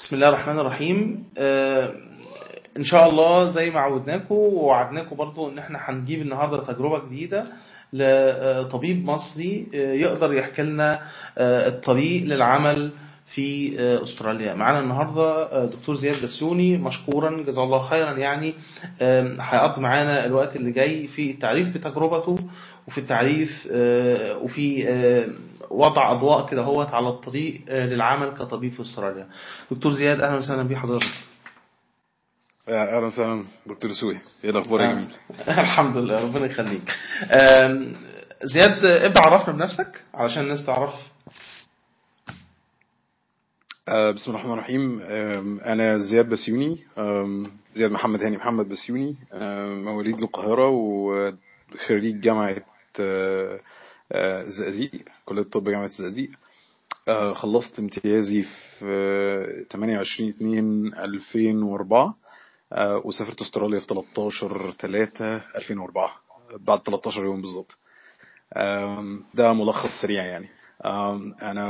بسم الله الرحمن الرحيم. آه، إن شاء الله زي ما عودناكم ووعدناكم برضو إن إحنا هنجيب النهارده تجربة جديدة لطبيب مصري آه، يقدر يحكي لنا آه، الطريق للعمل في أستراليا. معانا النهارده دكتور زياد بسيوني مشكورا جزاه الله خيرا يعني هيقضي معانا الوقت اللي جاي في التعريف بتجربته وفي التعريف وفي وضع أضواء كده هوت على الطريق آه، للعمل كطبيب في أستراليا. دكتور زياد أهلا وسهلا بحضرتك أهلا وسهلا دكتور سوي إيه الأخبار يا جميل؟ الحمد لله ربنا يخليك. زياد ابدأ عرفنا بنفسك علشان الناس تعرف. آه، بسم الله الرحمن الرحيم. أنا زياد بسيوني. زياد محمد هاني محمد بسيوني. مواليد القاهرة وخريج جامعة آه، آه، الزقازيق كليه الطب جامعة الزقازيق آه، خلصت امتيازي في آه، 28 2 2004 آه، وسافرت أستراليا في 13 3 2004 بعد 13 يوم بالظبط. ده ملخص سريع يعني. أنا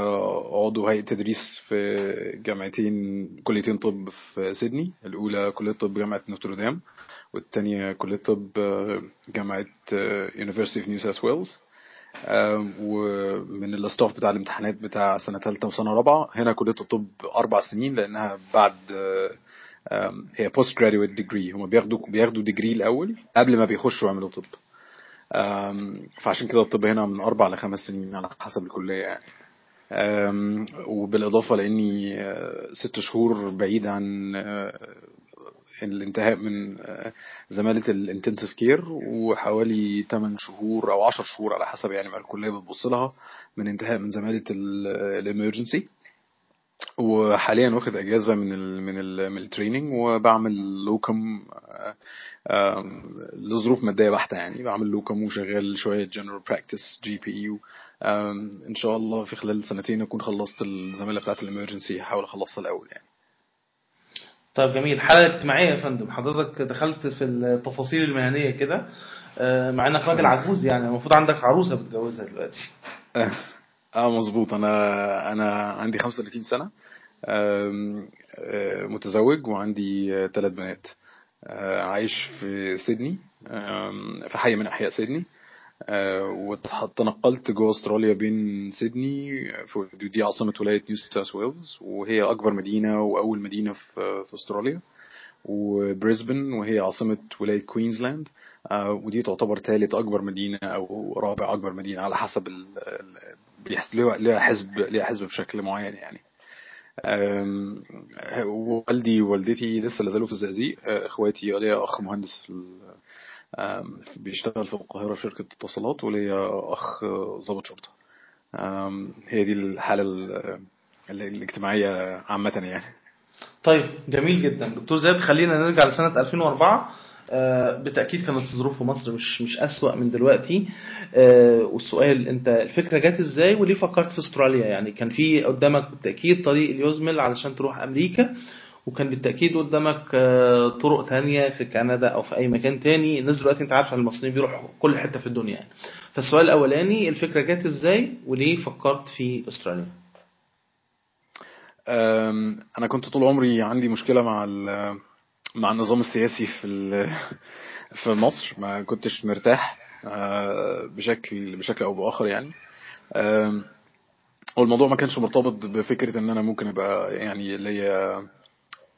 عضو هيئة تدريس في جامعتين كليتين طب في سيدني الأولى كلية طب جامعة نوتردام والتانية كلية طب آه، جامعة University of New South Wales. آم، ومن الاستاف بتاع الامتحانات بتاع سنة تالتة وسنة رابعة هنا كلية الطب أربع سنين لأنها بعد هي post graduate degree. هما بياخدوا بياخدوا ديجري الأول قبل ما بيخشوا يعملوا طب. فعشان كده الطب هنا من أربع لخمس سنين على حسب الكلية يعني. آم، وبالإضافة لأني آه، ست شهور بعيد عن آه، الانتهاء من آه، زمالة ال intensive care وحوالي 8 شهور أو 10 شهور على حسب يعني ما الكلية بتبص لها من انتهاء من زمالة ال emergency وحاليا واخد أجازة من ال من ال من ال training وبعمل locum آه، لظروف مادية بحتة يعني. بعمل locum وشغال شوية general practice GP و إن شاء الله في خلال سنتين أكون خلصت الزمالة بتاعة ال emergency هحاول أخلصها الأول يعني. طيب جميل. حالة اجتماعية يا فندم. حضرتك دخلت في التفاصيل المهنية كده. آه، مع إنك راجل عجوز يعني. المفروض عندك عروسة بتجوزها دلوقتي. آه مظبوط. أنا أنا عندي 35 سنة. آه، متزوج وعندي ثلاث بنات. آه، عايش في سيدني. في حي من أحياء سيدني. وتنقلت جوه أستراليا بين سيدني في- دي عاصمة ولاية نيو ساوث ويلز وهي أكبر مدينة وأول مدينة في في أستراليا وبريسبن وهي عاصمة ولاية كوينزلاند. آه، ودي تعتبر ثالث أكبر مدينة أو رابع أكبر مدينة على حسب ال ليها حزب ليها حزب بشكل معين يعني. والدي ووالدتي لسه لازالوا في الزقازيق. أه، إخواتي ليا أخ مهندس بيشتغل في القاهرة في شركة اتصالات وليا أه، ضابط شرطة. هي دي الحالة ال- ال- الاجتماعية عامة يعني. طيب جميل جدا. دكتور زياد خلينا نرجع لسنة 2004 آه، بالتأكيد كانت الظروف في مصر مش مش أسوأ من دلوقتي. آه، والسؤال أنت الفكرة جت إزاي وليه فكرت في أستراليا؟ يعني كان في قدامك بالتأكيد طريق اليوزمل علشان تروح أمريكا. وكان بالتأكيد قدامك آه، طرق تانية في كندا أو في أي مكان تاني. الناس دلوقتي أنت عارف إن المصريين بيروحوا كل حتة في الدنيا يعني. فالسؤال الأولاني الفكرة جت إزاي وليه فكرت في أستراليا؟ أم، أنا كنت طول عمري عندي مشكلة مع مع النظام السياسي في في مصر. ما كنتش مرتاح أه، بشكل بشكل أو بآخر يعني. والموضوع ما كانش مرتبط بفكرة إن أنا ممكن أبقى يعني ليا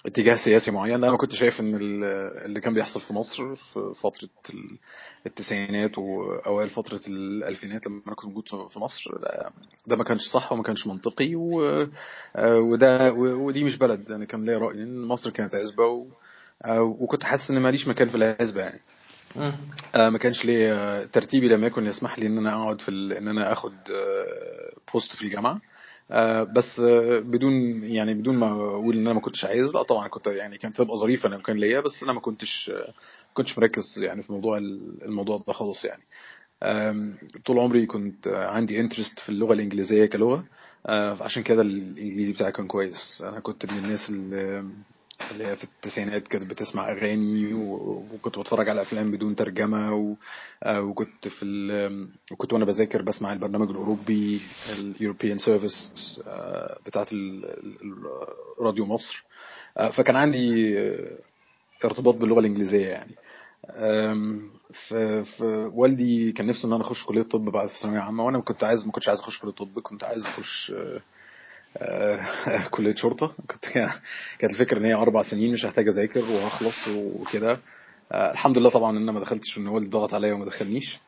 اتجاه سياسي معين أنا كنت شايف إن ال- اللي كان بيحصل في مصر في فترة ال- التسعينات واوائل فترة الألفينات لما أنا كنت موجود في مصر ده ما كانش صح وما كانش منطقي آه، وده ودي مش بلد أنا كان ليا رأي إن مصر كانت عزبة آه، وكنت حاسس إن ماليش مكان في العزبة يعني. آه، ما كانش لي آه، ترتيبي لم يكن يسمح لي إن أنا أقعد في. إن أنا آخد بوست في الجامعة بس آه، بدون يعني بدون ما أقول إن أنا ما كنتش عايز لا طبعا كنت يعني كانت تبقى ظريفه أنا كان ليا بس أنا ما كنتش آه، ما كنتش مركز يعني في موضوع ال- الموضوع ده خالص يعني. طول عمري كنت آه، عندي interest في اللغة الإنجليزية كلغة آه، فعشان كده الإنجليزي بتاعي كان كويس. أنا كنت من الناس اللي اللي هي في التسعينات كانت بتسمع أغاني وكنت بتفرج على أفلام بدون ترجمة. آه، وكنت في ال... وكنت وأنا بذاكر بسمع البرنامج الأوروبي ال European service بتاعت ال... ال- راديو مصر آه، فكان عندي آه، ارتباط باللغة الإنجليزية يعني. والدي كان نفسه إن أنا أخش كلية طب بعد في ثانوية عامة وأنا كنت عايز ما كنتش عايز أخش كلية طب كنت عايز أخش آه، آه، كلية شرطة. كنت كانت الفكرة إن هي أربع سنين مش هحتاج أذاكر وهخلص وكده. آه، الحمد لله طبعا إن أنا ما دخلتش ان والدي ضغط عليا وما دخلنيش.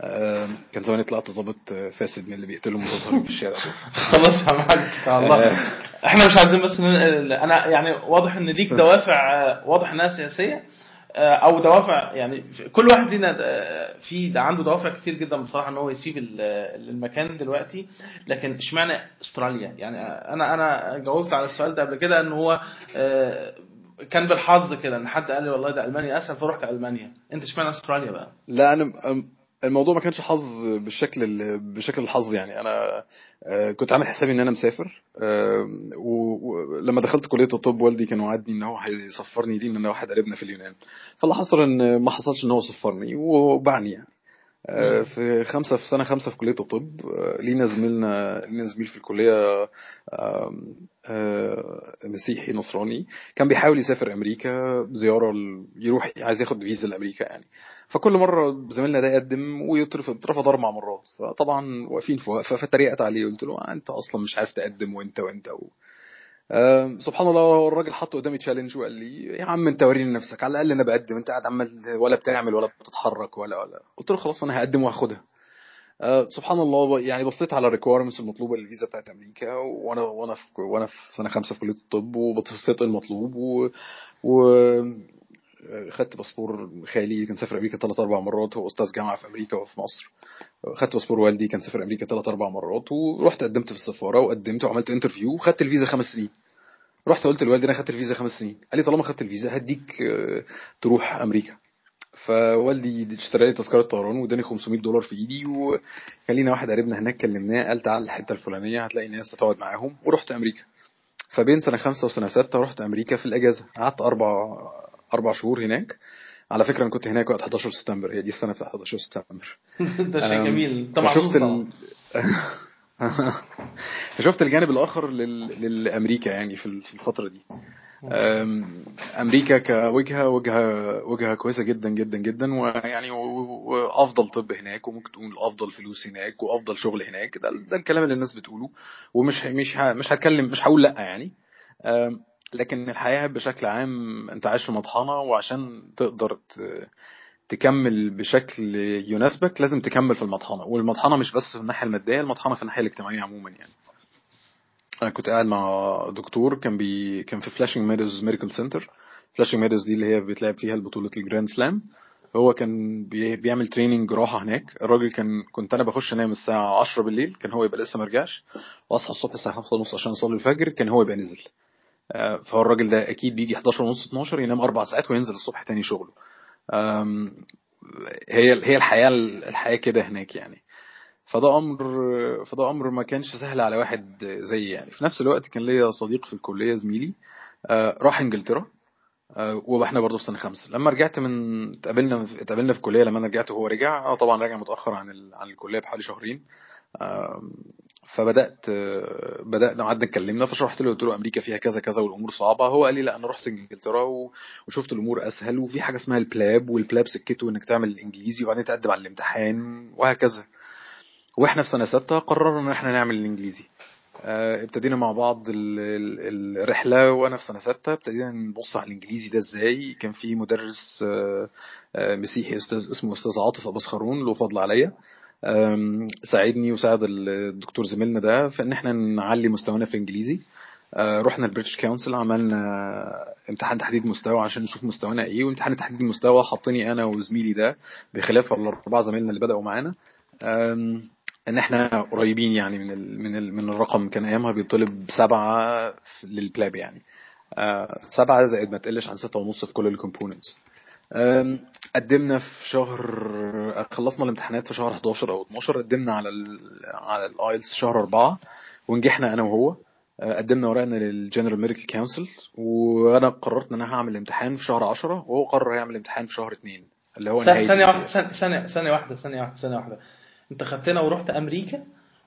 آه، كان زماني طلعت ظابط آه، فاسد من اللي بيقتلوا متظاهرين في الشارع. خلاص يا محمد الله. آه. إحنا مش عايزين بس أنا يعني واضح إن ليك دوافع آه، واضح إنها سياسية. آه، أو دوافع يعني كل واحد لينا آه، في ده عنده دوافع كتير جدا بصراحة إن هو يسيب ال- المكان دلوقتي. لكن اشمعنى أستراليا؟ يعني أنا أنا جاوبت على السؤال ده قبل كده إن هو آه، كان بالحظ كده إن حد قال لي والله ده ألمانيا أسهل فرحت ألمانيا. أنت اشمعنى أستراليا بقى؟ لا أنا الموضوع ما كانش حظ بالشكل ال- بشكل الحظ يعني. أنا آه، كنت عامل حسابي إن أنا مسافر و- ولما دخلت كلية الطب والدي كان وعدني إن هو هيسفرني دي إن واحد قريبنا في اليونان. فاللي حصل إن ما حصلش إن هو سفرني وبعني يعني. آه، في خمسة في سنة خمسة في كلية الطب آه، لينا زميلنا لينا زميل في الكلية آه، مسيحي نصراني كان بيحاول يسافر أمريكا زيارة يروح عايز ياخد فيزا لأمريكا يعني. فكل مرة زميلنا ده يقدم ويترفض اترفض أربع مرات. فطبعا واقفين في وقفة فتريقت عليه قلت له أنت أصلا مش عارف تقدم وأنت وأنت و... سبحان الله الراجل حط قدامي challenge وقال لي يا عم أنت وريني نفسك على الأقل أنا بقدم أنت قاعد عمال ولا بتعمل ولا بتتحرك ولا ولا. قلت له خلاص أنا هقدم وهاخدها. آه، سبحان الله يعني بصيت على ال requirements المطلوبة للفيزا بتاعت أمريكا وأنا وأنا في وأنا في سنة خمسة في كلية الطب وبصيت المطلوب و, و خدت باسبور خالي كان سافر أمريكا ثلاث أربع مرات هو أستاذ جامعة في أمريكا وفي مصر. خدت باسبور والدي كان سافر أمريكا ثلاث أربع مرات ورحت قدمت في السفارة وقدمت وعملت interview وخدت الفيزا خمس سنين. رحت قلت لوالدي أنا خدت الفيزا خمس سنين. قال لي طالما خدت الفيزا هديك آه، تروح أمريكا. فوالدي اشترى لي تذكرة طيران واداني 500 دولار في إيدي وكان لينا واحد قريبنا هناك كلمناه قال تعال الحتة الفلانية هتلاقي ناس تقعد معاهم. ورحت أمريكا. فبين سنة خمسة وسنة ستة رحت أمريكا في الأجازة. قعدت أربع أربع شهور هناك. على فكرة أنا كنت هناك وقت 11 سبتمبر. هي دي السنة بتاعت 11 سبتمبر. ده شيء جميل. طبعا ال... فشفت الجانب الآخر لل... للأمريكا يعني في ال- في الفترة دي. أمريكا كوجهة وجهة وجهة كويسة جدا جدا جدا. ويعني وأفضل طب هناك وممكن تقول أفضل فلوس هناك وأفضل شغل هناك. ده, ده الكلام اللي الناس بتقوله. ومش مش ه- مش هتكلم مش هقول لأ يعني. لكن الحياة بشكل عام أنت عايش في مطحنة وعشان تقدر تكمل بشكل يناسبك لازم تكمل في المطحنة. والمطحنة مش بس في الناحية المادية المطحنة في الناحية الاجتماعية عموما يعني. أنا كنت قاعد مع دكتور كان بي كان في Flushing Meadows medical center Flushing Meadows دي اللي هي بيتلعب فيها البطولة ال Grand Slam هو كان بي... بيعمل training جراحه هناك. الراجل كان كنت أنا بخش أنام الساعة 10 بالليل كان هو يبقى لسه ما رجعش وأصحى الصبح الساعة 5 ونص عشان أصلي الفجر كان هو يبقى نزل فهو الراجل ده أكيد بيجي 11 ونص 12 ينام أربع ساعات وينزل الصبح تاني شغله. هي هي الحياة الحياة كده هناك يعني. فده أمر فده أمر ما كانش سهل على واحد زيي يعني. في نفس الوقت كان ليا صديق في الكلية زميلي آه، راح إنجلترا آه، وإحنا برضه في سنة خمسة. لما رجعت من اتقابلنا اتقابلنا في الكلية لما أنا رجعت وهو رجع آه طبعا رجع متأخر عن ال... عن الكلية بحوالي شهرين. فبدأت آه، بدأنا قعدنا اتكلمنا فشرحت له قلت له أمريكا فيها كذا كذا والأمور صعبة. هو قال لي لا أنا رحت إنجلترا وشفت الأمور أسهل وفي حاجة اسمها ال PLAB وال PLAB سكته إنك تعمل الانجليزي وبعدين تقدم على الامتحان وهكذا. وإحنا في سنة ستة قررنا إن إحنا نعمل الإنجليزي. آه، ابتدينا مع بعض ال- ال- الرحلة وأنا في سنة ستة ابتدينا نبص على الإنجليزي ده إزاي. كان في مدرس آه، مسيحي أستاذ اسمه أستاذ عاطف أبو سخرون له فضل عليا. ساعدني وساعد الدكتور زميلنا ده في إن إحنا نعلي مستوانا في الانجليزي آه، رحنا ال British Council عملنا امتحان تحديد مستوى عشان نشوف مستوانا إيه وامتحان تحديد المستوى حطني أنا وزميلي ده بخلاف الاربعه زمايلنا اللي بدأوا معانا. إن إحنا قريبين يعني من ال من ال من الرقم كان أيامها بيطلب سبعة لل PLAB يعني. آه، سبعة زائد ما تقلش عن ستة ونص في كل ال components قدمنا في شهر خلصنا الامتحانات في شهر 11 أو 12 قدمنا على ال على ال IELTS شهر 4 ونجحنا أنا وهو. آه، قدمنا ورقنا لل General Medical Council وأنا قررت إن أنا هعمل امتحان في شهر 10 وهو قرر يعمل امتحان في شهر 2 اللي هو ثانية واحدة ثانية واحدة ثانية واحدة ثانية واحدة. أنت خدتنا ورحت أمريكا؟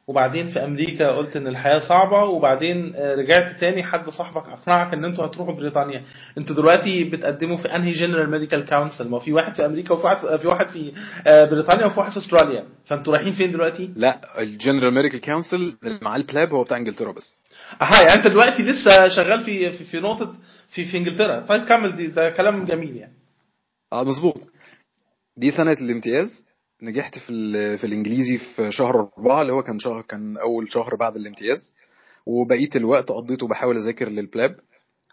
وبعدين في أمريكا قلت إن الحياة صعبة وبعدين آه، رجعت تاني حد صاحبك أقنعك إن أنتوا هتروحوا بريطانيا. أنتوا دلوقتي بتقدموا في أنهي General Medical Council ما في واحد في أمريكا وفي واحد في واحد في آه، بريطانيا وفي واحد في أستراليا. فأنتوا رايحين فين دلوقتي؟ لا ال General Medical Council معاه ال PLAB هو بتاع إنجلترا بس. أها يعني أنت دلوقتي لسه شغال في في, في نقطة في في إنجلترا. طيب كمل دي ده كلام جميل يعني. آه مظبوط. دي سنة الامتياز. نجحت في في الإنجليزي في شهر أربعة اللي هو كان شهر كان أول شهر بعد الامتياز. وبقية الوقت قضيته بحاول أذاكر لل PLAB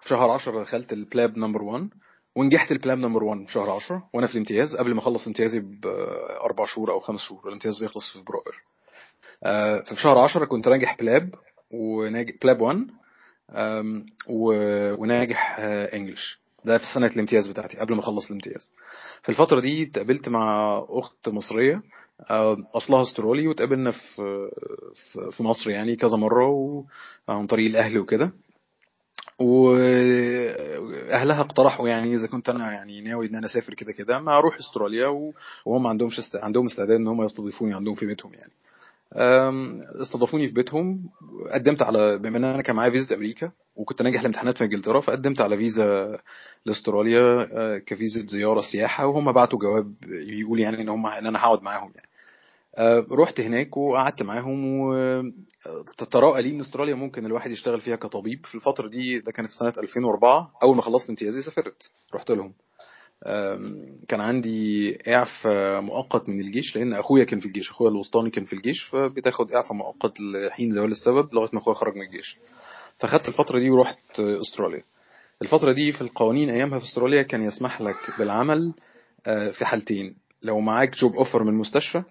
في شهر 10 دخلت ال PLAB number 1 ونجحت ال PLAB number 1 في شهر 10 وأنا في الامتياز قبل ما أخلص امتيازي بأربع شهور أو خمس شهور. الامتياز بيخلص في فبراير آه، ففي شهر 10 كنت ناجح PLAB وناجح PLAB 1 آم، و- وناجح English ده في سنة الامتياز بتاعتي قبل ما أخلص الامتياز في الفترة دي اتقابلت مع أخت مصرية آه، أصلها أسترالي واتقابلنا في في- مصر يعني كذا مرة و- عن طريق الأهل وكده وأهلها اقترحوا يعني إذا كنت أنا يعني ناوي إن أنا أسافر كده كده ما أروح أستراليا وهم ما عندهمش. عندهم استعداد إن هم يستضيفوني عندهم في بيتهم يعني استضافوني في بيتهم. قدمت على بما إن أنا كان معايا فيزا أمريكا وكنت ناجح الامتحانات في إنجلترا فقدمت على فيزا لأستراليا أه، كفيزا زيارة سياحة وهم بعتوا جواب يقول يعني إن هم إن أنا هقعد معاهم يعني. أه، رحت هناك وقعدت معاهم وتراءى لي إن أستراليا ممكن الواحد يشتغل فيها كطبيب. في الفترة دي ده كان في سنة 2004 أول ما خلصت امتيازي سافرت رحت لهم. كان عندي إعفاء مؤقت من الجيش لأن أخويا كان في الجيش أخويا الوسطاني كان في الجيش فبتاخد إعفاء مؤقت لحين زوال السبب لغاية ما أخويا خرج من الجيش. فخدت الفترة دي ورحت أستراليا. الفترة دي في القوانين أيامها في أستراليا كان يسمح لك بالعمل آه، في حالتين. لو معاك job offer من مستشفى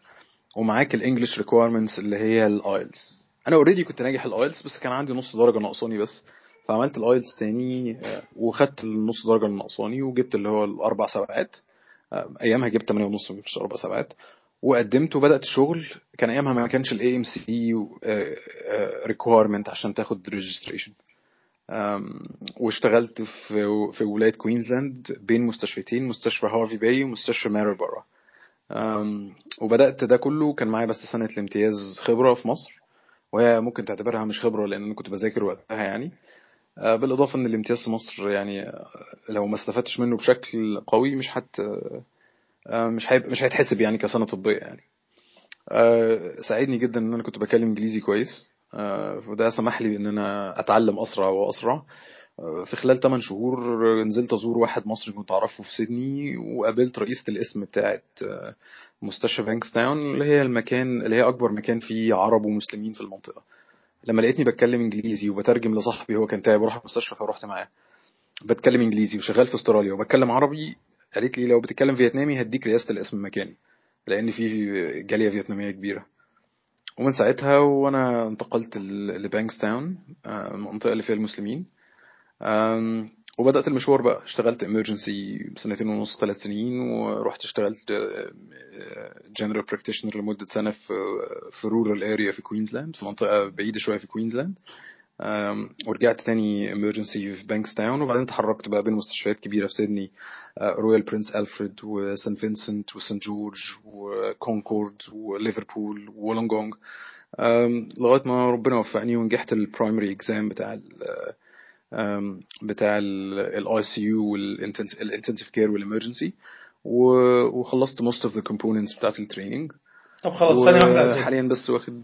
ومعاك ال English requirements اللي هي ال IELTS أنا already كنت ناجح ال IELTS بس كان عندي نص درجة ناقصاني بس. فعملت ال IELTS تاني آه، وخدت النص درجة اللي ناقصاني وجبت اللي هو الأربع سبعات. آه، أيامها جبت 8 ونص مش أربع سبعات. وقدمت وبدأت الشغل. كان أيامها ما كانش ال AMC requirement عشان تاخد registration واشتغلت في في ولاية كوينزلاند بين مستشفيتين مستشفى هارفي باي ومستشفى ماريبورا أم، وبدأت ده كله. كان معايا بس سنة الامتياز خبرة في مصر وهي ممكن تعتبرها مش خبرة لأن أنا كنت بذاكر وقتها يعني. أه، بالإضافة إن الامتياز في مصر يعني أه، لو ما استفدتش منه بشكل قوي مش هت أه، مش هيبقى مش هيتحسب يعني كسنة طبية يعني. ساعدني جدا إن أنا كنت بتكلم إنجليزي كويس. فده سمح لي إن أنا أتعلم أسرع وأسرع. في خلال 8 شهور نزلت أزور واحد مصري كنت أعرفه في سيدني وقابلت رئيسة القسم بتاعت مستشفى بانكستاون اللي هي المكان اللي هي أكبر مكان فيه عرب ومسلمين في المنطقة. لما لقيتني بتكلم إنجليزي وبترجم لصاحبي هو كان تعب وراح المستشفى فروحت معاه. بتكلم إنجليزي وشغال في أستراليا وبتكلم عربي. قالت لي لو بتتكلم فيتنامي هديك رئاسة القسم مكاني لأن في جالية فيتنامية كبيرة. ومن ساعتها وأنا انتقلت لبانكستاون آه، المنطقة اللي فيها المسلمين. وبدأت المشوار بقى. اشتغلت emergency سنتين ونص ثلاث سنين ورحت اشتغلت general practitioner لمدة سنة في في rural area في كوينزلاند في منطقة بعيدة شوية في كوينزلاند ورجعت تاني emergency في بانكستاون وبعدين تحركت بقى بين مستشفيات كبيرة في سيدني رويال برنس ألفريد وسان فينسنت وسان جورج وكونكورد وليفربول وولونجونج أم، لغاية ما ربنا وفقني ونجحت ال primary exam بتاع أم، بتاع ال ICU وال intensive care وال emergency وخلصت most of the components بتاعت ال training طب خلاص ثانية واحدة يا زياد وحاليا بس واخد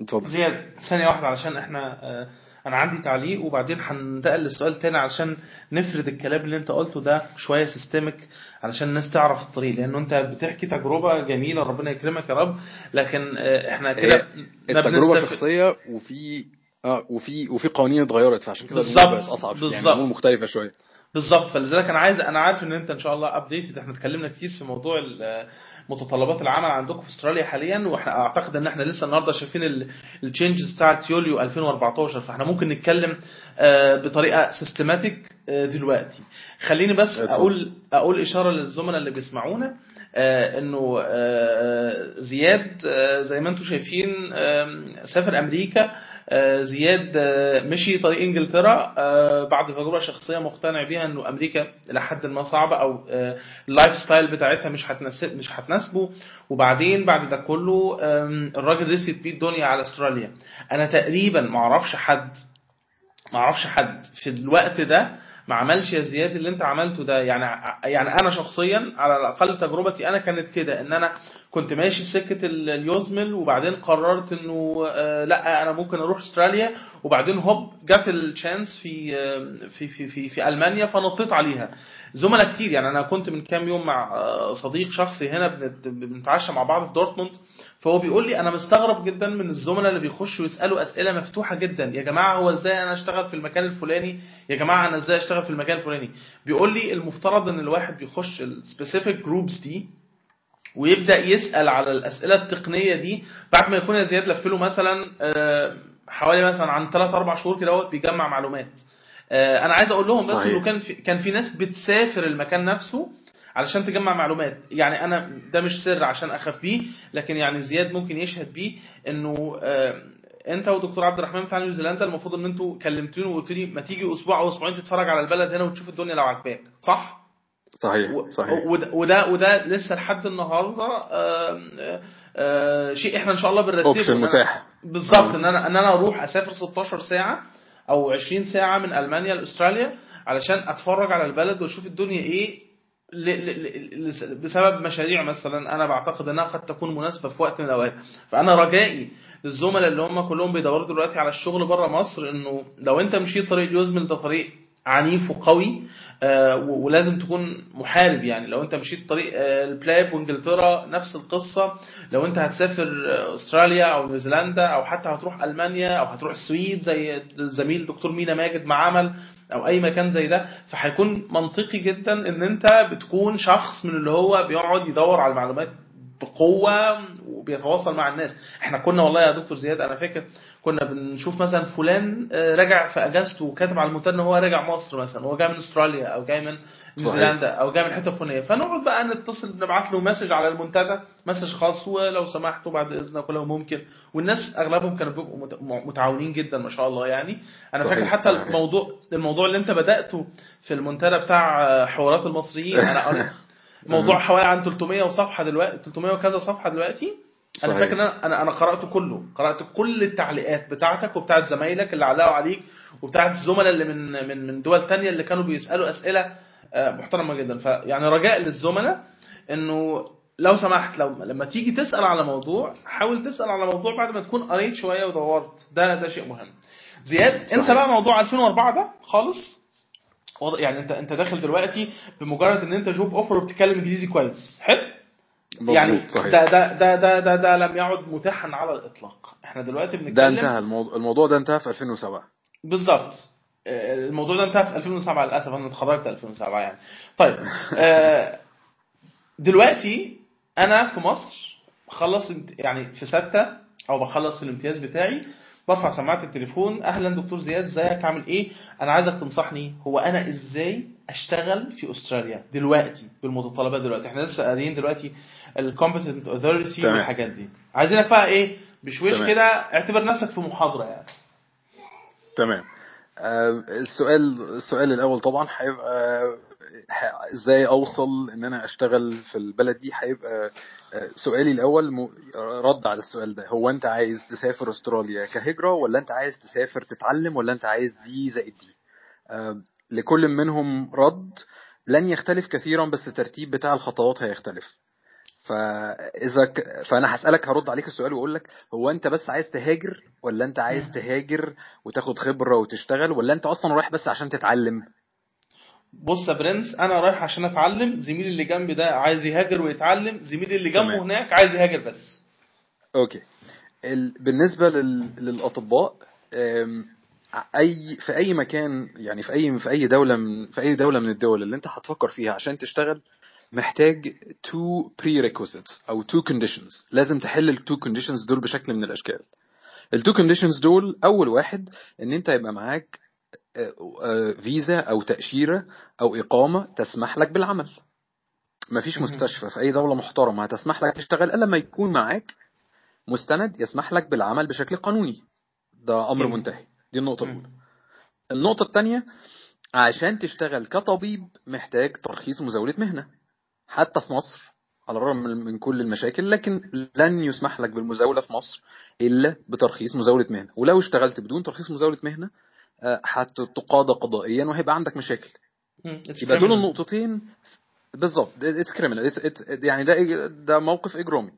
اتفضل. زياد ثانية واحدة علشان إحنا آه، أنا عندي تعليق وبعدين هننتقل للسؤال تاني علشان نفرد الكلام اللي أنت قلته ده شوية systemic علشان الناس تعرف الطريق. لأنه أنت بتحكي تجربة جميلة ربنا يكرمك يا رب. لكن آه، إحنا كده التجربة بنستف- شخصية وفي آه وفي وفي قوانين اتغيرت فعشان كده بالظبط، أصعب يعني بالظبط. الأمور مختلفة شوية. بالظبط. فلذلك أنا عايز أنا عارف إن أنت إن شاء الله updated إحنا اتكلمنا كتير في موضوع متطلبات العمل عندكم في أستراليا حاليا وإحنا أعتقد إن إحنا لسه النهارده شايفين ال changes بتاعت يوليو 2014 فإحنا ممكن نتكلم آه، بطريقة systematic دلوقتي. خليني بس. أقول أقول إشارة للزملاء اللي بيسمعونا آه، إنه آه، زياد آه، زي ما أنتم شايفين سافر أمريكا آه، زياد آه، مشي طريق إنجلترا آه، بعد تجربة شخصية مقتنع بيها إنه أمريكا إلى حد ما صعبة أو آه، ال lifestyle بتاعتها مش هتناسب مش هتناسبه. وبعدين بعد ده كله الراجل رسيت بيه الدنيا على أستراليا. أنا تقريبا ما أعرفش حد ما أعرفش حد في الوقت ده ما عملش يا زياد اللي انت عملته ده. يعني يعني أنا شخصيا على الأقل تجربتي أنا كانت كده إن أنا كنت ماشي في سكة ال- اليوزمل وبعدين قررت إنه آه، لأ أنا ممكن أروح أستراليا. وبعدين هوب جت الشانس في آه، في في في, في ألمانيا فنطيت عليها. زملاء كتير يعني أنا كنت من كام يوم مع آه، صديق شخصي هنا بنت- بنتعشى مع بعض في دورتموند. فهو بيقول لي أنا مستغرب جدا من الزملاء اللي بيخشوا يسألوا أسئلة مفتوحة جدا. يا جماعة هو إزاي أنا أشتغل في المكان الفلاني؟ يا جماعة أنا إزاي أشتغل في المكان الفلاني؟ بيقول لي المفترض إن الواحد بيخش ال specific groups دي ويبدأ يسأل على الأسئلة التقنية دي بعد ما يكون يا زياد لف له مثلا آه، حوالي مثلا عن 3 4 شهور كده بيجمع معلومات. آه، أنا عايز أقول لهم بس. إنه كان في كان في ناس بتسافر المكان نفسه علشان تجمع معلومات. يعني أنا ده مش سر عشان أخاف بيه لكن يعني زياد ممكن يشهد بيه إنه آه، أنت ودكتور عبد الرحمن بتاع نيوزيلندا المفروض إن أنتوا كلمتوني وقلت لي ما تيجي أسبوع أو أسبوعين تتفرج على البلد هنا وتشوف الدنيا لو عجباك صح؟ صحيح صحيح. وده وده, وده لسه لحد النهارده آه، آه، شيء إحنا إن شاء الله بنرتبه. أوبشن متاح. بالظبط إن أنا إن أنا أروح أسافر 16 ساعة أو 20 ساعة من ألمانيا لأستراليا علشان أتفرج على البلد وأشوف الدنيا إيه بسبب مشاريع مثلا أنا بعتقد أنها قد تكون مناسبة في وقت من الأوقات. فأنا رجائي للزملاء اللي هم كلهم بيدوروا دلوقتي على الشغل بره مصر إنه لو أنت مشيت طريق ال USMLE ده طريق عنيف وقوي آه، ولازم تكون محارب يعني. لو انت مشيت طريق آه، ال PLAB وانجلترا نفس القصة لو انت هتسافر آه، أستراليا أو نيوزيلندا أو حتى هتروح ألمانيا أو هتروح السويد زي الزميل دكتور مينا ماجد ما عمل أو أي مكان زي ده فهيكون منطقي جدا إن انت بتكون شخص من اللي هو بيقعد يدور على المعلومات بقوة وبيتواصل مع الناس. إحنا كنا والله يا دكتور زياد أنا فاكر كنا بنشوف مثلا فلان آه، رجع في أجازته وكاتب على المنتدى إن هو راجع مصر مثلا هو جاي من أستراليا أو جاي من نيوزيلندا أو جاي من حتة فلانية. فنقعد بقى نتصل نبعت له message على المنتدى message خاص ولو سمحتوا بعد اذنك ولو ممكن. والناس أغلبهم كانوا بيبقوا مت- متعاونين جدا ما شاء الله يعني. أنا صحيح، فاكر حتى. الموضوع الموضوع اللي أنت بدأته في المنتدى بتاع حوارات المصريين أنا موضوع حوالي عن 300 وصفحة دلوقتي 300 وكذا صفحة دلوقتي. أنا صحيح. فاكر إن أنا أنا أنا قراته كله. قرأت كل التعليقات بتاعتك وبتاعت زمايلك اللي علقوا عليك وبتاعت الزملاء اللي من من من دول تانية اللي كانوا بيسألوا أسئلة آه، محترمة جدا. فيعني رجاء للزملاء إنه لو سمحت لو لما تيجي تسأل على موضوع حاول تسأل على موضوع بعد ما تكون قريت شوية ودورت. ده ده شيء مهم. زياد انسى. بقى موضوع 2004 ده خالص؟ يعني انت انت داخل دلوقتي بمجرد ان انت جوب اوفر وبتتكلم انجليزي كويس. حلو؟ يعني صحيح. ده ده ده ده ده, ده لم يعد متاحا على الإطلاق. إحنا دلوقتي بنتكلم ده انتهى الموضوع, الموضوع ده انتهى في 2007 بالظبط آه، الموضوع ده انتهى في 2007 للأسف أنا اتخرجت 2007 يعني. طيب آه، دلوقتي أنا في مصر بخلص يعني في ستة أو بخلص الامتياز بتاعي برفع سماعة التليفون. أهلا دكتور زياد إزيك؟ عامل إيه؟ أنا عايزك تنصحني هو أنا إزاي أشتغل في أستراليا دلوقتي بالمتطلبات دلوقتي؟ إحنا لسه قاريين دلوقتي ال competent authority. والحاجات دي. عايزينك بقى إيه بشويش. كده اعتبر نفسك في محاضرة يعني. تمام. آه، السؤال السؤال الأول طبعا هيبقى إزاي أوصل إن أنا أشتغل في البلد دي؟ هيبقى آه، سؤالي الأول رد على السؤال ده. هو أنت عايز تسافر أستراليا كهجرة ولا أنت عايز تسافر تتعلم ولا أنت عايز دي زائد دي؟ آه، لكل منهم رد. لن يختلف كثيرا بس الترتيب بتاع الخطوات هيختلف. فإذا ك... فأنا هسألك هرد عليك السؤال وأقول لك هو أنت بس عايز تهاجر ولا أنت عايز تهاجر وتاخد خبرة وتشتغل ولا أنت أصلا رايح بس عشان تتعلم؟ بص يا برنس أنا رايح عشان أتعلم زميلي اللي جنبي ده عايز يهاجر ويتعلم زميلي اللي جنبه تمام. هناك عايز يهاجر بس. okay. ال... بالنسبة لل... للأطباء أم... اي في أي مكان يعني في اي في أي دولة من في أي دولة من الدول اللي أنت هتفكر فيها عشان تشتغل محتاج two prerequisites أو two conditions. لازم تحل ال two conditions دول بشكل من الأشكال. ال two conditions دول أول واحد إن أنت يبقى معاك فيزا أو تأشيرة أو إقامة تسمح لك بالعمل مفيش. مستشفى في أي دولة محترمة هتسمح لك تشتغل إلا لما يكون معاك مستند يسمح لك بالعمل بشكل قانوني ده أمر مم. منتهي دي النقطة مم. الأولى النقطة الثانية عشان تشتغل كطبيب محتاج ترخيص مزاولة مهنة حتى في مصر على الرغم من كل المشاكل لكن لن يسمح لك بالمزاولة في مصر إلا بترخيص مزاولة مهنة ولو اشتغلت بدون ترخيص مزاولة مهنة آه، هتتقاضى قضائيا وهيبقى عندك مشاكل. يبقى دول. النقطتين. بالظبط. it's criminal يعني ده ده موقف إجرامي.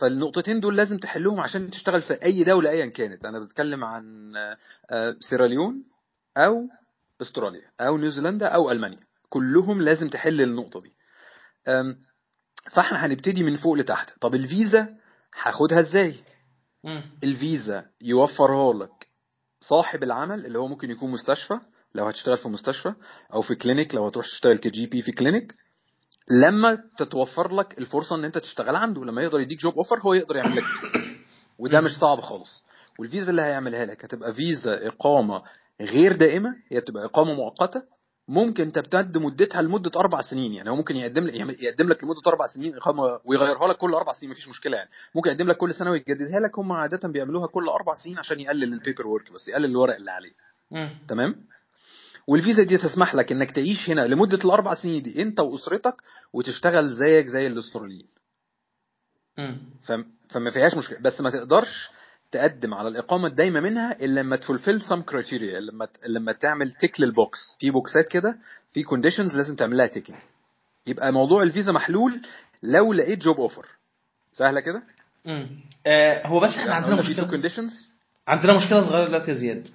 فالنقطتين دول لازم تحلهم عشان تشتغل في أي دولة ايا كانت. أنا بتكلم عن آه، آه، سيراليون أو أستراليا أو نيوزيلندا أو ألمانيا. كلهم لازم تحل النقطة دي. فإحنا هنبتدي من فوق لتحت. طب الفيزا هاخدها إزاي. الفيزا يوفرها لك. صاحب العمل اللي هو ممكن يكون مستشفى لو هتشتغل في مستشفى أو في clinic لو هتروح تشتغل ك GP في clinic لما تتوفر لك الفرصة إن أنت تشتغل عنده لما يقدر يديك job offer هو يقدر يعمل لك فيزا وده مش صعب خالص. والفيزا اللي هيعملها لك هتبقى فيزا إقامة غير دائمة هي بتبقى إقامة مؤقتة ممكن تمتد مدتها لمدة أربع سنين يعني. هو ممكن يقدم لك يقدم لك لمدة أربع سنين اقامه ويغيرها لك كل أربع سنين مفيش مشكلة يعني. ممكن يقدم لك كل سنة ويجددها لك هم عادة بيعملوها كل أربع سنين عشان يقلل ال paper work بس يقلل الورق اللي عليه. تمام؟ والفيزا دي تسمح لك إنك تعيش هنا لمدة الأربع سنين دي أنت وأسرتك وتشتغل زيك زي الاستراليين فما فيهاش مشكلة. بس ما تقدرش تقدم على الإقامة الدايمة منها الا لما ت fulfil some criteria لما لما تعمل tick لل box في box ات كده في conditions لازم تعمل لها ticking يبقى موضوع الفيزا محلول لو لقيت job offer سهلة كده؟ مم. آه هو بس إحنا عندنا في two مشكلة. conditions عندنا مشكلة صغيرة دلوقتي يا زياد.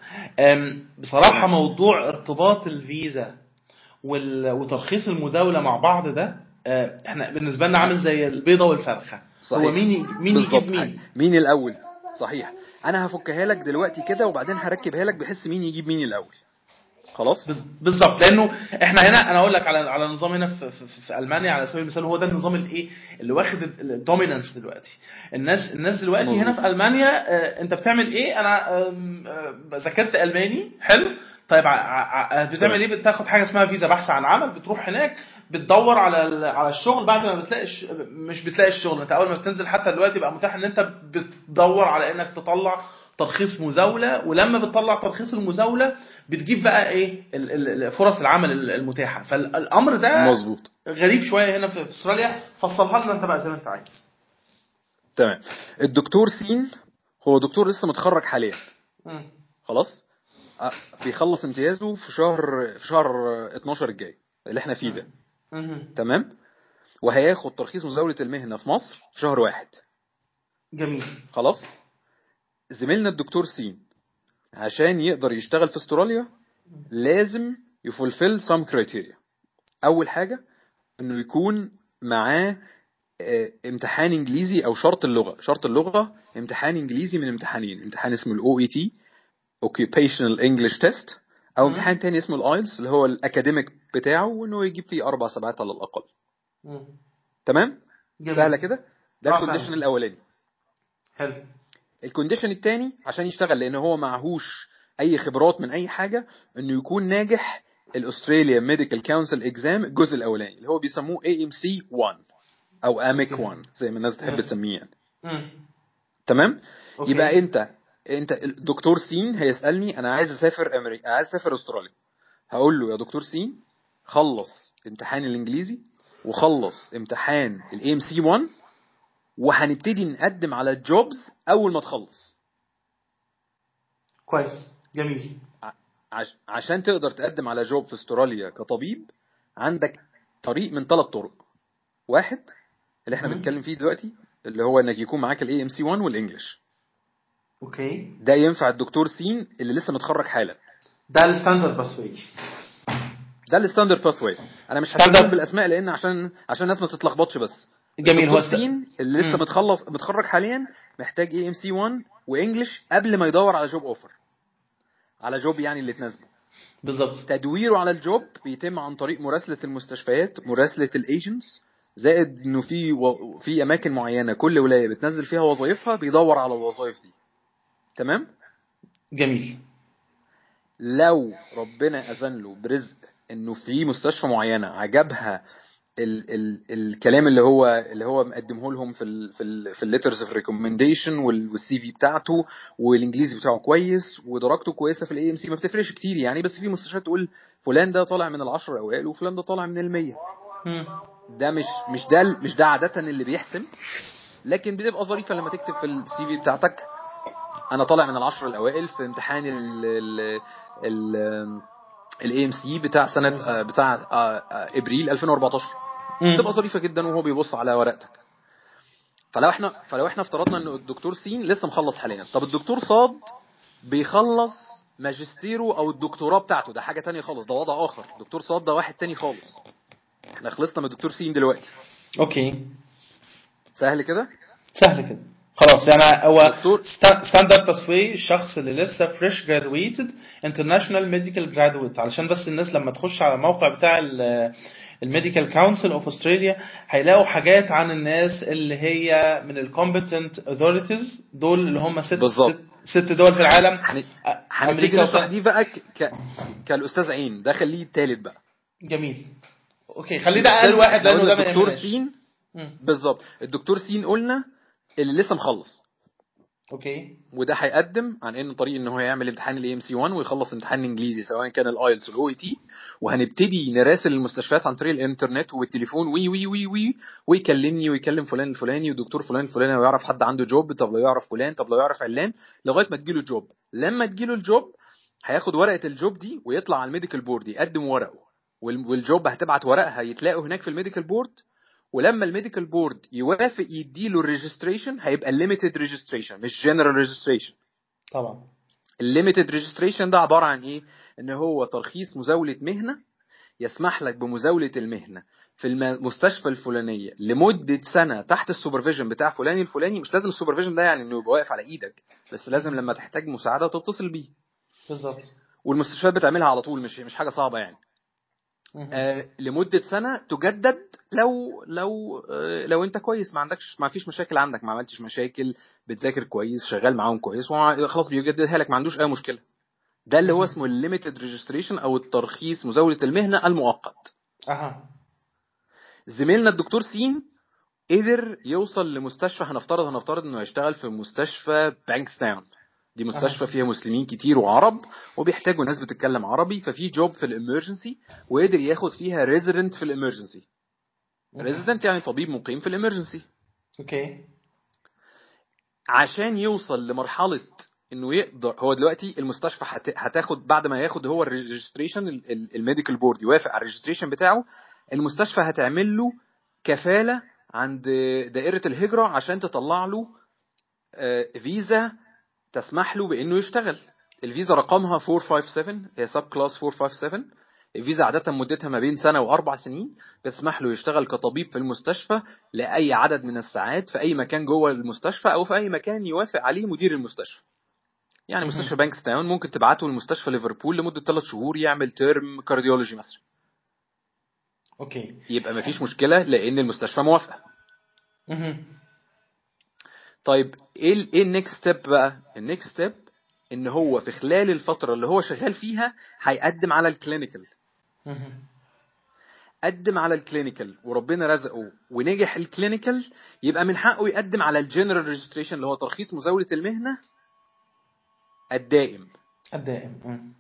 بصراحة موضوع ارتباط الفيزا وال- وترخيص المزاوله مع بعض ده آه، إحنا بالنسبة لنا عامل زي البيضة والفرخة. صحيح. هو مين مين. يجيب مين؟ مين الأول؟ صحيح. أنا هفكها لك دلوقتي كده وبعدين هركبها لك بحس مين يجيب مين الأول. خلاص؟ بالظبط. لأنه إحنا هنا أنا أقول لك على على نظام هنا في, في, في ألمانيا على سبيل المثال هو ده النظام الايه اللي واخد الدومينانس دلوقتي. الناس الناس دلوقتي مظبوط. هنا في ألمانيا آه، أنت بتعمل إيه؟ أنا آه، ذاكرت ألماني. حلو. طيب بتعمل إيه؟ بتاخد حاجة اسمها فيزا بحث عن عمل بتروح هناك بتدور على على الشغل بعد ما بتلاقي. مش بتلاقي الشغل. انت أول ما بتنزل حتى دلوقتي بقى متاح إن أنت بتدور على إنك تطلع ترخيص مزاولة. ولما بتطلع ترخيص المزاولة بتجيب بقى إيه؟ فرص العمل ال- المتاحة. فالأمر ده مظبوط. غريب شوية هنا في إستراليا. فصلها لنا أنت بقى زي ما أنت عايز. تمام. الدكتور سين هو دكتور لسه متخرج حاليا. خلاص؟ آه، بيخلص امتيازه في شهر في شهر 12 الجاي اللي إحنا فيه ده. تمام؟ وهياخد ترخيص مزاولة المهنة في مصر في شهر واحد. جميل. خلاص؟ زميلنا الدكتور سين عشان يقدر يشتغل في استراليا لازم ي fulfil some criteria أول حاجة إنه يكون معاه آه، امتحان إنجليزي أو شرط اللغة. شرط اللغة امتحان إنجليزي من امتحانين. امتحان اسمه ال OET occupational english test. أو مم. امتحان تاني اسمه ال IELTS اللي هو ال academic بتاعه وإنه يجيب فيه أربع سبعات على الأقل مم. تمام جميل. سهلة كده ده آه، ال condition. الأولاني حلو ال condition التاني عشان يشتغل لأن هو معهوش أي خبرات من أي حاجة إنه يكون ناجح ال Australian Medical Council exam الجزء الأولاني اللي هو بيسموه AMC 1 أو AMC okay. 1 زي ما الناس تحب. تسميه يعني. تمام okay. يبقى أنت انت الدكتور سين هيسألني أنا عايز أسافر أمريكا عايز أسافر أستراليا. هقول له يا دكتور سين خلص امتحان الإنجليزي وخلص امتحان ال AMC 1 وهنبتدي نقدم على ال jobs أول ما تخلص. كويس جميل. عش... عشان تقدر تقدم على job في أستراليا كطبيب عندك طريق من ثلاث طرق. واحد اللي إحنا. بنتكلم فيه دلوقتي اللي هو إنك يكون معاك ال AMC 1 وال English okay. ده ينفع الدكتور سين اللي لسه متخرج حالا. ده ال standard pathway ده ال standard pathway أنا مش. هتكلم بالأسماء لأن عشان عشان الناس ما تتلخبطش بس. جميل هو سين اللي لسه. متخلص متخرج حاليا محتاج AMC 1 و English قبل ما يدور على job offer على job يعني اللي تناسبه. بالظبط. تدويره على ال job بيتم عن طريق مراسلة المستشفيات مراسلة ال agents زائد إنه في و... في أماكن معينة كل ولاية بتنزل فيها وظائفها بيدور على الوظائف دي. تمام؟ جميل. لو ربنا أذن له برزق إنه في مستشفى معينة عجبها ال ال الكلام اللي هو اللي هو مقدمه لهم في ال في ال في ال letters of recommendation وال CV بتاعته والإنجليزي بتاعه كويس ودرجته كويسة في ال AMC ما بتفرقش كتير يعني بس في مستشفيات تقول فلان ده طالع من العشر الاوائل وفلان ده طالع من المية. مم. ده مش مش ده مش ده عادة اللي بيحسم لكن بتبقى ظريفة لما تكتب في ال CV بتاعتك أنا طالع من العشر الأوائل في امتحان ال ال ال ال AMC بتاع سنة آه، بتاع آه، آه، إبريل 2014 مم. تبقى ظريفة جدا وهو بيبص على ورقتك. فلو إحنا فلو إحنا افترضنا ان الدكتور سين لسه مخلص حاليا. طب الدكتور صاد بيخلص ماجستيره أو الدكتوراه بتاعته. ده حاجة تانية خالص ده وضع آخر. دكتور صاد ده واحد تاني خالص. إحنا خلصنا من الدكتور سين دلوقتي. أوكي. سهل كده؟ سهل كده. خلاص يعني هو دكتور. standard pathway الشخص اللي لسه fresh graduated international medical graduate علشان بس الناس لما تخش على الموقع بتاع ال medical council of Australia هيلاقوا حاجات عن الناس اللي هي من ال competent authorities دول اللي هم ست بالظبط. ست, دول في العالم أ- هنبتدي أمريكا نشرح دي بقى ك... كالأستاذ عين ده خليه التالت بقى جميل أوكي خليه ده أقل واحد لأنه ده الدكتور. سين. بالظبط الدكتور سين قلنا اللي لسه مخلص. أوكي. وده هيقدم عن انه طريق إن هو يعمل امتحان ال AMC 1 ويخلص امتحان الانجليزي سواء كان ال IELTS وال OET وهنبتدي نراسل المستشفيات عن طريق الإنترنت والتليفون وي وي وي وي ويكلمني ويكلم فلان الفلاني ودكتور فلان الفلاني لو يعرف حد عنده job طب لو يعرف فلان طب لو يعرف علان لغاية ما تجيله ال job لما تجيله ال job هياخد ورقة ال job دي ويطلع على ال medical board يقدم ورقه. وال- وال job هتبعت ورقها يتلاقوا هناك في ال medical board. ولما ال medical board يوافق يديله ال registration هيبقى limited registration مش general registration طبعا. ال limited registration ده عبارة عن إيه؟ إن هو ترخيص مزاولة مهنة يسمح لك بمزاولة المهنة. في المستشفى الفلانية لمدة سنة تحت ال supervision بتاع فلان الفلاني مش لازم ال supervision ده يعني إنه يبقى واقف على إيدك بس لازم لما تحتاج مساعدة تتصل بيه. بالظبط. والمستشفيات بتعملها على طول مش مش حاجة صعبة يعني. لمدة سنة تجدد لو لو آه لو انت كويس ما عندكش ما فيش مشاكل عندك ما عملتش مشاكل بتذاكر كويس شغال معاهم كويس وخلاص بيجددها لك ما عندوش أي مشكلة. ده اللي هو اسمه ال limited registration أو الترخيص مزاولة المهنة المؤقت. أها. زميلنا الدكتور سين قدر يوصل لمستشفى هنفترض هنفترض إنه هيشتغل في مستشفى بانكستاون دي مستشفى فيها مسلمين كتير وعرب وبيحتاجوا ناس بتتكلم عربي ففي job في ال emergency وقدر ياخد فيها resident في ال emergency. resident يعني طبيب مقيم في ال emergency. okay. عشان يوصل لمرحلة إنه يقدر هو دلوقتي المستشفى هت- هتاخد بعد ما ياخد هو ال registration ال medical board يوافق على ال registration بتاعه المستشفى هتعمل له كفالة عند دائرة الهجرة عشان تطلع له آه، فيزا تسمح له بإنه يشتغل الفيزا رقمها 457 هي subclass 457 الفيزا عادة مدتها ما بين سنة وأربع سنين بتسمح له يشتغل كطبيب في المستشفى لأي عدد من الساعات في أي مكان جوه المستشفى أو في أي مكان يوافق عليه مدير المستشفى. يعني. مستشفى بانكستاون ممكن تبعته لمستشفى ليفربول لمدة ثلاث شهور يعمل term cardiology مثلا. okay يبقى ما فيش مشكلة لأن المستشفى موافقة. طيب إيه إيه ال next step بقى؟ ال next step إن هو في خلال الفترة اللي هو شغال فيها هيقدم على ال clinical. قدم على الكلينيكال وربنا رزقه ونجح ال clinical يبقى من حقه يقدم على ال general registration اللي هو ترخيص مزاولة المهنة الدائم الدائم.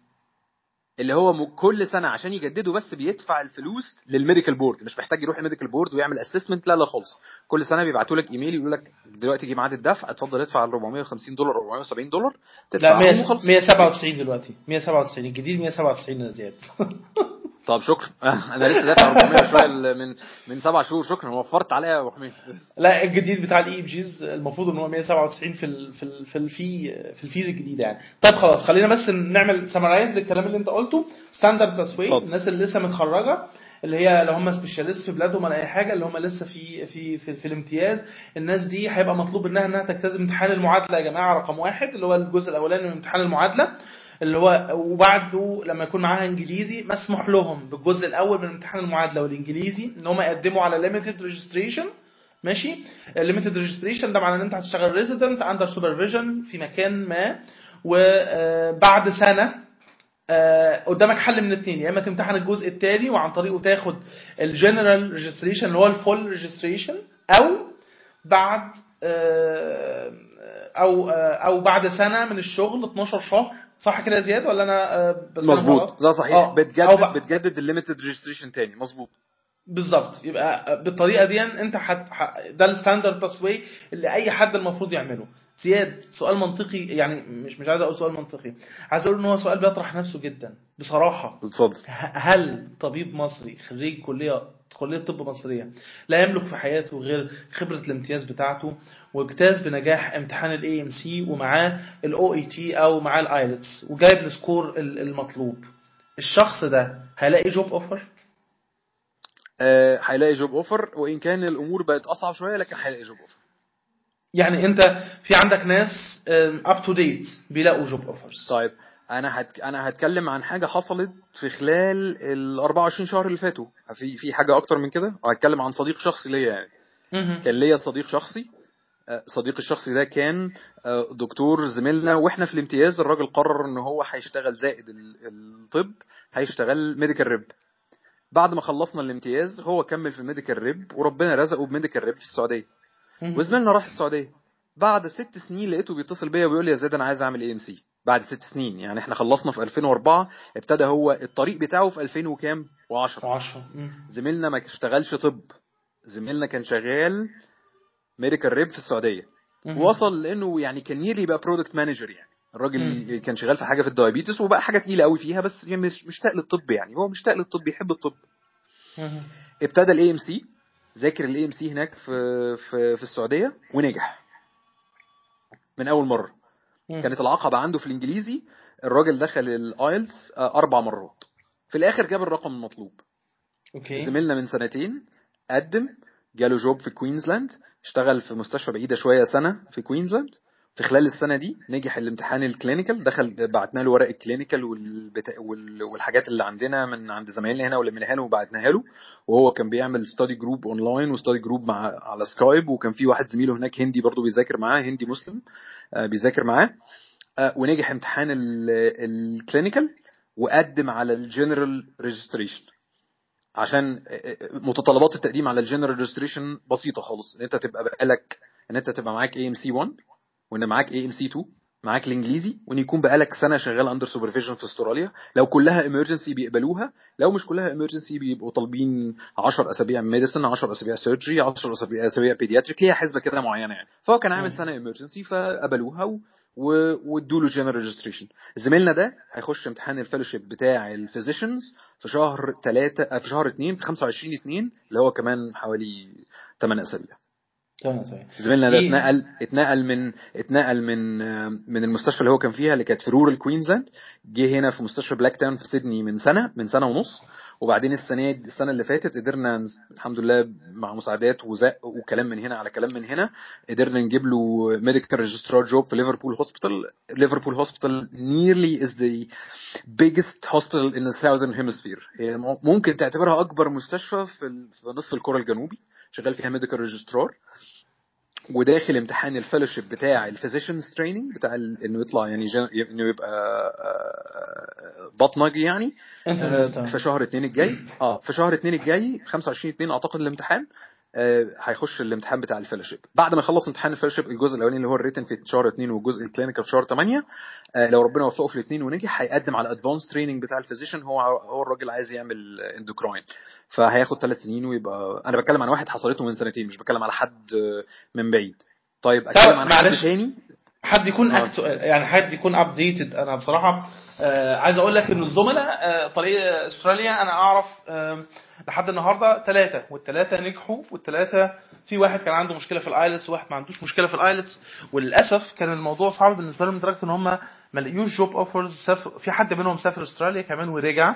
اللي هو كل سنة عشان يجدده بس بيدفع الفلوس لل medical board مش محتاج يروح ال medical board ويعمل assessment لا لا خالص. كل سنة بيبعتوا لك ايميل يقول لك دلوقتي جه ميعاد الدفع اتفضل ادفع ال 450 دولار 470 دولار لا 100 وخلاص 197 دلوقتي. 197 الجديد 197 يا زياد. طب شكرا. أنا لسه دافع 400 شوية من من سبع شهور. شكرا. وفرت عليا يا أبو حميد. لا الجديد بتاع الاي جيز المفروض إن هو 197 في ال في ال في ال fee في ال fees الجديده يعني. طيب خلاص خلينا بس نعمل summarize للكلام اللي أنت قلته. standard pathway اتفضل. الناس اللي لسه متخرجة اللي هي لو هم specialist في بلادهم ولا أي حاجة اللي هم لسه في في في, في الامتياز الناس دي هيبقى مطلوب منها إنها تجتاز امتحان المعادلة يا جماعة رقم واحد اللي هو الجزء الأولاني من امتحان المعادلة. اللي هو وبعده لما يكون معاها انجليزي مسموح لهم بالجزء الأول من امتحان المعادلة والإنجليزي إن هم يقدموا على limited registration ماشي؟ ال limited registration ده معناه إن أنت هتشتغل resident under supervision في مكان ما وبعد سنة آه، قدامك حل من اتنين يا إما تمتحن الجزء التاني وعن طريقه تاخد ال general registration اللي هو ال full registration أو بعد آه، أو آه، أو بعد سنة من الشغل 12 شهر صح كده يا زياد ولا أنا آه،؟ مظبوط. ده صحيح. آه، أو بتجدد بقى- بتجدد ال limited registration تاني. مظبوط. بالظبط. يبقى بالطريقة دي أنت حت... ده ال standard pathway اللي أي حد المفروض يعمله. زياد سؤال منطقي يعني مش مش عايز أقول سؤال منطقي. عايز أقول إن هو سؤال بيطرح نفسه جدا. بصراحة. اتفضل. هل طبيب مصري خريج كلية كلية طب مصرية لا يملك في حياته غير خبرة الامتياز بتاعته واجتاز بنجاح امتحان ال AMC ومعاه ال OET أو معاه ال IELTS وجايب ال score ال- المطلوب. الشخص ده هيلاقي جوب اوفر آه، هيلاقي job offer وإن كان الأمور بقت أصعب شوية لكن هيلاقي job offer يعني أنت في عندك ناس up to date بيلاقوا job offers طيب أنا هت... أنا هتكلم عن حاجة حصلت في خلال ال 24 شهر اللي فاتوا. في في حاجة أكتر من كده؟ وهتكلم عن صديق شخصي ليا يعني. كان ليا صديق شخصي صديقي الشخصي ده كان آه، دكتور زميلنا وإحنا في الامتياز الراجل قرر إن هو هيشتغل زائد ال- الطب هيشتغل medical rep بعد ما خلصنا الامتياز هو كمل في ال medical rep وربنا رزقه ب medical rep في السعودية. وزميلنا راح السعودية. بعد ست سنين لقيته بيتصل بيا وبيقول لي يا زياد أنا عايز أعمل AMC بعد ست سنين يعني إحنا خلصنا في 2004 ابتدى هو الطريق بتاعه في 2000 وكام؟ و10 10 زميلنا ما اشتغلش طب. زميلنا كان شغال medical rep في السعودية. وصل لإنه يعني كان already بقى product manager يعني. الراجل. كان شغال في حاجة في ال diabetes وبقى حاجة تقيلة قوي فيها بس يعني مش مشتاق للطب يعني. هو مشتاق للطب يحب الطب. ابتدى ال AMC ذاكر ال AMC هناك في في في السعودية ونجح. من أول مرة. كانت العقبة عنده في الإنجليزي الراجل دخل ال IELTS أربع مرات. في الآخر جاب الرقم المطلوب. أوكي. زميلنا من سنتين قدم جاله job في كوينزلاند اشتغل في مستشفى بعيدة شوية سنة في كوينزلاند في خلال السنة دي نجح الامتحان ال clinical دخل بعتنا له ورق ال clinical والبتا... وال... والحاجات اللي عندنا من عند زمايلنا هنا ولميناها له وبعتناها له. وهو كان بيعمل study group online و study group مع على Skype وكان في واحد زميله هناك هندي برضه بيذاكر معاه هندي مسلم آه بيذاكر معاه. آه ونجح امتحان ال clinical وقدم على ال general registration عشان متطلبات التقديم على ال general registration بسيطة خالص. إن أنت تبقى بقالك إن أنت تبقى معاك AMC 1 وإن معاك AMC 2 معاك الإنجليزي وإن يكون بقالك سنة شغال under supervision في استراليا. لو كلها emergency بيقبلوها لو مش كلها emergency بيبقوا طالبين 10 أسابيع medicine 10 أسابيع surgery 10 أسابيع أسابيع pediatric ليها حسبة كده معينة يعني. فهو كان عامل سنة emergency فقبلوها. وادوا له general registration زميلنا ده هيخش امتحان ال fellowship بتاع ال physicians في شهر 3 في شهر 2 في 25 2 اللي هو كمان حوالي 8 أسابيع. تمام زميلنا ده إيه؟ اتنقل اتنقل من اتنقل من من المستشفى اللي هو كان فيها اللي كانت في rural كوينزلاند جه هنا في مستشفى بلاك تاون في سيدني من سنة من سنة ونص. وبعدين السنة السنة اللي فاتت قدرنا الحمد لله مع مساعدات وزق وكلام من هنا على كلام من هنا قدرنا نجيب له medical registrar job في Liverpool Hospital Liverpool Hospital nearly is the biggest hospital in the southern hemisphere. هي ممكن تعتبرها أكبر مستشفى في نصف الكرة الجنوبي شغال فيها medical registrar وداخل امتحان ال fellowship بتاع ال physicians training بتاع إنه يطلع يعني جن... إنه يبقى آه، بطنجي يعني. انت آه، في شهر اتنين الجاي. آه في شهر اتنين الجاي 25 اتنين أعتقد الامتحان. آه، هيخش الامتحان بتاع ال fellowship بعد ما يخلص امتحان ال fellowship الجزء الأولاني اللي هو ال written في شهر اتنين والجزء ال clinical في شهر 8 آه، لو ربنا وفقه في الاثنين ونجح هيقدم على advanced training بتاع ال physician. هو هو الراجل عايز يعمل endocrine فهياخد ثلاث سنين ويبقى أنا بتكلم عن واحد حصلته من سنتين مش بتكلم على حد آه، من بعيد. طيب أتكلم عن حد. تاني؟ حد يكون آه. أكتو... يعني حد يكون updated أنا بصراحة آه عايز أقول لك إن الزملاء آه طريق أستراليا أنا أعرف آه لحد النهارده ثلاثة والثلاثه نجحوا والثلاثه في واحد كان عنده مشكلة في ال IELTS وواحد ما عندوش مشكلة في ال IELTS. وللأسف كان الموضوع صعب بالنسبة لهم لدرجة إن هم ما لقيوش job offers سافر في حد منهم سافر أستراليا كمان ورجع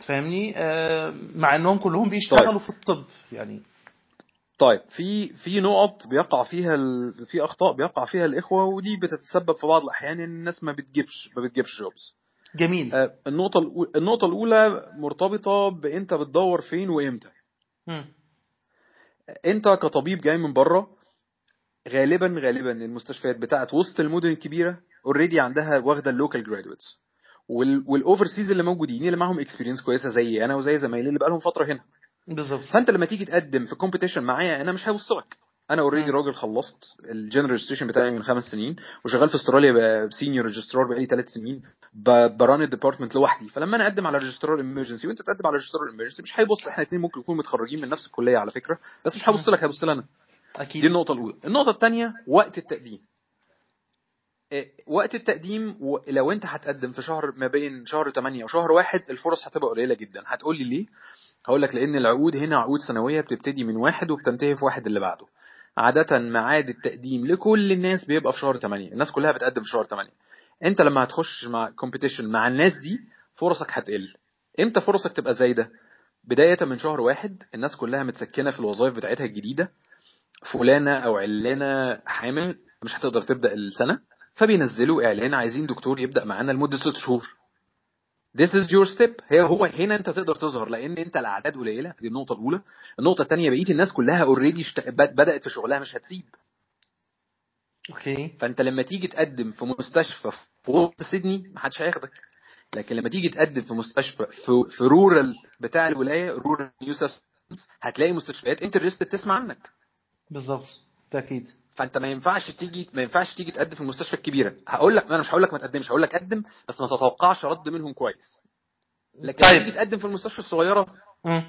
تفهمني؟ آه مع إنهم كلهم بيشتغلوا في الطب يعني. طيب في في نقط بيقع فيها ال... في أخطاء بيقع فيها الإخوة ودي بتتسبب في بعض الأحيان إن الناس ما بتجيبش ما بتجيبش jobs جميل. آه، النقطة الأو- النقطة الأولى مرتبطة بأنت بتدور فين وإمتى. مم. أنت كطبيب جاي من بره غالبا غالبا المستشفيات بتاعت وسط المدن الكبيرة already عندها واخدة ال local graduates وال overseas اللي موجودين اللي معاهم experience كويسة زي أنا وزي زمايلي اللي بقالهم فترة هنا. بالظبط. فأنت لما تيجي تقدم في competition معايا أنا مش هيوصلك. أنا already. راجل خلصت ال general registration بتاعي من خمس سنين وشغال في أستراليا ب senior registrar بقالي ثلاث سنين ب run ال department لوحدي فلما أنا أقدم على registrar emergency وأنت تقدم على registrar emergency مش هيبص إحنا الاثنين ممكن نكون متخرجين من نفس الكلية على فكرة بس مش هيبص لك هيبص لنا أكيد دي النقطة الأولى، النقطة الثانية وقت التقديم. إيه، وقت التقديم لو أنت هتقدم في شهر ما بين شهر 8 وشهر واحد الفرص هتبقى قليلة جدا، هتقول لي ليه؟ هقول لك لأن العقود هنا عقود سنوية بتبتدي من واحد وبتنتهي في واحد اللي بعده. عادة ميعاد التقديم لكل الناس بيبقى في شهر 8، الناس كلها بتقدم في شهر 8. أنت لما هتخش مع كومبيتيشن مع الناس دي فرصك هتقل. إمتى فرصك تبقى زايدة؟ بداية من شهر واحد الناس كلها متسكنة في الوظائف بتاعتها الجديدة فلانة أو علانة حامل مش هتقدر تبدأ السنة فبينزلوا إعلان عايزين دكتور يبدأ معانا لمدة ست شهور This is your step. هي هو هنا انت تقدر تظهر لأن انت الأعداد قليلة. دي النقطة الأولى. النقطة الثانية بقية الناس كلها already. بد- بدأت في شغلها مش هتسيب. okay. فأنت لما تيجي تقدم في مستشفى في وسط سيدني محدش هياخدك. لكن لما تيجي تقدم في مستشفى في, في rural بتاع الولاية rural New هتلاقي مستشفيات interested تسمع عنك. بالظبط. ده أكيد. فانت ما ينفعش تيجي ما ينفعش تيجي تقدم في المستشفى الكبيرة هقول لك أنا مش هقول لك ما تقدمش هقول لك قدم بس ما تتوقعش رد منهم كويس لكن طيب. تيجي تقدم في المستشفى الصغيرة مم.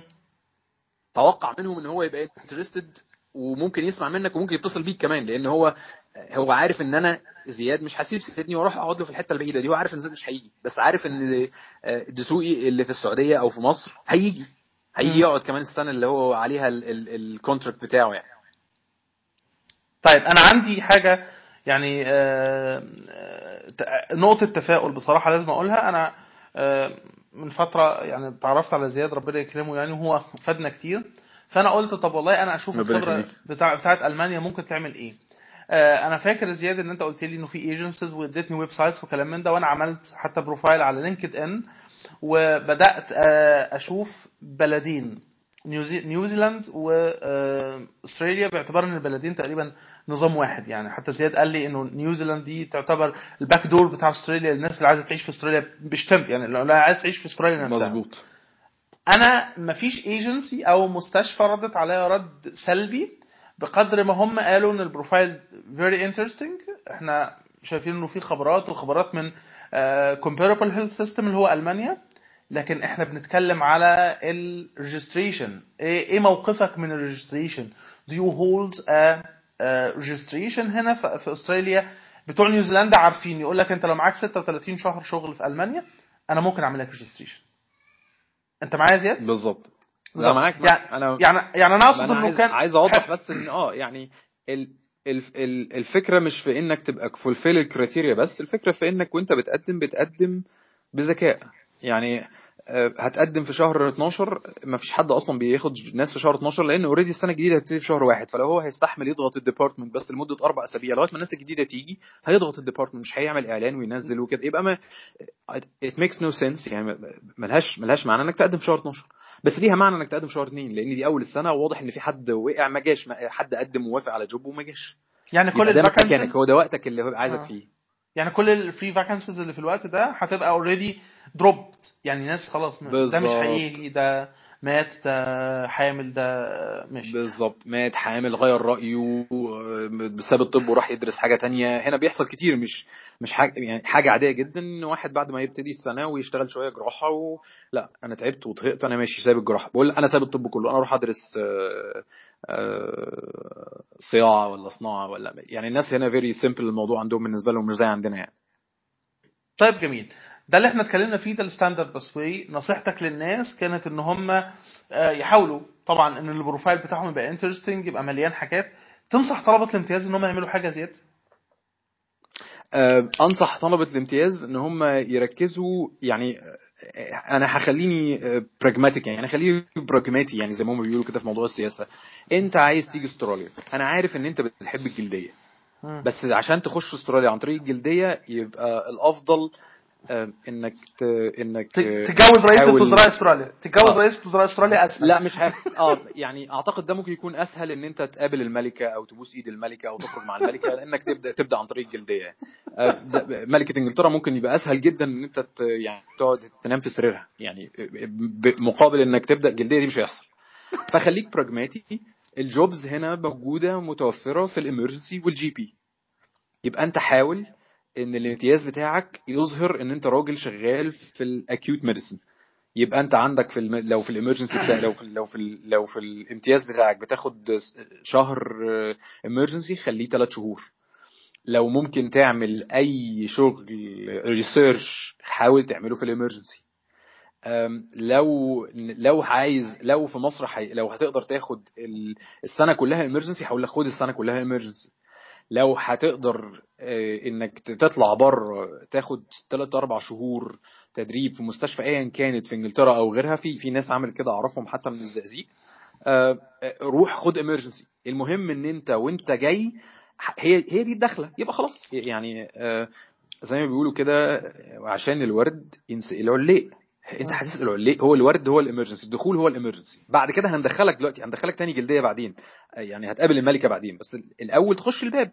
توقع منهم إن هو يبقى interested وممكن يسمع منك وممكن يتصل بيك كمان لأن هو هو عارف إن أنا زياد مش هسيب سيدني وأروح أقعد له في الحتة البعيدة دي هو عارف إن زياد مش هيجي بس عارف إن آه، دسوقي اللي في السعودية أو في مصر هيجي هيجي. يقعد كمان السنة اللي هو عليها ال contract بتاعه يعني طيب أنا عندي حاجة يعني آه، آه، نقطة تفاؤل بصراحة لازم أقولها أنا آه، من فترة يعني اتعرفت على زياد ربنا يكرمه يعني وهو فادنا كتير فأنا قلت طب والله أنا أشوف الخبرة. بتاع بتاعت ألمانيا ممكن تعمل إيه أنا فاكر زياد إن أنت قلت لي إنه في agencies واديتني websites وكلام من ده وأنا عملت حتى profile على لينكد ان وبدات أشوف بلدين. نيوزيلاند واستراليا باعتبار إن البلدين تقريبا نظام واحد. يعني حتى زياد قال لي إنه نيوزيلاند دي تعتبر ال back door بتاع أستراليا للناس اللي عايزة تعيش في أستراليا بشتمت. يعني لو لا عايز تعيش في أستراليا نفسها. مظبوط. أنا مفيش ايجنسي أو مستشفى ردت عليا رد سلبي بقدر ما هم قالوا إن ال profile very interesting إحنا شايفين إنه في خبرات وخبرات من comparable health system اللي هو ألمانيا. لكن إحنا بنتكلم على ال registration إيه إيه موقفك من ال registration do you hold a registration هنا في في أستراليا؟ بتوع نيوزيلندا عارفين. يقول لك أنت لو معاك 36 شهر شغل في ألمانيا أنا ممكن أعمل لك registration أنت معايا يا زياد؟ بالظبط. لا معاك يعني أنا يعني يعني أنا أقصد إنه كان عايز أوضح بس ان آه يعني ال ال ال الفكرة مش في إنك تبقى fulfill ال criteria بس الفكرة في إنك وأنت بتقدم بتقدم بذكاء. يعني هتقدم في شهر 12 ما فيش حد أصلا بياخد ناس في شهر 12 لأن already السنة الجديدة هتبتدي في شهر واحد. فلو هو هيستحمل يضغط ال department بس لمدة أربع أسابيع. لغاية ما الناس الجديدة تيجي هيضغط ال department مش هيعمل إعلان وينزل وكده. يبقى ما it makes no sense. يعني ملهاش ملهاش معنى إنك تقدم في شهر 12 بس ليها معنى إنك تقدم في شهر 2 لأن دي أول السنة. وواضح إن في حد وقع ما جاش. حد قدم ووافق على job وما جاش. يعني كل ده مكانك. هو ده وقتك اللي هو عايزك آه. فيه. يعني كل ال free vacancies اللي في الوقت ده هتبقى already dropped يعني ناس خلاص ده مش. هيجي ده مات ده حامل ده مش بالظبط مات حامل غير رأيه آه، بسبب الطب وراح يدرس حاجة تانية. هنا بيحصل كتير مش مش حاجة يعني حاجة عادية جدا إن واحد بعد ما يبتدي السنة ويشتغل شوية جراحة و... لا أنا تعبت وطهقت أنا ماشي سايب الجراحة. بقول أنا سايب الطب كله أنا أروح أدرس آه، آه، صياعة ولا صناعة ولا يعني الناس هنا very simple الموضوع عندهم بالنسبة لهم مش زي عندنا يعني. طيب جميل. ده اللي إحنا اتكلمنا فيه ده ال standard pathway نصيحتك للناس كانت إن هم آه، يحاولوا طبعا إن ال profile بتاعهم يبقى interesting يبقى مليان حاجات. تنصح طلبة الامتياز إن هم يعملوا حاجة زيادة؟ آه، أنصح طلبة الامتياز إن هم يركزوا يعني آه، أنا هخليني pragmatic يعني هخليه براجماتي يعني زي ما هم بيقولوا كده في موضوع السياسة. أنت عايز تيجي استراليا. أنا عارف إن أنت بتحب الجلدية. بس عشان تخش استراليا عن طريق الجلدية يبقى الأفضل إنك ت... إنك ت- تتجوز رئيس تحاول- وزراء أستراليا. تتجوز آه. رئيس وزراء أستراليا أسهل. لا مش ه... آه يعني أعتقد ده ممكن يكون أسهل إن أنت تقابل الملكة أو تبوس إيد الملكة أو تخرج مع الملكة لأنك تبدأ تبدأ عن طريق الجلدية. آه، ملكة إنجلترا ممكن يبقى أسهل جدا إن أنت ت... يعني تقعد تنام في سريرها. يعني ب- مقابل إنك تبدأ جلديه دي مش هيحصل. فخليك براجماتي الجوبز هنا موجودة متوفرة في الإمرجنسي والجي بي. يبقى أنت حاول إن الامتياز بتاعك يظهر إن أنت راجل شغال في ال acute medicine يبقى أنت عندك في الم... لو في ال emergency بتاع لو في لو في ال- لو في الامتياز بتاعك بتاخد شهر emergency خليه ثلاث شهور. لو ممكن تعمل أي شغل research حاول تعمله في ال emergency لو لو عايز لو في مصر حي... لو هتقدر تاخد ال- السنة كلها امرجنسي لك خد السنة كلها امرجنسي لو هتقدر آه، إنك تطلع بره تاخد 3 4 شهور تدريب في مستشفى ايا كانت في إنجلترا أو غيرها في في ناس عملت كده أعرفهم حتى من الزقازيق آه، آه، روح خد امرجنسي المهم إن أنت وأنت جاي هي هي دي الدخلة يبقى خلاص. يعني زي ما بيقولوا كده عشان الورد ينسق العليق. انت هتسال العليق هو الورد هو الإمرجنسي الدخول هو الإمرجنسي. بعد كده هندخلك دلوقتي هندخلك تاني جلدية بعدين. آه، يعني هتقابل الملكة بعدين بس الأول تخش الباب.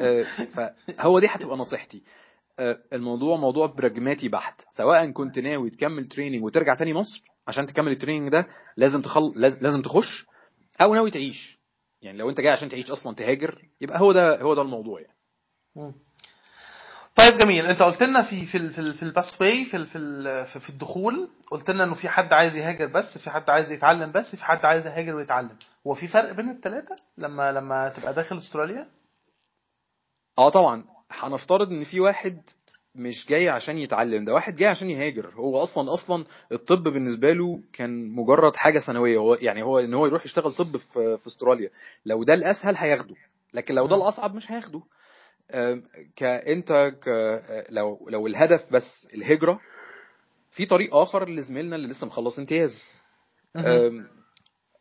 آه، فهو دي هتبقى نصيحتي. آه، الموضوع موضوع براجماتي بحت. سواء كنت ناوي تكمل training وترجع تاني مصر عشان تكمل ال training ده لازم تخل... لاز- لازم تخش أو ناوي تعيش. يعني لو انت جاي عشان تعيش أصلا تهاجر يبقى هو ده هو ده الموضوع يعني. طيب جميل. انت قلت لنا في في ال- في ال- في ال pathway في ال- في ال- في- الدخول قلت لنا إنه في حد عايز يهاجر بس في حد عايز يتعلم بس في حد عايز يهاجر ويتعلم. هو في فرق بين الثلاثه لما لما تبقى داخل أستراليا؟ آه طبعا. هنفترض إن في واحد مش جاي عشان يتعلم ده واحد جاي عشان يهاجر. هو أصلا أصلا الطب بالنسبة له كان مجرد حاجة ثانوية. هو يعني هو إن هو يروح يشتغل طب في في أستراليا. لو ده الأسهل هياخده لكن لو ده. الأصعب مش هياخده. كانت ك لو لو الهدف بس الهجرة في طريق آخر لزميلنا اللي لسه مخلص امتياز.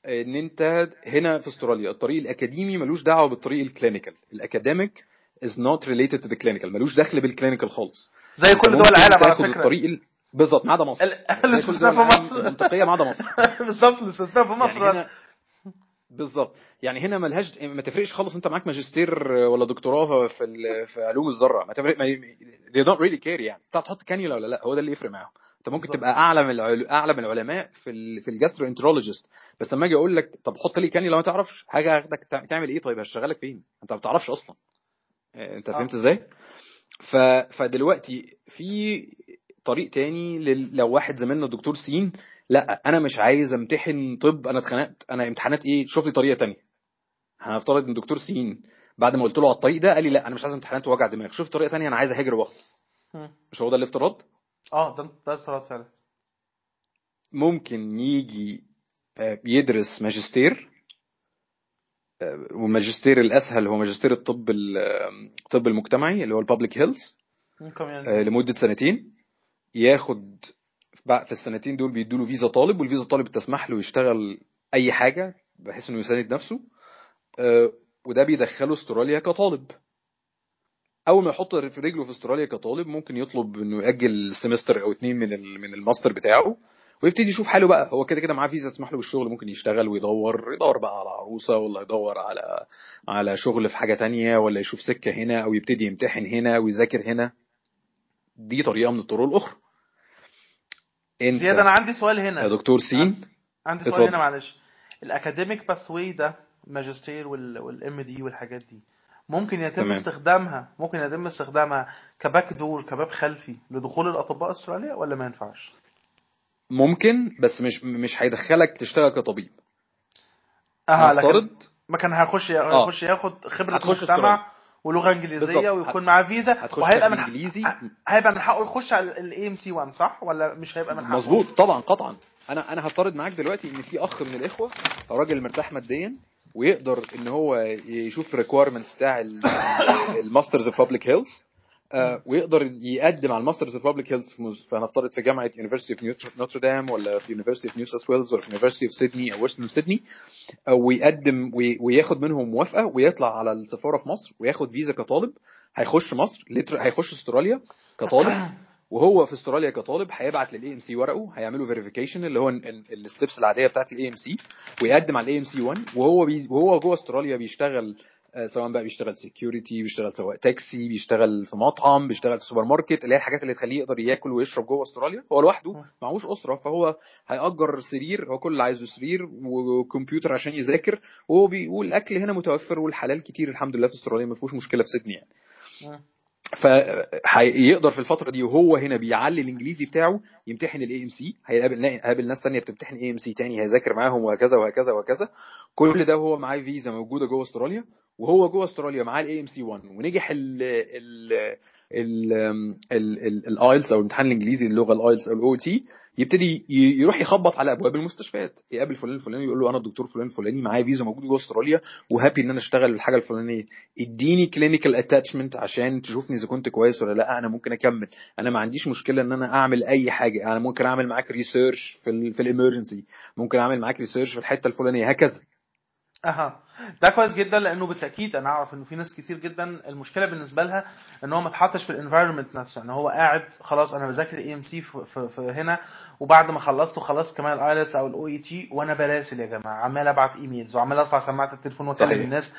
إن أنت هنا في أستراليا الطريق الأكاديمي ملوش دعوة بالطريق ال clinical ال academic is not related to the clinical ملوش دخل بال clinical خالص. زي كل دول العالم على فكرة. الطريق ال... بالظبط ما عدا مصر. الاستثناء في مصر. المنطقية ما عدا مصر. بالظبط الاستثناء في مصر. يعني بالظبط. يعني هنا ملهاش ما تفرقش خالص انت معاك ماجستير ولا دكتوراه في ال... في علوم الذرة. ما تفرق ما... they don't really care يعني. بتاع تحط كانيولا ولا لا هو ده اللي يفرق معاهم. انت ممكن بالظبط. تبقى أعلى من العل... أعلى من العلماء في ال... في ال gastroenterologist بس لما أجي أقول لك طب حط لي كانيولا ما تعرفش حاجة هاخدك تع- تعمل إيه؟ طيب هشتغلك فين؟ أنت ما بتعرفش أصلا. آه، أنت. فهمت إزاي؟ ف... فدلوقتي في طريق تاني لل... لو واحد زميلنا الدكتور سين لا أنا مش عايز أمتحن طب أنا اتخنقت. أنا امتحانات إيه؟ شوف لي طريقة تانية. هنفترض إن دكتور سين بعد ما قلت له على الطريق ده قال لي لا أنا مش عايز امتحانات ووجع دماغ. شوف طريقة تانية أنا عايز أهاجر وأخلص. مش هو ده الافتراض؟ آه ده ده افتراض فعلا. ممكن يجي آه، يدرس ماجستير آه، والماجستير الأسهل هو ماجستير الطب ال- آه، الطب المجتمعي اللي هو البابليك هيلث ممكن يعني. لمدة سنتين. ياخد في السنتين دول بيدوا له فيزا طالب والفيزا طالب تسمح له يشتغل أي حاجة بحيث إنه يساند نفسه آه، وده بيدخله استراليا كطالب. أول ما يحط في رجله في استراليا كطالب ممكن يطلب إنه يأجل semester أو اتنين من من الماستر بتاعه ويبتدي يشوف حاله بقى. هو كده كده معاه فيزا تسمح له بالشغل ممكن يشتغل ويدور يدور بقى على عروسة ولا يدور على على شغل في حاجة تانية ولا يشوف سكة هنا أو يبتدي يمتحن هنا ويذاكر هنا. دي طريقة من الطرق الأخرى. إنت زياد أنا عندي سؤال يا هنا دكتور سين عندي سؤال. هنا معلش ال academic pathway ده ماجستير وال MD والحاجات دي ممكن يتم تمام. استخدامها ممكن يتم استخدامها ك back door كباب خلفي لدخول الأطباء استراليا ولا ما ينفعش؟ ممكن بس مش مش هيدخلك تشتغل كطبيب آه لكن ما كان هيخش آه. يخش ياخد خبرة مجتمع ولغة إنجليزية. ويكون معاه فيزا وهيبقى من إنجليزي هيبقى من حقه يخش على ال AMC 1 صح ولا مش هيبقى من حقه؟ مظبوط طبعا قطعا أنا أنا هفترض معاك دلوقتي إن في أخ من الإخوة راجل مرتاح ماديا ويقدر إن هو يشوف ال requirements بتاع ال Masters of Public Health ويقدر يقدم على ال Masters of Public Health فنفترض في جامعة University of Notre Dame ولا في University of New South Wales ولا في University of Sydney أو Western Sydney ويقدم وي- وياخد منهم موافقة ويطلع على السفارة في مصر وياخد فيزا كطالب هيخش مصر هيخش استراليا كطالب وهو في استراليا كطالب هيبعت لل AMC ورقه هيعملوا verification اللي هو ال steps العادية بتاعت ال AMC ويقدم على ال AMC 1 وهو بي وهو جوه استراليا بيشتغل آه، سواء بقى بيشتغل security بيشتغل سواق تاكسي بيشتغل في مطعم بيشتغل في سوبر ماركت اللي هي الحاجات اللي تخليه يقدر ياكل ويشرب جوه أستراليا. هو لوحده معهوش أسرة فهو هيأجر سرير هو كل اللي عايزه سرير وكمبيوتر عشان يذاكر. وهو بيقول الاكل هنا متوفر والحلال كتير الحمد لله في أستراليا ما فيهوش مشكلة في سيدني يعني. فيقدر في الفترة دي وهو هنا بيعلي الانجليزي بتاعه يمتحن ال AMC هيقابل هيقابل ناس تانية بتمتحن AMC تاني هيذاكر معاهم وهكذا وهكذا وهكذا كل ده وهو معاه فيزا موجوده جوه استراليا وهو جوه استراليا معاه ال AMC 1 ونجح ال ال ال IELTS أو الامتحان الانجليزي اللغة ال IELTS أو ال OET يبتدي يروح يخبط على أبواب المستشفيات. يقابل فلان الفلاني يقول له أنا الدكتور فلان الفلاني معايا فيزا موجود جوه أستراليا و happy إن أنا أشتغل الحاجة الفلانية. إديني clinical attachment عشان تشوفني إذا كنت كويس ولا لأ. أنا ممكن أكمل. أنا ما عنديش مشكلة إن أنا أعمل أي حاجة. أنا ممكن أعمل معاك research في في ال emergency ممكن أعمل معاك research في الحتة الفلانية. هكذا. أها. ده كويس جدا لأنه بالتأكيد أنا أعرف إنه في ناس كتير جدا المشكلة بالنسبة لها إن هو ما اتحطش في ال environment نفسه إن هو قاعد خلاص أنا بذاكر AMC في هنا وبعد ما خلصت خلصت كمان ال IELTS أو ال OET وأنا براسل يا جماعة عمال أبعت emails وعمال أرفع سماعة التليفون واكلم الناس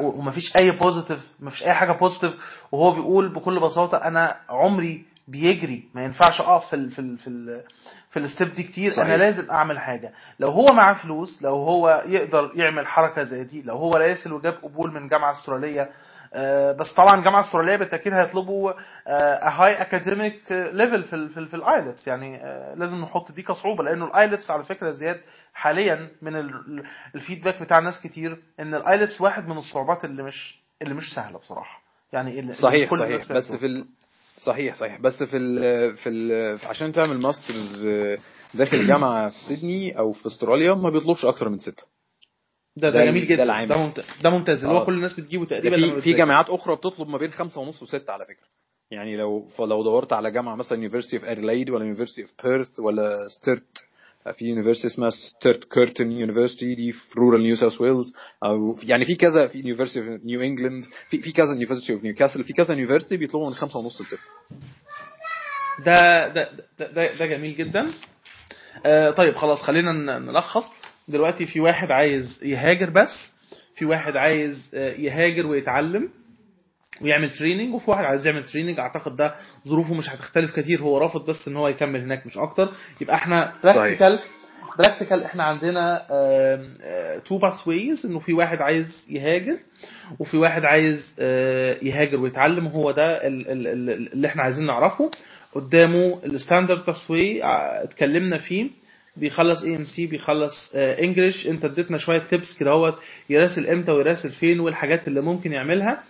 ومفيش أي positive مفيش أي حاجة positive وهو بيقول بكل بساطة أنا عمري بيجري. ما ينفعش أقف في ال في ال في ال في ال step دي كتير. صحيح. أنا لازم أعمل حاجة. لو هو معاه فلوس لو هو يقدر يعمل حركة زي دي لو هو راسل وجاب قبول من جامعة أسترالية آه، بس طبعا جامعة أسترالية بالتأكيد هيطلبوا high academic level في ال في, في ال IELTS يعني آه، لازم نحط دي كصعوبة لأنه ال IELTS على فكرة زياد حاليا من ال feedback بتاع ناس كتير إن ال IELTS واحد من الصعوبات اللي مش اللي مش سهلة بصراحة. يعني اللي صحيح صحيح. بس في ال... صحيح صحيح. بس في ال في ال عشان تعمل masters داخل جامعه في سيدني أو في أستراليا ما بيطلبش أكتر من ستة. ده ده, جميل جدا. ده, ده ممتاز ده ممتاز. اللي هو آه. كل الناس بتجيبه تقريبا في في جامعات أخرى بتطلب ما بين خمسة ونص وستة على فكرة. يعني لو فلو دورت على جامعة مثلا University of Adelaide ولا University of Perth ولا Sturt في university اسمها Sturt Curtin University دي في rural New South Wales أو يعني في كذا في University of New England في في كذا University of Newcastle في كذا university بيطلبوا من خمسة ونص لستة. ده ده ده, ده جميل جدا. آه طيب خلاص خلينا نلخص. دلوقتي في واحد عايز يهاجر بس في واحد عايز آه، يهاجر ويتعلم. ويعمل training وفي واحد عايز يعمل training أعتقد ده ظروفه مش هتختلف كتير هو رافض بس إن هو يكمل هناك مش أكتر. يبقى إحنا practical practical إحنا عندنا two pathways إنه في واحد عايز يهاجر وفي واحد عايز آه، يهاجر ويتعلم هو ده اللي إحنا عايزين نعرفه. قدامه ال standard pathway اتكلمنا فيه بيخلص AMC بيخلص English أنت اديتنا شوية tips كده أهوت يراسل إمتى ويراسل فين والحاجات اللي ممكن يعملها.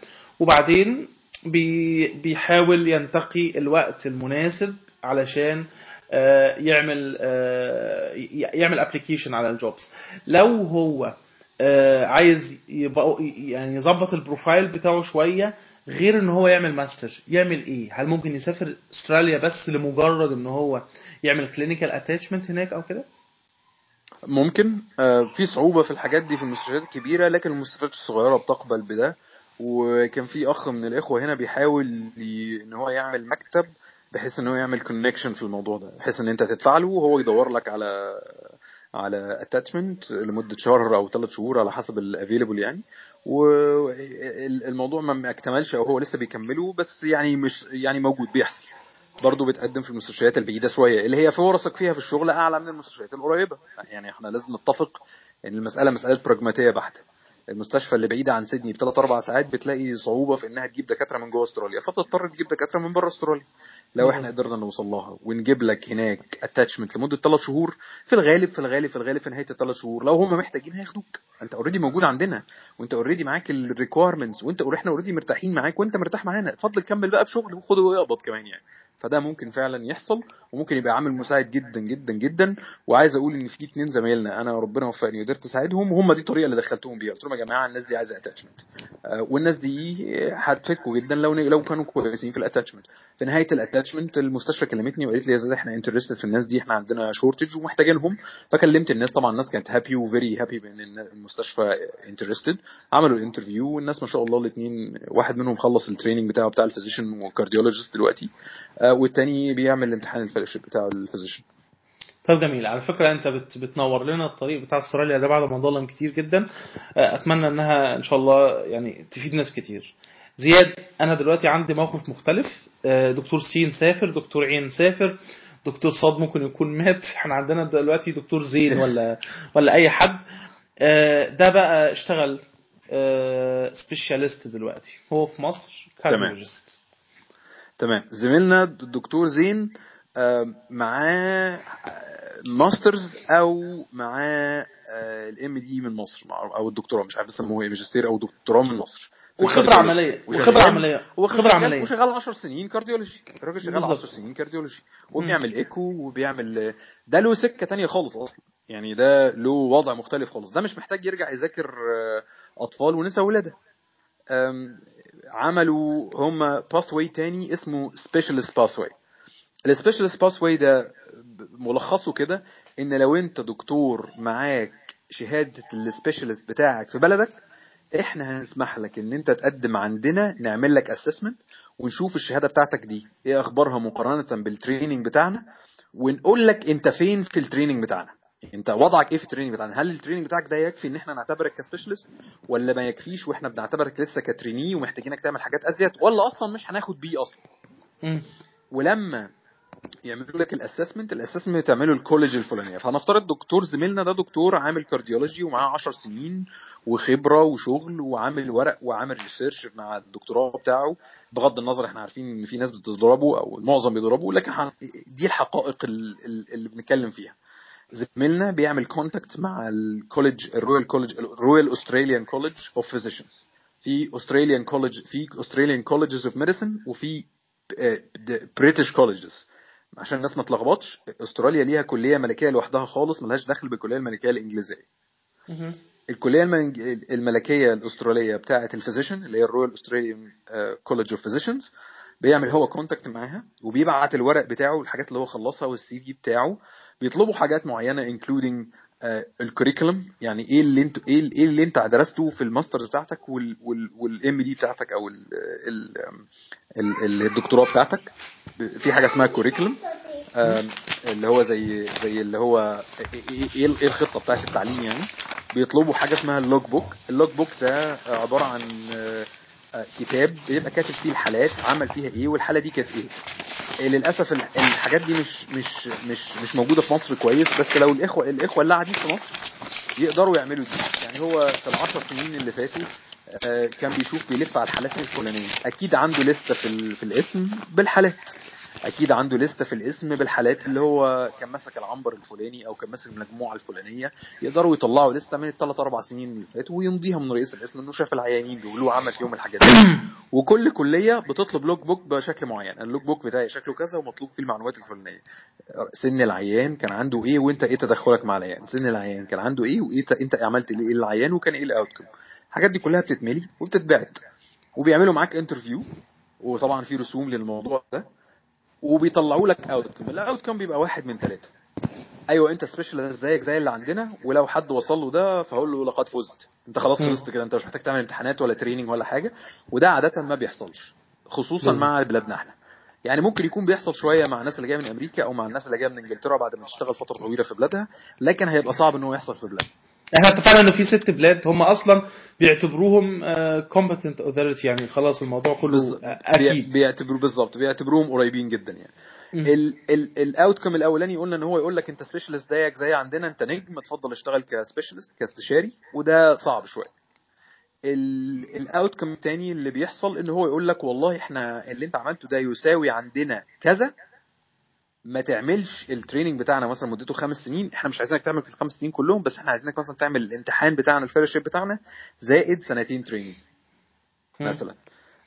وبعدين بي بيحاول ينتقي الوقت المناسب علشان آه، يعمل آه، يعمل application على ال jobs. لو هو آه، عايز يعني يظبط ال profile بتاعه شوية غير إن هو يعمل ماستر يعمل إيه؟ هل ممكن يسافر أستراليا بس لمجرد إن هو يعمل clinical attachment هناك أو كده؟ ممكن. في صعوبة في الحاجات دي في المستشفيات الكبيرة لكن المستشفيات الصغيرة بتقبل بده. وكان في أخ من الإخوة هنا بيحاول إن هو يعمل مكتب بحيث إن هو يعمل connection في الموضوع ده بحيث إن أنت تدفع له وهو يدور لك على على attachment لمدة شهر أو ثلاث شهور على حسب ال available يعني. والموضوع ما اكتملش أو هو لسه بيكمله بس يعني مش يعني موجود بيحصل. برضه بتقدم في المستشفيات البعيدة شوية اللي هي فرصك فيها في الشغل أعلى من المستشفيات القريبة. يعني إحنا لازم نتفق إن المسألة مسألة براجماتيه بحتة. المستشفى اللي بعيدة عن سيدني بثلاث أربع ساعات بتلاقي صعوبة في إنها تجيب دكاترة من جوه أستراليا. فبتضطر تجيب دكاترة من بره أستراليا. لو إحنا قدرنا نوصل لها ونجيب لك هناك attachment لمدة ثلاث شهور في الغالب في الغالب في الغالب في نهاية الثلاث شهور لو هم محتاجين هياخدوك. أنت already موجود عندنا وأنت already معاك ال requirements وأنت إحنا already مرتاحين معاك وأنت مرتاح معانا. اتفضل كمل بقى بشغل وخد ويقبض كمان يعني. فده ممكن فعلا يحصل وممكن يبقى عامل مساعد جدا جدا جدا. وعايز أقول إن في اتنين زمايلنا أنا ربنا وفقني وقدرت أساعدهم وهم دي الطريقة اللي دخلتهم بيها. قلت لهم يا جماعة الناس دي عايزة attachment آه، والناس دي هتفكوا جدا لو لو كانوا كويسين في ال attachment في نهاية ال attachment المستشفى كلمتني وقالت لي يا زياد إحنا interested في الناس دي إحنا عندنا shortage ومحتاجينهم. فكلمت الناس طبعا الناس كانت happy و very happy بأن المستشفى interested عملوا ال interview والناس ما شاء الله الاثنين واحد منهم خلص ال training بتاعه بتاع ال physician و cardiologist دلوقتي. آه، والتاني بيعمل امتحان ال fellowship بتاعه ال physician. طب جميل. على فكرة أنت بت بتنور لنا الطريق بتاع أستراليا ده بعد ما ظلم كتير جدا. آه، أتمنى إنها إن شاء الله يعني تفيد ناس كتير. زياد أنا دلوقتي عندي موقف مختلف. آه، دكتور سين سافر دكتور عين سافر دكتور صاد ممكن يكون مات. إحنا عندنا دلوقتي دكتور زين ولا ولا أي حد. آه، ده بقى اشتغل specialist دلوقتي. هو في مصر. cardiologist تمام. زميلنا الدكتور زين آه، معاه آه، masters أو معاه ال MD من مصر أو الدكتوراه مش عارف بيسموه إيه ماجستير أو دكتوراه من مصر. وخبرة عملية وخبرة وخبرة عملية عملية. وشغال 10 سنين cardiology الراجل شغال بالظبط. 10 سنين cardiology وبيعمل echo وبيعمل ده له سكة تانية خالص أصلا. يعني ده له وضع مختلف خالص. ده مش محتاج يرجع يذاكر آه، أطفال ونساء ولاده عملوا هم pathway تاني اسمه specialist pathway ال specialist pathway ده ملخصه كده إن لو أنت دكتور معاك شهادة ال specialist بتاعك في بلدك إحنا هنسمح لك إن أنت تقدم عندنا نعمل لك assessment ونشوف الشهادة بتاعتك دي إيه أخبارها مقارنة بال training بتاعنا ونقول لك أنت فين في ال training بتاعنا. انت وضعك إيه في ال training بتاعنا؟ هل ال training بتاعك ده يكفي ان إحنا نعتبرك ك specialist ولا ما يكفيش وإحنا بنعتبرك لسه ك trainee ومحتاجينك تعمل حاجات ازيد؟ ولا أصلا مش هناخد بيه أصلا. ولما يعملوا لك ال assessment ال assessment تعمله ال college الفلانية. فهنفترض دكتور زميلنا ده دكتور عامل cardiology ومعاه 10 سنين وخبرة وشغل وعامل ورق وعامل research مع الدكتوراه بتاعه. بغض النظر إحنا عارفين إن في ناس بتضربه أو المعظم بيضربه لكن دي الحقائق ال- ال- اللي بنتكلم فيها. زميلنا بيعمل contact مع ال college ال Royal College ال Royal Australian College of Physicians في Australian college في Australian colleges of medicine وفي British colleges عشان الناس ما تلخبطش أستراليا ليها كلية ملكية لوحدها خالص ملهاش دخل بالكلية الملكية الإنجليزية. الكلية الملكية الأسترالية بتاعه ال physician اللي هي ال Royal Australian College of Physicians بيعمل هو contact معاها وبيبعت الورق بتاعه الحاجات اللي هو خلصها وال CV بتاعه. بيطلبوا حاجات معينة including ال curriculum يعني إيه اللي أنت إيه إيه اللي أنت درسته في الماستر بتاعتك وال MD بتاعتك أو ال ال ال الدكتوراه بتاعتك. في حاجة اسمها curriculum اللي هو زي زي اللي هو إيه إيه الخطة بتاعت التعليم يعني. بيطلبوا حاجة اسمها ال log book ال log book ده عبارة عن آه، آه، كتاب بيبقى كاتب فيه الحالات عمل فيها إيه والحالة دي كانت إيه. للأسف ال- الحاجات دي مش مش مش مش موجودة في مصر كويس بس لو الاخوه الإخوة اللي قاعدين في مصر يقدروا يعملوا دي. يعني هو في العشر سنين اللي فاتوا آه، كان بيشوف بيلف على الحالات الفلانية. أكيد عنده لستة في في القسم بالحالات. أكيد عنده لسته في القسم بالحالات اللي هو كان ماسك العنبر الفلاني أو كان ماسك المجموعة الفلانية يقدروا يطلعوا لسته من الثلاث أربع سنين اللي فاتوا ويمضيها من رئيس القسم إنه شاف العيانين دول وعمل فيهم الحاجات دي. وكل كلية بتطلب log book بشكل معين ال log book بتاعي شكله كذا ومطلوب فيه المعلومات الفلانية. سن العيان كان عنده إيه وإنت إيه تدخلك مع العيان؟ سن العيان كان عنده إيه وإيه إنت عملت إيه للعيان وكان إيه ال outcome الحاجات دي كلها بتتملي وبتتبعت. وبيعملوا معاك interview وطبعا في رسوم للموضوع ده. وبيطلعوا لك outcome ال outcome بيبقى واحد من ثلاثة أيوه أنت specialist زيك زي اللي عندنا ولو حد وصل له ده فهقول له لقد فزت. أنت خلاص. خلصت كده. أنت مش محتاج تعمل امتحانات ولا training ولا حاجة. وده عادة ما بيحصلش خصوصا. مع بلادنا إحنا. يعني ممكن يكون بيحصل شوية مع الناس اللي جاية من أمريكا أو مع الناس اللي جاية من إنجلترا بعد ما تشتغل فترة طويلة في بلادها لكن هيبقى صعب إن هو يحصل في بلادنا إحنا اتفقنا إنه في ست بلاد هم أصلا بيعتبروهم competent authority يعني خلاص الموضوع كله. آه، أكيد بيعتبروا بالظبط بيعتبروهم قريبين جدا يعني مم. ال outcome الأولاني قلنا إن هو يقول لك أنت specialist زيك زي عندنا أنت نجم اتفضل اشتغل ك specialist كاستشاري وده صعب شوية ال outcome الثاني اللي بيحصل إن هو يقول لك والله إحنا اللي أنت عملته ده يساوي عندنا كذا ما تعملش ال training بتاعنا مثلا مدته خمس سنين إحنا مش عايزينك تعمل في الخمس سنين كلهم بس إحنا عايزينك مثلا تعمل الامتحان بتاعنا ال fellowship بتاعنا زائد سنتين training. مثلا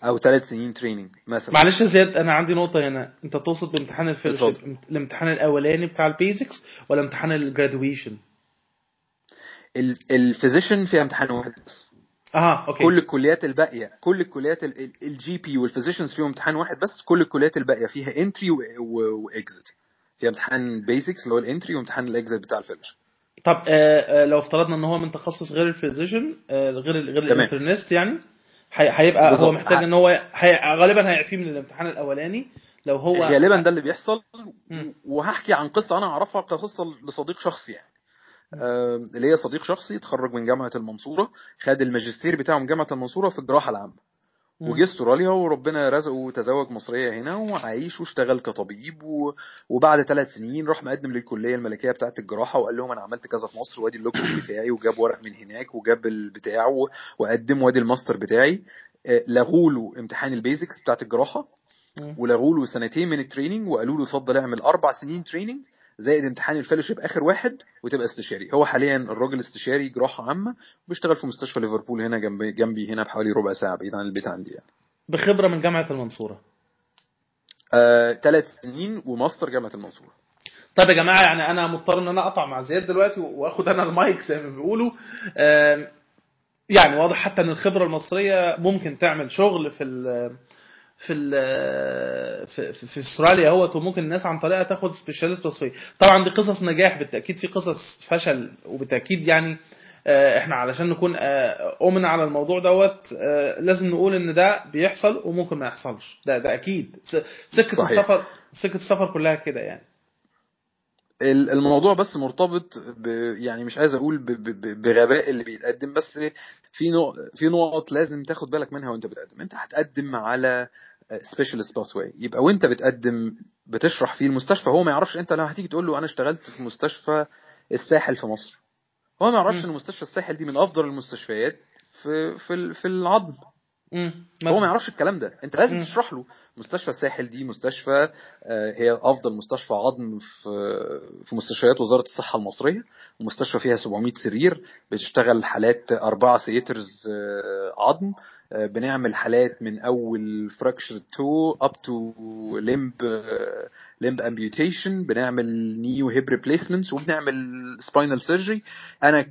أو ثلاث سنين training مثلا معلش يا زياد أنا عندي نقطة هنا أنت تقصد بامتحان ال fellowship. الامتحان الأولاني بتاع ال basics ولا امتحان ال graduation ال physician فيها امتحان واحد بس آه okay كل الكليات الباقية كل الكليات ال GP وال physicians فيهم امتحان واحد بس كل الكليات الباقية فيها entry و exit فيها امتحان basics اللي هو ال entry وامتحان ال exit بتاع ال fellowship طب آه آه لو افترضنا إن هو من تخصص غير ال physician آه غير غير. ال internist يعني هي- هيبقى هو. محتاج إن هو هي غالبا هيعفيه من الامتحان الأولاني لو هو غالبا ده اللي بيحصل. وهحكي عن قصة أنا أعرفها كقصة لصديق شخصي يعني اللي هي صديق شخصي اتخرج من جامعة المنصورة خد الماجستير بتاعه من جامعة المنصورة في الجراحة العامة. وجه استراليا وربنا رزقه وتزوج مصرية هنا وعايش واشتغل كطبيب و... وبعد ثلاث سنين راح مقدم للكلية الملكية بتاعه الجراحة وقال لهم أنا عملت كذا في مصر وأدي اللوكال بتاعي وجاب ورق من هناك وجاب البتاع و... وقدم وأدي الماستر بتاعي آه، لغوا له امتحان ال basics بتاعه الجراحة. ولغوا له سنتين من ال training وقالوا له اتفضل اعمل أربع سنين training زائد امتحان ال fellowship آخر واحد وتبقى استشاري. هو حاليا الراجل استشاري جراحة عامة بيشتغل في مستشفى ليفربول هنا جنبي جنبي هنا بحوالي ربع ساعة بعيد عن البيت عندي يعني. بخبرة من جامعة المنصورة. آه، ثلاث سنين وماستر جامعة المنصورة. طيب يا جماعة يعني أنا مضطر إن أنا أقطع مع زياد دلوقتي وأخد أنا المايك زي ما بيقولوا. آم، يعني واضح حتى إن الخبرة المصرية ممكن تعمل شغل في ال في ال في, في, استراليا اهوت وممكن الناس عن طريقها تاخد سبيشاليست وصفية. طبعا دي قصص نجاح بالتأكيد في قصص فشل وبالتأكيد يعني آه، إحنا علشان نكون آه، امن على الموضوع دوت آه، لازم نقول إن ده بيحصل وممكن ما يحصلش. ده ده أكيد. سكة صحيح. السفر سكة السفر كلها كده يعني. الموضوع بس مرتبط ب يعني مش عايز أقول ب- ب- بغباء اللي بيتقدم بس في نوع في نقط لازم تاخد بالك منها وأنت بتقدم. أنت هتقدم على specialist pathway يبقى وأنت بتقدم بتشرح فيه المستشفى هو ما يعرفش أنت لما هتيجي تقول له أنا اشتغلت في مستشفى الساحل في مصر هو ما يعرفش. إن مستشفى الساحل دي من أفضل المستشفيات في في في العظم. هو ما يعرفش الكلام ده. أنت لازم. تشرح له. مستشفى الساحل دي مستشفى آه، هي أفضل مستشفى عظم في في مستشفيات وزارة الصحة المصرية ومستشفى فيها 700 سرير بتشتغل حالات أربعة theatres عظم آه، بنعمل حالات من أول fracture to up to limb limb amputation بنعمل new hip replacements وبنعمل spinal surgery أنا.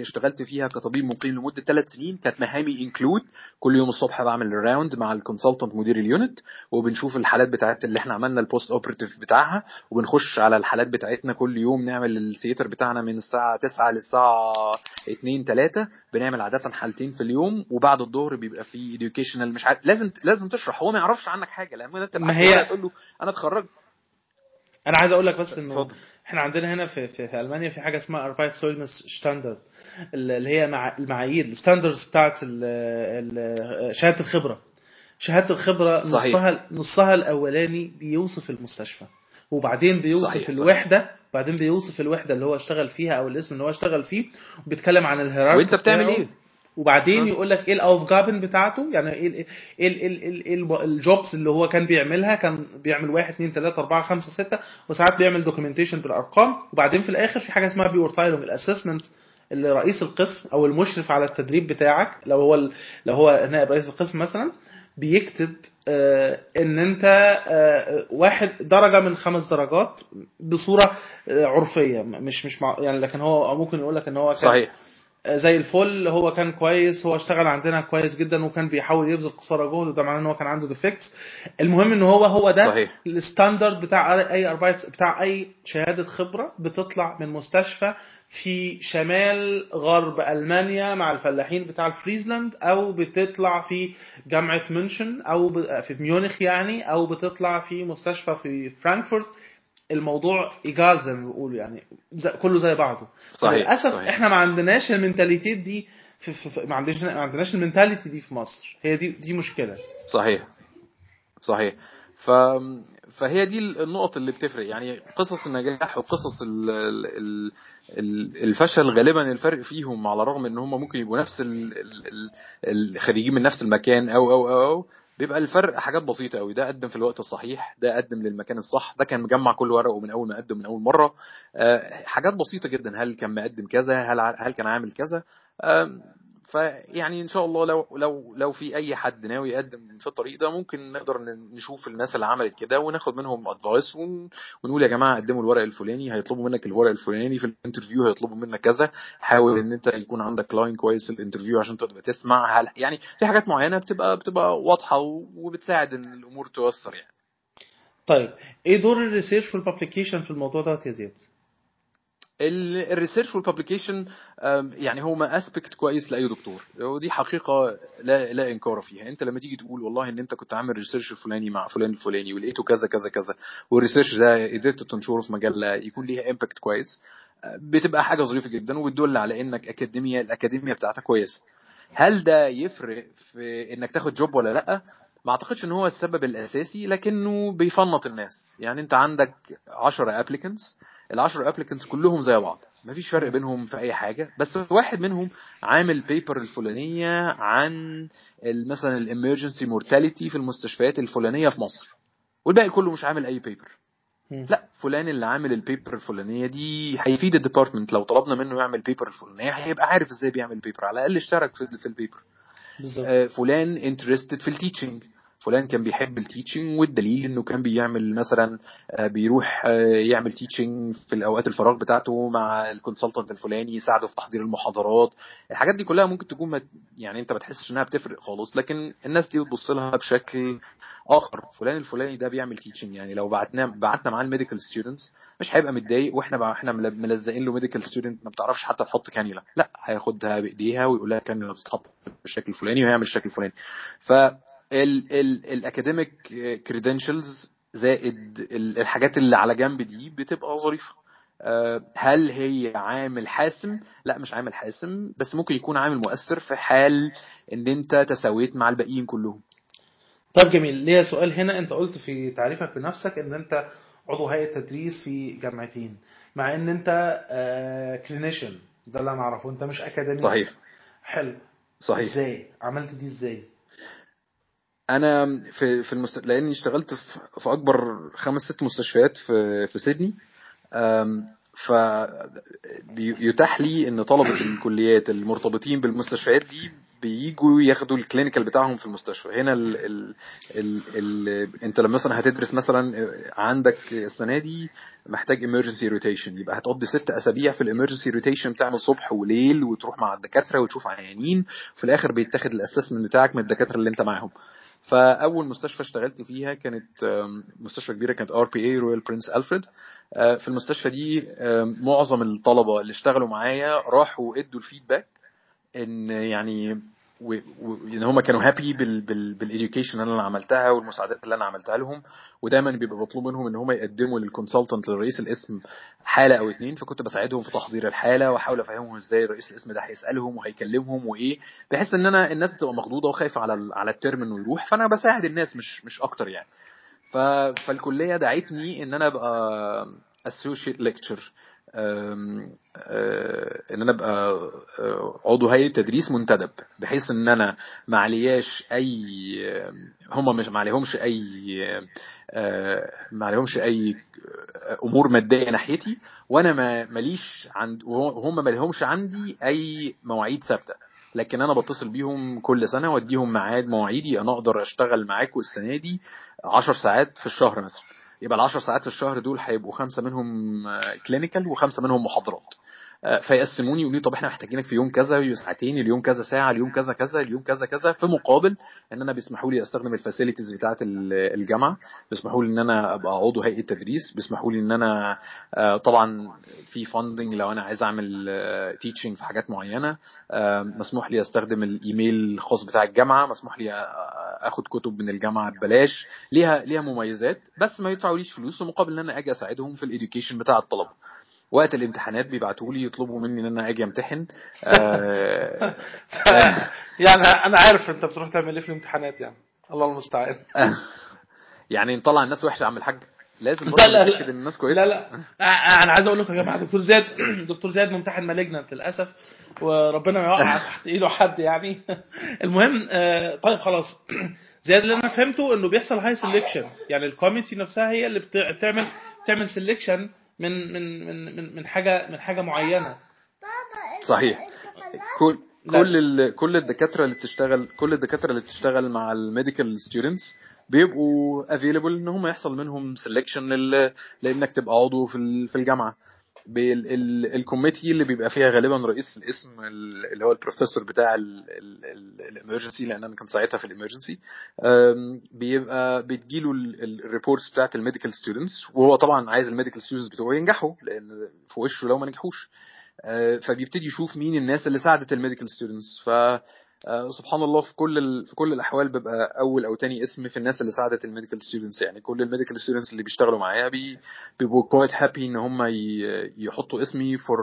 اشتغلت فيها كطبيب مقيم لمدة ثلاث سنين كانت مهامي include كل يوم الصبح بعمل round مع ال consultant مدير ال unit وبنشوف الحالات بتاعت اللي إحنا عملنا ال post operative بتاعها وبنخش على الحالات بتاعتنا كل يوم نعمل ال theatre بتاعنا من الساعة 9 للساعة 2 3 بنعمل عادة حالتين في اليوم وبعد الظهر بيبقى في educational مش عارف لازم لازم تشرح هو ما يعرفش عنك حاجة لما أنت ما هي- تقول له أنا اتخرجت أنا عايز أقول لك بس إنه اتفضل. إحنا عندنا هنا في في, في ألمانيا في حاجة اسمها Arbeitszeugnis standard اللي هي مع المعايير ال standards بتاعت شهادة الخبرة شهادة الخبرة صحيح. نصها نصها الأولاني بيوصف المستشفى وبعدين بيوصف صحيح، صحيح. الوحدة بعدين بيوصف الوحدة اللي هو اشتغل فيها أو الاسم اللي هو اشتغل فيه وبيتكلم عن ال hierarchy وأنت بتعمل. إيه وبعدين؟ يقول لك إيه ال Aufgaben بتاعته يعني إيه ال ال ال ال jobs اللي هو كان بيعملها كان بيعمل واحد اثنين ثلاثة أربعة خمسة ستة وساعات بيعمل documentation بالأرقام وبعدين في الآخر في حاجة اسمها Beurteilung ال assessment اللي رئيس القسم أو المشرف على التدريب بتاعك لو هو لو هو نائب رئيس القسم مثلا بيكتب آه إن أنت آه واحد درجة من خمس درجات بصورة آه عرفية مش مش مع يعني لكن هو ممكن يقول لك إن هو كان صحيح. زي الفل هو كان كويس هو اشتغل عندنا كويس جدا وكان بيحاول يبذل قصارى جهد وده معناه إن هو كان عنده defects المهم إن هو هو ده صحيح. ال standard بتاع أي بتاع أي شهادة خبرة بتطلع من مستشفى في شمال غرب ألمانيا مع الفلاحين بتاع ال Friesland أو بتطلع في جامعة مünchen أو في ميونخ يعني أو بتطلع في مستشفى في فرانكفورت الموضوع egal زي ما بيقولوا يعني كله زي بعضه. صحيح، للاسف صحيح. إحنا ما عندناش ال mentality دي في, في, في ما عندناش ما عندناش ال mentality دي في مصر. هي دي دي مشكلة. صحيح. صحيح. ف فهي دي النقط اللي بتفرق. يعني قصص النجاح وقصص ال... ال... ال- الفشل غالبا الفرق فيهم على الرغم إن هم ممكن يبقوا نفس ال... ال... ال- الخريجين من نفس المكان أو أو أو, أو بيبقى الفرق حاجات بسيطة قوي ده قدم في الوقت الصحيح ده قدم للمكان الصح ده كان مجمع كل ورقه من أول ما قدم من أول مرة. آه، حاجات بسيطة جدا. هل كان مقدم كذا؟ هل هل كان عامل كذا؟ فيعني إن شاء الله لو لو لو في أي حد ناوي يقدم في الطريق ده ممكن نقدر نشوف الناس اللي عملت كده وناخد منهم advice ونقول يا جماعة قدموا الورق الفلاني هيطلبوا منك الورق الفلاني في ال interview هيطلبوا منك كذا. حاول إن أنت يكون عندك line كويس في ال interview عشان تبقى تسمع. هل يعني في حاجات معينة بتبقى بتبقى واضحة وبتساعد إن الأمور تيسر يعني. طيب إيه دور ال research وال publication في الموضوع دوت يا زياد؟ ال research وال publication يعني هما aspect كويس لأي دكتور. ودي حقيقة لا لا إنكار فيها. أنت لما تيجي تقول والله إن أنت كنت عامل research الفلاني مع فلان الفلاني ولقيته كذا كذا كذا وال research ده قدرت تنشره في مجله يكون ليها impact كويس بتبقى حاجة ظريفة جدا وبتدل على إنك أكاديمية الاكاديميا بتاعتك كويسة. هل ده يفرق في إنك تاخد job ولا لأ؟ ما أعتقدش إن هو السبب الأساسي لكنه بيفنط الناس. يعني أنت عندك 10 applicants ال10 applicants كلهم زي بعض. ما فيش فرق بينهم في أي حاجة. بس واحد منهم عامل paper الفلانية عن مثلا ال emergency mortality في المستشفيات الفلانية في مصر. والباقي كله مش عامل أي paper لا فلان اللي عامل ال paper الفلانية دي هيفيد ال department لو طلبنا منه يعمل paper الفلانية هيبقى عارف إزاي بيعمل paper على الأقل اشترك في ال paper بالظبط. آه، فلان interested في ال teaching فلان كان بيحب ال teaching والدليل إنه كان بيعمل مثلا آه، بيروح آه، يعمل teaching في الأوقات الفراغ بتاعته مع ال consultant الفلاني يساعده في تحضير المحاضرات. الحاجات دي كلها ممكن تكون يعني أنت ما تحسش إنها بتفرق خالص لكن الناس دي بتبص لها بشكل آخر. فلان الفلاني ده بيعمل teaching يعني لو بعتنا بعتنا معاه ال medical students مش هيبقى متضايق وإحنا إحنا ملزقين له medical student ما بتعرفش حتى تحط كانيولا لا هياخدها بإيديها ويقول لها كانيولا بتتحط بالشكل الفلاني وهيعمل الشكل الفلاني ف ال academic credentials زائد الحاجات اللي على جنب دي بتبقى ظريفة. آه، هل هي عامل حاسم؟ لا مش عامل حاسم بس ممكن يكون عامل مؤثر في حال إن أنت تساويت مع الباقيين كلهم. طيب جميل. ليا سؤال هنا. أنت قلت في تعريفك بنفسك إن أنت عضو هيئة تدريس في جامعتين مع إن أنت clinician آه، ده اللي أنا أعرفه. أنت مش أكاديمي صحيح. حلو. صحيح. إزاي؟ عملت دي إزاي؟ أنا في في المست... لأني اشتغلت في, في أكبر خمس ست مستشفيات في في سيدني ف يتاح لي إن طلبة الكليات المرتبطين بالمستشفيات دي بييجوا ياخدوا ال clinical بتاعهم في المستشفى. هنا ال ال ال ال أنت لما مثلا هتدرس مثلا عندك السنة دي محتاج emergency rotation يبقى هتقضي ست أسابيع في ال emergency rotation بتعمل صبح وليل وتروح مع الدكاترة وتشوف عيانين وفي الآخر بيتاخد ال assessment بتاعك من الدكاترة اللي أنت معاهم. فأول مستشفى اشتغلت فيها كانت مستشفى كبيرة كانت RPA Royal Prince Alfred في المستشفى دي معظم الطلبة اللي اشتغلوا معايا راحوا ادوا ال feedback إن يعني وان هم كانوا happy بال education اللي أنا عملتها والمساعدات اللي أنا عملتها لهم. ودايما بيبقى مطلوب منهم إن هم يقدموا لل consultant لرئيس القسم حالة أو اتنين فكنت بساعدهم في تحضير الحالة وأحاول أفهمهم إزاي رئيس القسم ده هيسألهم وهيكلمهم وإيه. بحيث إن أنا الناس تبقى مخضوضة وخايفة على على ال term إنه يروح فأنا بساعد الناس مش مش أكتر يعني. فالكلية دعتني إن أنا أبقى lecturer آه، إن أنا أبقى آه، عضو هيئة تدريس منتدب بحيث إن أنا ما علياش أي هم مش ما عليهمش أي آه، ما عليهمش أي أمور مادية ناحيتي وأنا ما ماليش عند وهم ما لهمش عندي أي مواعيد ثابتة. لكن أنا بتصل بيهم كل سنة وأديهم ميعاد مواعيدي أنا أقدر أشتغل معاكم السنة دي 10 ساعات في الشهر مثلا. يبقى العشر ساعات في الشهر دول هيبقوا خمسة منهم clinical وخمسة منهم محاضرات. آه، فيقسموني يقولوا طب إحنا محتاجينك في يوم كذا ساعتين اليوم كذا ساعة اليوم كذا كذا اليوم كذا كذا في مقابل إن أنا بيسمحوا لي أستخدم ال facilities بتاعة الجامعة بيسمحوا لي إن أنا أبقى عضو هيئة تدريس بيسمحوا لي إن أنا آه، طبعا في funding لو أنا عايز أعمل teaching آه، في حاجات معينة مسموح لي أستخدم الايميل الخاص بتاع الجامعة مسموح لي آخد كتب من الجامعة ببلاش ليها ليها مميزات بس ما يدفعوليش فلوس ومقابل إن أنا أجي أساعدهم في الاديوكيشن بتاع الطلبة. وقت الامتحانات بيبعتوا لي يطلبوا مني إن أنا أجي أمتحن. آه يعني أنا عارف أنت بتروح تعمل إيه في الامتحانات يعني. الله المستعان. يعني نطلع الناس وحشة يا عم الحاج. لازم لا لا لا. الناس كويسة. لا لا. أنا عايز أقول لكم يا جماعة دكتور زياد دكتور زياد ممتحن مالجنت للأسف وربنا ما يوقع تحت إيده حد يعني. المهم آه، طيب خلاص. زياد اللي أنا فهمته إنه بيحصل هي selection يعني ال committee نفسها هي اللي بتعمل بتعمل سelection من من من من من حاجة من حاجة معينة. صحيح. كل كل كل الدكاترة اللي بتشتغل كل الدكاترة اللي بتشتغل مع ال medical students بيبقوا available إن هم يحصل منهم سelection لإنك تبقى عضو في في الجامعة. ال committee اللي بيبقى فيها غالبا رئيس القسم اللي هو البروفيسور بتاع ال emergency لأن أنا كنت ساعتها في ال emergency بيبقى بتجيله ال reports بتاعت ال medical students وهو طبعا عايز ال medical students بتوعه ينجحوا لأن في وشه لو ما نجحوش. آه، فبيبتدي يشوف مين الناس اللي ساعدت ال medical students ف سبحان الله في كل ال... في كل الأحوال بيبقى أول أو تاني اسم في الناس اللي ساعدت ال medical students يعني كل ال medical students اللي بيشتغلوا معايا بي... بيبقوا quite happy إن هم ي... يحطوا اسمي for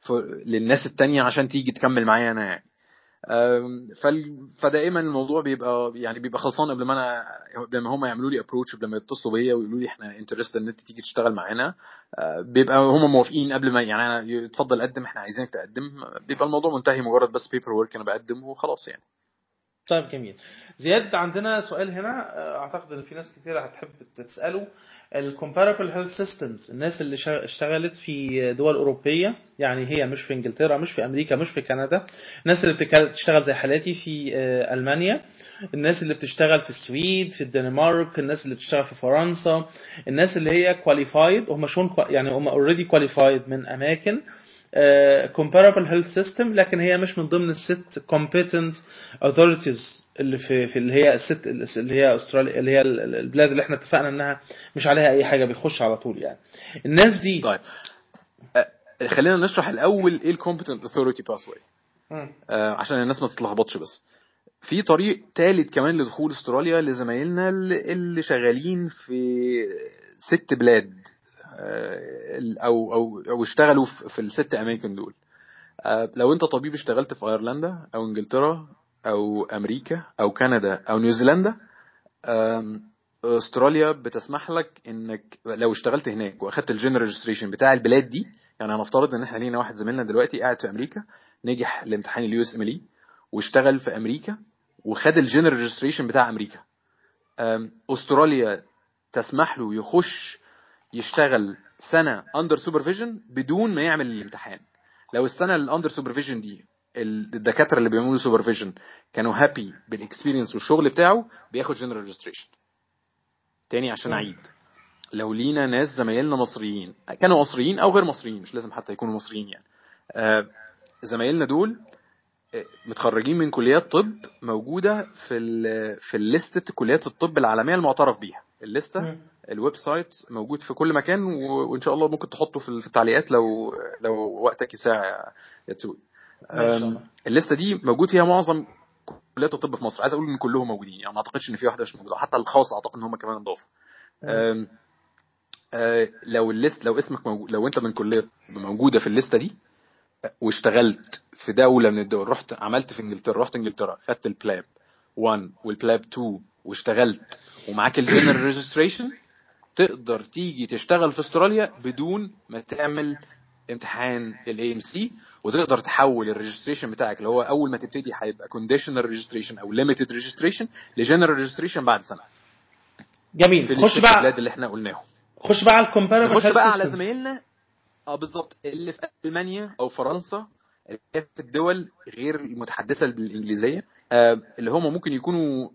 for للناس التانية عشان تيجي تكمل معايا أنا يعني. فدائما الموضوع بيبقى يعني بيبقى خلصان قبل ما أنا قبل ما هم يعملوا لي approach قبل ما يتصلوا بيا ويقولوا لي إحنا interested إن أنت تيجي تشتغل معانا. آه، بيبقى هم موافقين قبل ما يعني أنا اتفضل قدم إحنا عايزينك تقدم. بيبقى الموضوع منتهي مجرد بس paperwork أنا بقدم وخلاص يعني. طيب جميل. زياد عندنا سؤال هنا. آه، أعتقد إن في ناس كتير هتحب تسأله. ال comparable health systems الناس اللي اشتغلت في دول أوروبية يعني هي مش في إنجلترا مش في أمريكا مش في كندا. الناس اللي بتشتغل زي حالاتي في آه، ألمانيا. الناس اللي بتشتغل في السويد في الدنمارك الناس اللي بتشتغل في فرنسا. الناس اللي هي qualified هم شون يعني هم already qualified من أماكن. Comparable health system لكن هي مش من ضمن الست competent authorities اللي في في اللي هي الست اللي هي استراليا اللي هي البلاد اللي إحنا اتفقنا إنها مش عليها أي حاجة بيخش على طول يعني. الناس دي طيب. خلينا نشرح الأول إيه ال competent authority pathway عشان الناس ما تتلخبطش بس. في طريق ثالث كمان لدخول أستراليا لزمايلنا اللي شغالين في ست بلاد. أو أو أو اشتغلوا في الست أماكن دول. لو أنت طبيب اشتغلت في أيرلندا أو إنجلترا أو أمريكا أو كندا أو نيوزيلندا أستراليا بتسمح لك إنك لو اشتغلت هناك وأخدت ال general registration بتاع البلاد دي يعني هنفترض إن إحنا لينا واحد زميلنا دلوقتي قاعد في أمريكا نجح لامتحان ال USMLE واشتغل في أمريكا وخد ال general registration بتاع أمريكا. أستراليا تسمح له يخش يشتغل سنة under supervision بدون ما يعمل الامتحان. لو السنة ال under supervision دي الدكاترة اللي بيعملوا supervision كانوا happy بال experience والشغل بتاعه بياخد general registration تاني عشان أعيد. لو لينا ناس زمايلنا مصريين كانوا مصريين أو غير مصريين مش لازم حتى يكونوا مصريين يعني. آه زمايلنا دول متخرجين من كليات طب موجودة في ال في ال list ة كليات الطب العالمية المعترف بيها. ال list ة ال website موجود في كل مكان وإن شاء الله ممكن تحطه في التعليقات لو لو وقتك يساع يا توي ال list ة دي موجود فيها معظم كليات الطب في مصر. عايز أقول إن كلهم موجودين يعني ما أعتقدش إن في واحدة مش موجودة. حتى الخاص أعتقد إن هم كمان انضافوا لو ال list لو اسمك موجود لو أنت من كلية موجودة في ال list ة دي واشتغلت في دولة من الدول رحت عملت في إنجلترا رحت إنجلترا خدت ال PLAB 1 وال PLAB 2 واشتغلت ومعاك ال general registration تقدر تيجي تشتغل في استراليا بدون ما تعمل امتحان ال AMC وتقدر تحول ال registration بتاعك اللي هو أول ما تبتدي هيبقى conditional registration أو limited registration ل general registration بعد سنة. جميل. في خش بقى البلاد اللي إحنا قلناهم. خش بقى على ال comparative نخش بقى على زمايلنا. آه بالظبط. اللي في ألمانيا أو فرنسا اللي في الدول غير المتحدثة بالإنجليزية آه اللي هم ممكن يكونوا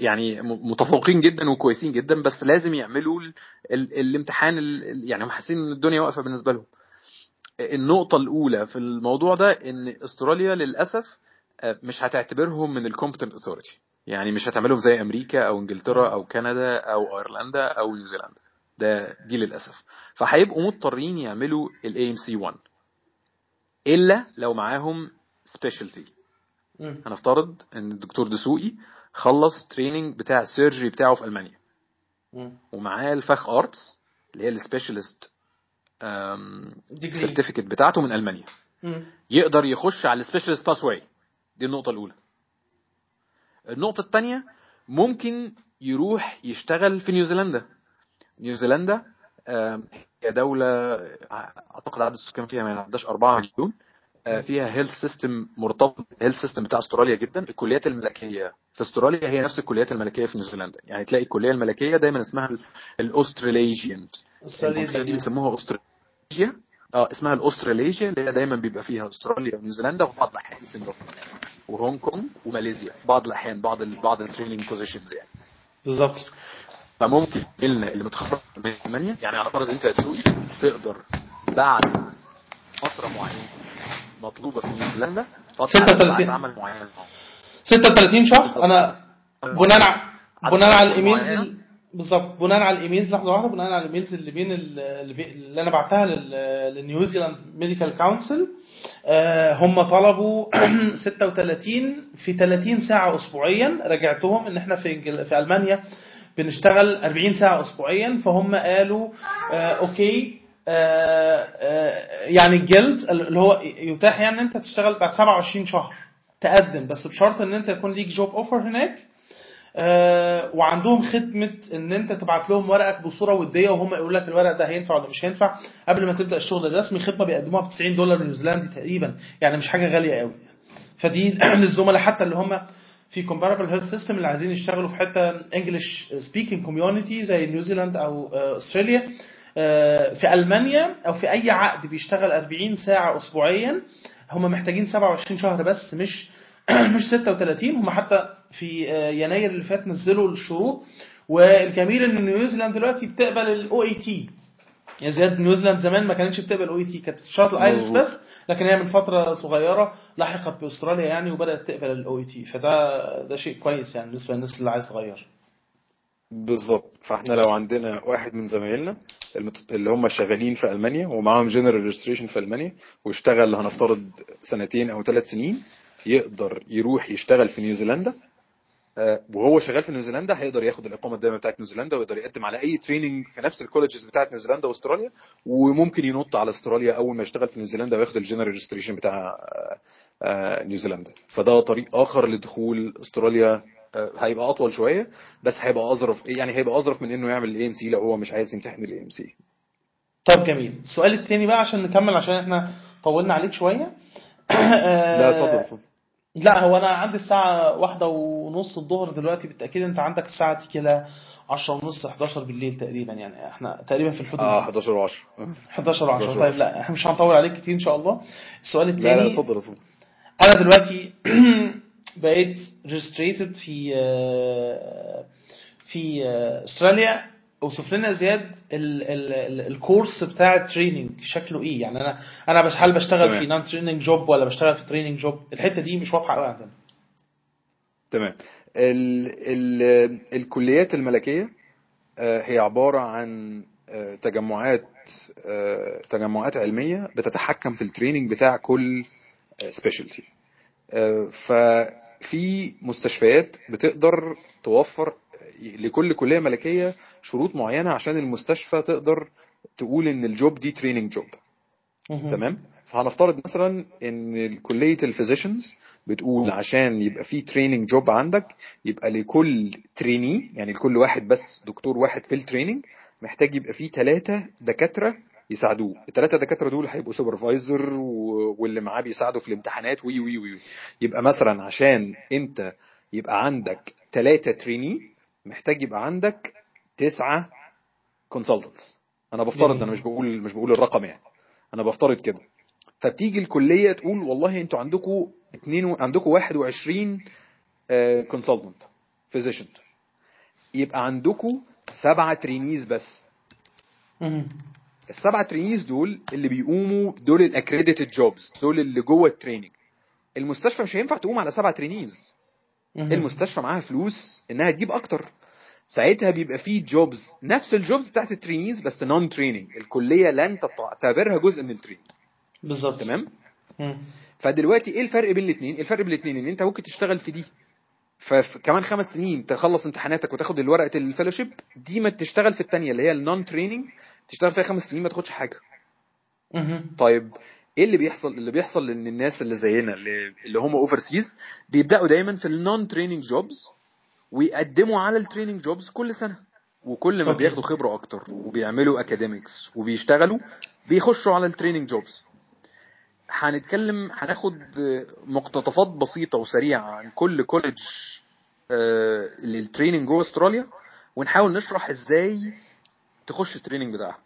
يعني متفوقين جدا وكويسين جدا بس لازم يعملوا ال ال الامتحان ال يعني هم حاسين إن الدنيا واقفة بالنسبة لهم. النقطة الأولى في الموضوع ده إن أستراليا للأسف مش هتعتبرهم من الكومبتنت أوثوريتي. يعني مش هتعملهم زي أمريكا أو إنجلترا أو كندا أو أيرلندا أو نيوزيلندا. ده دي للأسف. فهيبقوا مضطرين يعملوا ال AMC 1 إلا لو معاهم specialty هنفترض إن الدكتور دسوقي خلص training بتاع ال surgery بتاعه في ألمانيا. ومعاه الفخ ارتس اللي هي ال specialist certificate بتاعته من ألمانيا. يقدر يخش على ال specialist pathway دي النقطة الأولى. النقطة الثانية ممكن يروح يشتغل في نيوزيلندا. نيوزيلندا هي دولة أعتقد عدد السكان فيها ما يعداش 4 مليون. فيها health system مرتبط ال health system بتاع أستراليا جدا. الكليات الملكية في أستراليا هي نفس الكليات الملكية في نيوزيلندا. يعني تلاقي الكلية الملكية دايما اسمها ال Australasian المنطقة دي بيسموها Australasia آه اسمها ال Australasia اللي هي دايما بيبقى فيها أستراليا ونيوزيلندا وفي بعض الأحيان سنغافوره وهونج كونج وماليزيا في بعض الأحيان بعض ال بعض ال training positions يعني. بالظبط. فممكن زميلنا اللي متخرج من ألمانيا يعني على فرض أنت يا سوي تقدر بعد فترة معينة مطلوبة في نيوزيلندا فتره 36. عمل معينه 36 شهر بالظبط. أنا بناء بناء على ال emails بالظبط بناء على ال emails لحظة واحدة بناء على ال emails اللي بين ال- اللي, أنا بعتها لل- لل New Zealand Medical Council هم طلبوا 36 في 30 ساعة اسبوعيا رجعتهم إن إحنا في. في ألمانيا بنشتغل 40 ساعة اسبوعيا فهم قالوا آه okay آه آه يعني الجلد اللي هو يتاح يعني إن أنت تشتغل بعد 27 شهر تقدم. بس بشرط إن أنت يكون ليك job offer هناك. آه، وعندهم خدمة إن أنت تبعت لهم ورقك بصورة ودية وهم يقولوا لك الورق ده هينفع ولا مش هينفع. قبل ما تبدأ الشغل الرسمي خدمة بيقدموها ب 90 دولار نيوزيلندي تقريبا. يعني مش حاجة غالية قوي. فدي للزملاء حتى اللي هم في comparable health system اللي عايزين يشتغلوا في حتة English speaking community زي نيوزيلاند أو آه، أستراليا. آه، في ألمانيا أو في أي عقد بيشتغل 40 ساعة اسبوعيا هم محتاجين 27 شهر بس مش مش 36 هم حتى في آه، يناير اللي فات نزلوا الشروط والجميل إن New Zealand دلوقتي بتقبل ال OET يعني زيادة New Zealand زمان ما كانتش بتقبل OET كانت ال IELTS مظبوط. بس لكن هي من فترة صغيرة لحقت بأستراليا يعني وبدأت تقبل ال OET فده ده شيء كويس يعني بالنسبة للناس اللي عايز تغير. بالظبط. فاحنا لو عندنا واحد من زمايلنا اللي هم شغالين في ألمانيا ومعاهم general registration في ألمانيا واشتغل هنفترض سنتين أو ثلاث سنين يقدر يروح يشتغل في نيوزيلندا. آه، وهو شغال في نيوزيلندا هيقدر ياخد الإقامة الدائمة بتاعت نيوزيلندا ويقدر يقدم على أي training في نفس ال colleges بتاعت نيوزيلندا وأستراليا وممكن ينط على أستراليا أول ما يشتغل في نيوزيلندا وياخد ال general registration بتاع آه، آه، نيوزيلندا. فده طريق آخر لدخول أستراليا هيبقى أطول شوية بس هيبقى أظرف يعني هيبقى أظرف من إنه يعمل ال AMC لو هو مش عايز يمتحن ال AMC طب جميل. السؤال التاني بقى عشان نكمل عشان إحنا طولنا عليك شوية. لا اتفضل اتفضل. لا هو أنا عندي الساعة واحدة ونص الظهر دلوقتي بالتأكيد أنت عندك الساعة تيجي كده 10 ونص 11 بالليل تقريبا يعني. إحنا تقريبا في الحدود آه دي. 11 و10 11 و10 11 طيب لا إحنا مش هنطول عليك كتير إن شاء الله. السؤال لا لا الثاني اتفضل اتفضل. أنا دلوقتي بقيت registered في آه، في آه، أستراليا أوصف لنا زياد ال ال ال ال course بتاع ال training شكله إيه؟ يعني أنا أنا بس هل بشتغل تمام. في non-training job ولا بشتغل في training job الحتة دي مش واضحة قوي عندنا. تمام. ال ال الكليات الملكية آه، هي عبارة عن تجمعات تجمعات علمية بتتحكم في ال training بتاع كل specialty ففي مستشفيات بتقدر توفر لكل كلية ملكية شروط معينة عشان المستشفى تقدر تقول إن ال job دي training job. تمام فهنفترض مثلا إن كلية ال physicians بتقول عشان يبقى في training job عندك يبقى لكل trainee يعني لكل واحد بس دكتور واحد في ال training محتاج يبقى فيه ثلاثة دكاترة يساعدوه. الثلاثه دكاترة دول هيبقوا supervisor واللي معاه بيساعده في الامتحانات. وي وي وي. يبقى مثلا عشان انت يبقى عندك ثلاثة trainee محتاج يبقى عندك تسعة consultants أنا بفترض أنا مش بقول مش بقول الرقم يعني. أنا بفترض كده. فبتيجي الكلية تقول والله أنتوا عندكم اتنين و... عندكم 21 consultant physician يبقى عندكم سبعة trainees بس. السبعه trainees دول اللي بيقوموا دول ال accredited jobs دول اللي جوه ال training المستشفى مش هينفع تقوم على سبعه trainees. المستشفى معاها فلوس إنها تجيب أكتر. ساعتها بيبقى فيه jobs نفس ال jobs بتاعت ال trainees بس non-training الكلية لن تعتبرها جزء من ال training بالظبط. تمام؟ مم. فدلوقتي إيه الفرق بين الاثنين الفرق بين الاثنين إن أنت ممكن تشتغل في دي. فكمان خمس سنين تخلص امتحاناتك وتاخد الورقة ال fellowship دي ما تشتغل في الثانية اللي هي ال non-training تشتغل فيها خمس سنين ما تاخدش حاجة. طيب إيه اللي بيحصل اللي بيحصل إن الناس اللي زينا اللي, اللي هم overseas بيبدأوا دايما في ال non-training jobs ويقدموا على ال training jobs كل سنة وكل ما. بياخدوا خبرة أكتر وبيعملوا academics وبيشتغلوا بيخشوا على ال training jobs هنتكلم هناخد مقتطفات بسيطة وسريعة عن كل college لل training جوه استراليا ونحاول نشرح إزاي تخش ال training بتاعها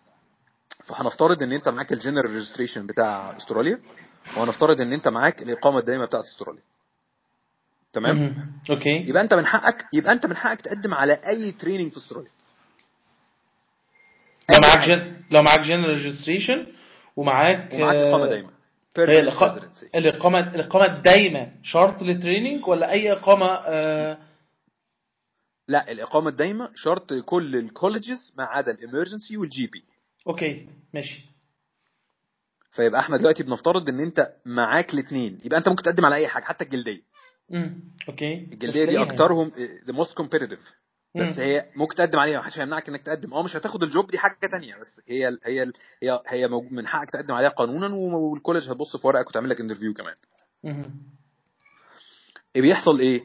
فهنفترض إن أنت معاك ال general registration بتاع أستراليا وهنفترض إن أنت معاك الإقامة الدائمة بتاعت أستراليا تمام. أوكي يبقى أنت من حقك يبقى أنت من حقك تقدم على أي training في أستراليا لو معاك. جن... لو معاك general registration ومعاك ومعاك إقامة آه، residency. الإقامة الإقامة الدايمة شرط لل training ولا أي إقامة آه، لا الإقامة الدايمة شرط كل ال colleges ما عدا ال emergency وال GP أوكي ماشي. فيبقى إحنا دلوقتي بنفترض إن أنت معاك الاثنين يبقى أنت ممكن تقدم على أي حاجة حتى الجلدية. امم أوكي. الجلدية دي أكترهم the most competitive. بس. هي ممكن تقدم عليها ما حدش هيمنعك إنك تقدم. أه مش هتاخد ال job دي حاجة تانية. بس هي هي هي هي من حقك تقدم عليها قانونا وال college هتبص في ورقك وتعمل لك interview كمان. إيه بيحصل إيه؟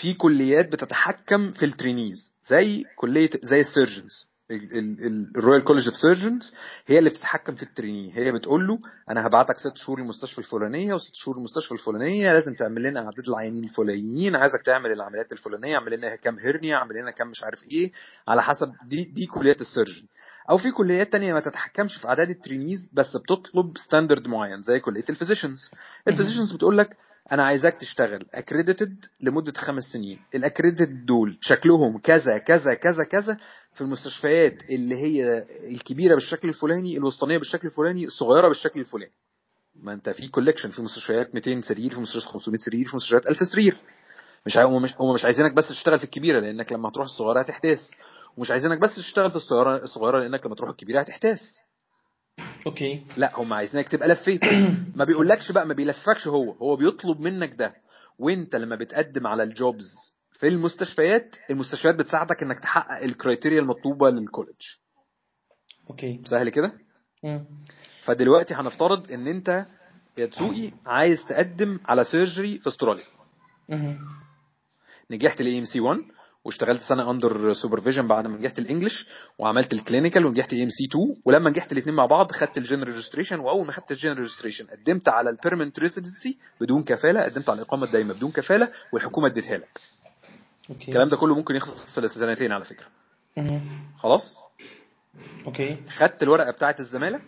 في كليات بتتحكم في ال trainees زي كلية زي ال surgeons. ال Royal College of Surgeons هي اللي بتتحكم في ال trainee. هي بتقول له أنا هبعتك ست شهور المستشفى الفلانية وست شهور المستشفى الفلانية لازم تعمل لنا اعداد العيانين الفلانيين عايزك تعمل العمليات الفلانية اعمل لنا كام hernia اعمل لنا كام مش عارف إيه على حسب دي دي كليات ال surgeon. أو في كليات تانية ما تتحكمش في أعداد ال trainees بس بتطلب standard معين زي كلية ال physicians ال physicians بتقول لك أنا عايزاك تشتغل accredited لمدة خمس سنين. ال accredited دول شكلهم كذا كذا كذا كذا في المستشفيات اللي هي الكبيرة بالشكل الفلاني الوسطانية بالشكل الفلاني الصغيرة بالشكل الفلاني. ما أنت في collection في مستشفيات 200 سرير في مستشفيات 500 سرير في مستشفيات 1000 سرير. مش هم مش هم مش عايزينك بس تشتغل في الكبيرة لأنك لما تروح الصغيرة هتحتاس. ومش عايزينك بس تشتغل في الصغيرة الصغيرة لأنك لما تروح الكبيرة هتحتاس. أوكي. لا هم عايزينك تبقى لفيت. ما بيقولكش بقى ما بيلفكش هو. هو بيطلب منك ده. وانت لما بتقدم على ال jobs في المستشفيات المستشفيات بتساعدك إنك تحقق ال criteria المطلوبة لل college. أوكي. سهل كده. فدلوقتي هنفترض إن أنت يا تسوقي عايز تقدم على surgery في أستراليا. نجحت ال AMC 1 واشتغلت سنة under supervision بعد ما نجحت ال English وعملت ال clinical ونجحت AMC 2 ولما نجحت الاثنين مع بعض خدت ال general registration وأول ما خدت ال general registration قدمت على ال permanent residency بدون كفالة قدمت على الإقامة الدائمة بدون كفالة والحكومة اديتها لك. أوكي. الكلام ده كله ممكن يخلص سنتين على فكرة. خلاص؟ أوكي. خدت الورقة بتاعه الزمالة.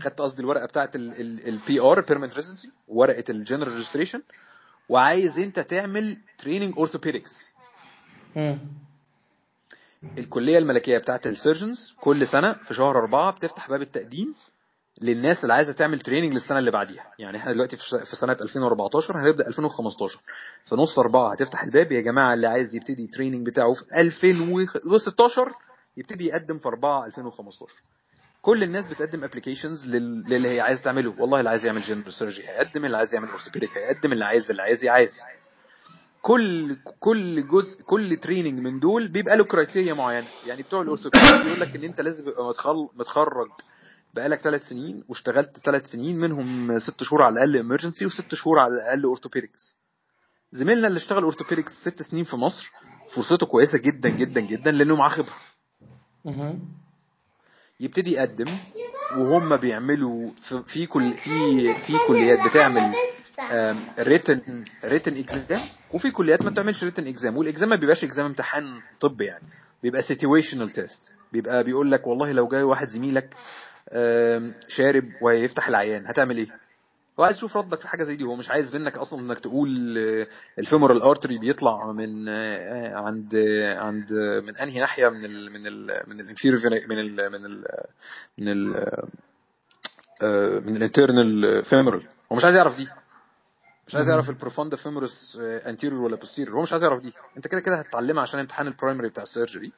خدت قصدي الورقة بتاعه ال PR permanent residency ورقة ال general registration وعايز أنت تعمل training orthopedics مم. الكلية الملكية بتاعت ال surgeons كل سنة في شهر أربعة بتفتح باب التقديم للناس اللي عايزة تعمل training للسنة اللي بعديها. يعني إحنا دلوقتي في سنة 2014 هنبدأ 2015 في نص أربعة هتفتح الباب يا جماعة اللي عايز يبتدي ال training بتاعه في 2016 يبتدي يقدم في 4 2015 كل الناس بتقدم applications للي هي عايز تعمله. والله اللي عايز يعمل general surgery هيقدم اللي عايز يعمل orthopedic هيقدم اللي عايز اللي عايز عايز كل كل جزء كل training من دول بيبقى له criteria معينة. يعني بتوع ال orthopedic بيقول لك إن أنت لازم تبقى متخل- متخرج بقالك ثلاث سنين واشتغلت ثلاث سنين منهم ست شهور على الأقل emergency وست شهور على الأقل orthopedics زميلنا اللي اشتغل orthopedics ست سنين في مصر فرصته كويسة جدا جدا جدا لأنه معاه خبرة. يبتدي يقدم وهم بيعملوا في في كل في في كليات بتعمل written written exam وفي كليات ما بتعملش written exam وال exam ما بيبقاش exam امتحان طبي يعني. بيبقى situational test بيبقى بيقول لك والله لو جاي واحد زميلك شارب ويفتح العيان هتعمل إيه؟ هو عايز يشوف ردك في حاجة زي دي. هو مش عايز منك أصلا إنك تقول ال femoral artery بيطلع من آه، عند عند من أنهي ناحية؟ من ال من ال من ال inferior من ال من ال من ال آه، من ال internal femoral هو مش عايز يعرف دي. مش عايز يعرف ال profunda femoris anterior ولا posterior هو مش عايز يعرف دي. انت كده كده هتتعلمها عشان امتحان ال primary بتاع ال surgery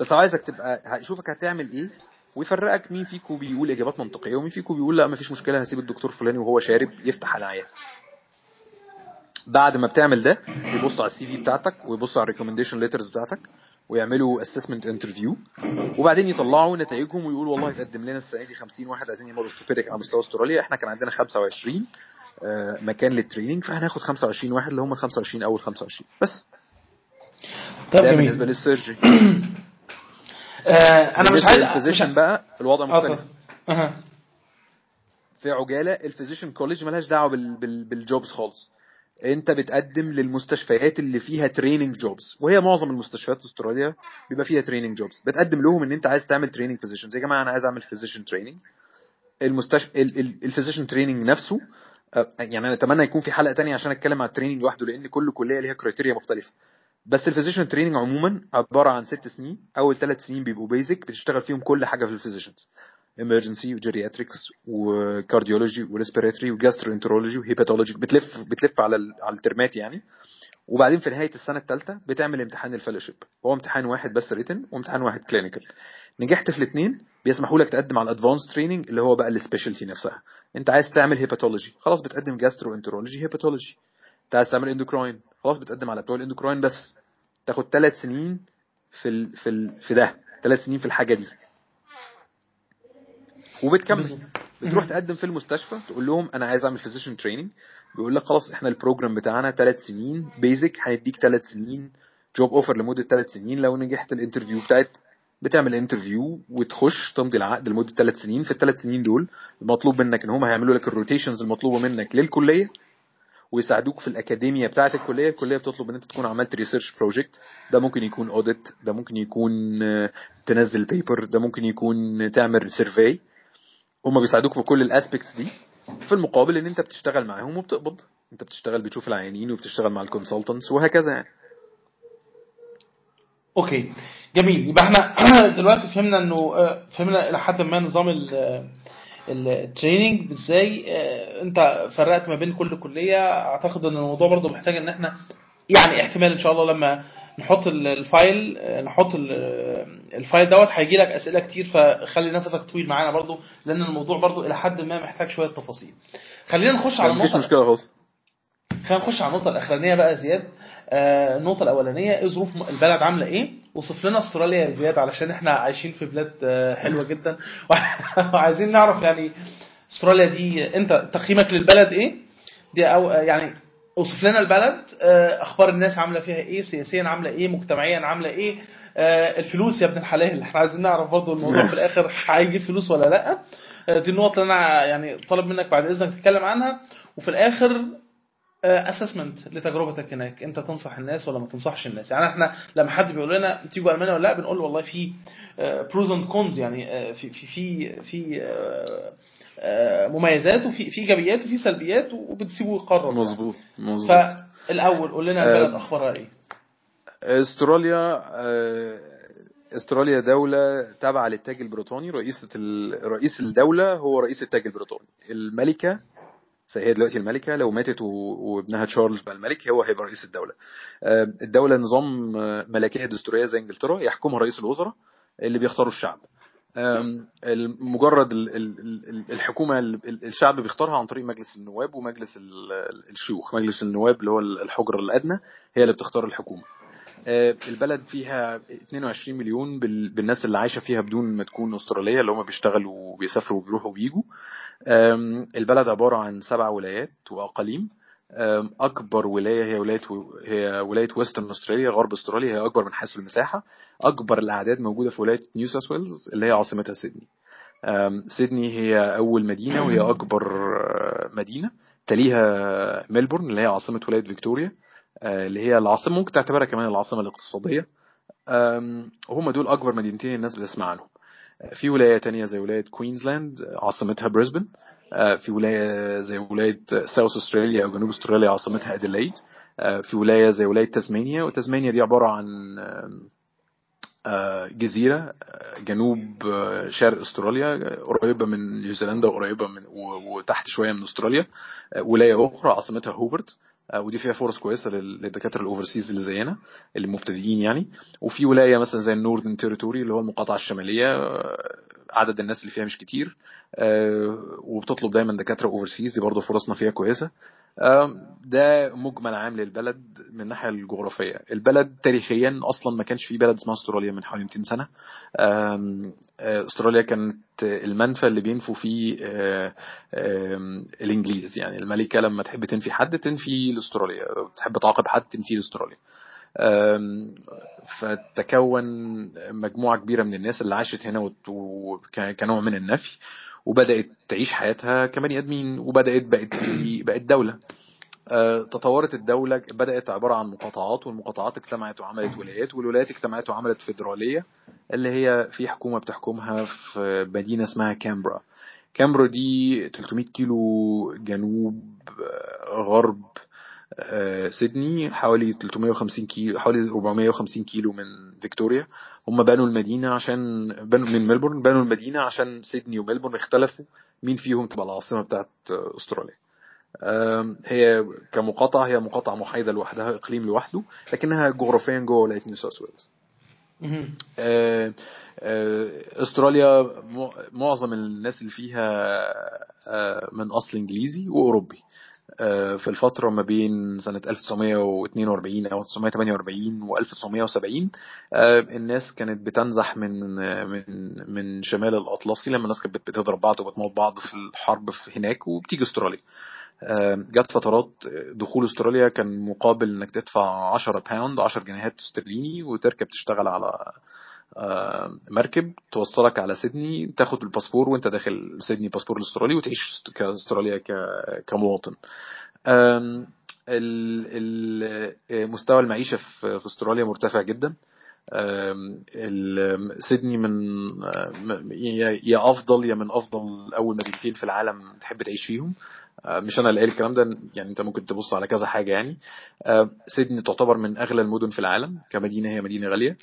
بس عايزك تبقى هيشوفك هتعمل إيه ويفرقك مين فيكم بيقول إجابات منطقية ومين فيكم بيقول لا مفيش مشكلة هسيب الدكتور فلاني وهو شارب يفتح العيان بعد ما بتعمل ده يبصوا على ال CV بتاعتك ويبصوا على ال recommendation letters بتاعتك ويعملوا assessment interview وبعدين يطلعوا نتائجهم ويقولوا والله تقدم لنا السنة دي 50 واحد عايزين orthopedic على مستوى أستراليا إحنا كان عندنا 25 آه، مكان لل training فهناخد 25 واحد اللي هم ال 25 أول 25 بس. طب ده بالنسبة لل surgery. آه أنا مش عايز ال physician بقى الوضع آه، مختلف. أها. في عجالة ال physician college ملهاش دعوة بال بال بال jobs خالص. أنت بتقدم للمستشفيات اللي فيها training jobs وهي معظم المستشفيات في أستراليا بيبقى فيها training jobs بتقدم لهم إن أنت عايز تعمل training physician يا جماعة أنا عايز أعمل physician training المستشفى ال physician training نفسه آه، يعني أنا أتمنى يكون في حلقة تانية عشان أتكلم على ال training لوحده لأن كل كلية ليها criteria مختلفة. بس ال physician training عموما عبارة عن ست سنين. أول ثلاث سنين بيبقوا basic بتشتغل فيهم كل حاجة في الفيزيشنز emergency وجيرياتريكس وكارديولوجي وريسبيراتوري وجاستروانترولوجي وهيباتولوجي بتلف بتلف على على ال term ات يعني. وبعدين في نهاية السنة الثالثه بتعمل امتحان ال fellowship هو امتحان واحد بس written وامتحان واحد clinical نجحت في الاثنين بيسمحوا لك تقدم على ال advanced training اللي هو بقى ال specialty نفسها. انت عايز تعمل hepatology خلاص بتقدم gastroenterology hepatology انت عايز تعمل endocrine خلاص بتقدم على بتوع ال endocrine بس. تاخد ثلاث سنين في ال في ال في ده ثلاث سنين في الحاجة دي. وبتكمل. بتروح تقدم في المستشفى تقول لهم أنا عايز أعمل physician training بيقول لك خلاص إحنا ال program بتاعنا ثلاث سنين basic هنديك ثلاث سنين job offer لمدة ثلاث سنين. لو نجحت ال interview بتاعت بتعمل interview وتخش تمضي العقد لمدة ثلاث سنين. في الثلاث سنين دول المطلوب منك إن هم هيعملوا لك ال rotations المطلوبة منك للكلية ويساعدوك في الأكاديمية بتاعة الكلية. الكلية بتطلب إن أنت تكون عملت research project ده ممكن يكون audit ده ممكن يكون آه، تنزل paper ده ممكن يكون تعمل survey هم بيساعدوك في كل ال aspects دي في المقابل إن أنت بتشتغل معاهم وبتقبض. أنت بتشتغل بتشوف العيانين وبتشتغل مع ال consultants وهكذا يعني. okay. جميل. يبقى إحنا دلوقتي فهمنا إنه آه، فهمنا إلى حد ما نظام ال- آه، ال training إزاي آه، أنت فرقت ما بين كل كلية. أعتقد إن الموضوع برضو محتاج إن إحنا يعني احتمال إن شاء الله لما نحط ال- ال file نحط ال- ال file دوت هيجي لك أسئلة كتير فخلي نفسك طويل معانا برضو لأن الموضوع برضو إلى حد ما محتاج شوية تفاصيل. خلينا نخش على مفيش النقطة مشكلة خالص. خلينا نخش على النقطة الأخرانية بقى يا زياد. آه، النقطة الأولانية إيه ظروف البلد عاملة إيه؟ وصف لنا أستراليا يا زياد علشان إحنا عايشين في بلاد آه، حلوة جدا وعايزين نعرف يعني أستراليا دي أنت تقييمك للبلد إيه؟ دي آه، يعني اوصف لنا البلد آه، أخبار الناس عاملة فيها إيه؟ سياسيا عاملة إيه؟ مجتمعيا عاملة إيه؟ آه، الفلوس يا ابن الحلال إحنا عايزين نعرف برضه الموضوع في الآخر هيجيب فلوس ولا؟ آه، دي النقطة اللي أنا يعني طالب منك بعد إذنك تتكلم عنها وفي الآخر اسسمنت لتجربتك هناك. انت تنصح الناس ولا ما تنصحش الناس؟ يعني إحنا لما حد بيقول لنا تيجوا ألمانيا ولا لا بنقول له والله في pros and cons يعني آه، في في في في آه، آه، مميزات وفي في إيجابيات وفي سلبيات وبتسيبه يقرر. مظبوط مظبوط. فالأول قول لنا البلد أخبارها إيه؟ استراليا آه، استراليا دولة تابعة للتاج البريطاني. رئيسة ال... رئيس الدولة هو رئيس التاج البريطاني. الملكة هي دلوقتي الملكة لو ماتت. وابنها تشارلز بقى الملك هو هيبقى رئيس الدولة. آه، الدولة نظام آه، ملكية دستورية زي إنجلترا يحكمها رئيس الوزراء اللي بيختاروا الشعب. مجرد ال- ال- ال- الحكومة ال- ال- الشعب بيختارها عن طريق مجلس النواب ومجلس ال- الشيوخ. مجلس النواب اللي هو الحجر الأدنى هي اللي بتختار الحكومة. آه، البلد فيها 22 مليون بال- بالناس اللي عايشة فيها بدون ما تكون أسترالية اللي هم بيشتغلوا وبيسافروا وبيروحوا وبيجوا البلد عبارة عن سبع ولايات وأقاليم. أكبر ولاية هي ولاية هي ولاية ويسترن أستراليا غرب أستراليا هي أكبر من حيث المساحة. أكبر الأعداد موجودة في ولاية نيو ساوث ويلز اللي هي عاصمتها سيدني. سيدني هي أول مدينة وهي أكبر آه، مدينة. تليها ملبورن اللي هي عاصمة ولاية فيكتوريا. آه، اللي هي العاصمة ممكن تعتبرها كمان العاصمة الاقتصادية. آم، هم دول أكبر مدينتين الناس بتسمع عنهم. آه، في ولاية تانية زي ولاية كوينزلاند آه، عاصمتها بريسبن. آه، في ولاية زي ولاية ساوث أستراليا أو جنوب أستراليا عاصمتها اديلايد آه، في ولاية زي ولاية تسمانيا وتسمانيا دي عبارة عن آه، جزيرة آه، جنوب آه، شرق أستراليا آه، قريبة من نيوزيلندا وقريبة من وتحت شوية من أستراليا. آه، ولاية أخرى عاصمتها هوبرت آه، ودي فيها فرص كويسة لل- للدكاترة ال overseas اللي زينا اللي مبتدئين يعني. وفي ولاية مثلا زي النورثن تيريتوري اللي هو المقاطعة الشمالية آه، عدد الناس اللي فيها مش كتير آه، وبتطلب دايما دكاترة أوفرسيز دي برضه فرصنا فيها كويسة. آم، ده مجمل عام للبلد من الناحيه الجغرافية. البلد تاريخيا أصلا ما كانش في بلد اسمها أستراليا من حوالي 200 سنة. آه، أستراليا كانت المنفى اللي بينفوا فيه آم، الإنجليز. يعني الملكة لما تحب تنفي حد تنفي لأستراليا تحب تعاقب حد تنفي لأستراليا. فتكون مجموعة كبيرة من الناس اللي عاشت هنا وت- وك- كنوع من النفي. وبدأت تعيش حياتها كبني آدمين وبدأت بقت بقت دولة. آه، تطورت الدولة بدأت عبارة عن مقاطعات والمقاطعات اجتمعت وعملت ولايات والولايات اجتمعت وعملت فيدرالية اللي هي في حكومة بتحكمها في مدينة اسمها كامبرا. كامبرا دي 300 كيلو جنوب آه، غرب سيدني حوالي 350 كيلو حوالي 450 كيلو من فيكتوريا. هم بنوا المدينة عشان بنوا من ملبورن بنوا المدينة عشان سيدني وملبورن اختلفوا مين فيهم تبقى العاصمة بتاعت آه، استراليا هي كمقاطعة هي مقاطعة محايدة لوحدها إقليم لوحده لكنها جغرافيا جوه ولاية نيو ساوث ويلز. آه، آه، أستراليا معظم الناس اللي فيها آه، من أصل إنجليزي وأوروبي. آه، في الفترة ما بين سنة 1942 أو 1948 و 1970 آه، الناس كانت بتنزح من من من شمال الأطلسي لما الناس كانت بت- بتضرب بعض وبتموت بعض في الحرب في هناك وبتيجي أستراليا. آه، جت فترات دخول أستراليا كان مقابل إنك تدفع 10 باوند 10 جنيهات استرليني وتركب تشتغل على آه، مركب توصلك على سيدني تاخد الباسبور وانت داخل سيدني باسبور الاسترالي وتعيش كاستراليا كمواطن. آه، مستوى المعيشة في استراليا مرتفع جدا. سيدني من آه، يا أفضل يا من أفضل أول مدينتين في العالم تحب تعيش فيهم. آه، مش أنا اللي قايل الكلام ده يعني أنت ممكن تبص على كذا حاجة يعني. آه، سيدني تعتبر من أغلى المدن في العالم كمدينة هي مدينة غالية.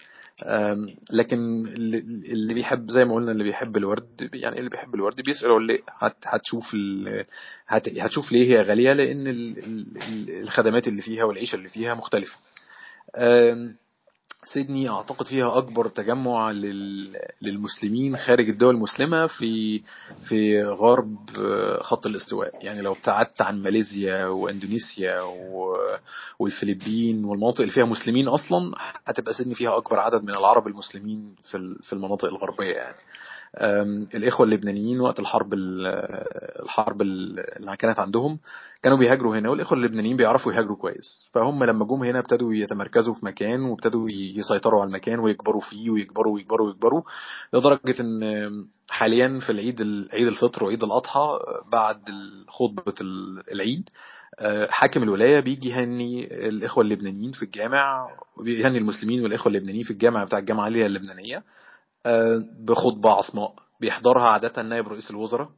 لكن اللي بيحب زي ما قلنا اللي بيحب الورد يعني اللي بيحب الورد بيسأل يقول ليه هت هتشوف ال- هت هتشوف ليه هي غالية لأن ال- ال- ال- الخدمات اللي فيها والعيشة اللي فيها مختلفة. سيدني أعتقد فيها أكبر تجمع لل- للمسلمين خارج الدول المسلمة في في غرب آه، خط الاستواء. يعني لو ابتعدت عن ماليزيا وإندونيسيا والفلبين والمناطق اللي فيها مسلمين أصلا هتبقى سيدني فيها أكبر عدد من العرب المسلمين في في المناطق الغربية يعني. أم، الإخوة اللبنانيين وقت الحرب ال- الحرب ال- اللي كانت عندهم كانوا بيهاجروا هنا والإخوة اللبنانيين بيعرفوا يهاجروا كويس. فهم لما جم هنا ابتدوا يتمركزوا في مكان وابتدوا يسيطروا على المكان ويكبروا فيه ويكبروا ويكبروا ويكبروا لدرجة إن حاليا في العيد عيد الفطر وعيد الأضحى بعد خطبة العيد آه، حاكم الولاية بيجي يهني الإخوة اللبنانيين في الجامع بيهني المسلمين والإخوة اللبنانيين في الجامع بتاع الجامعة العالية اللبنانية. بخطبة عصماء. بيحضرها عادة نائب رئيس الوزراء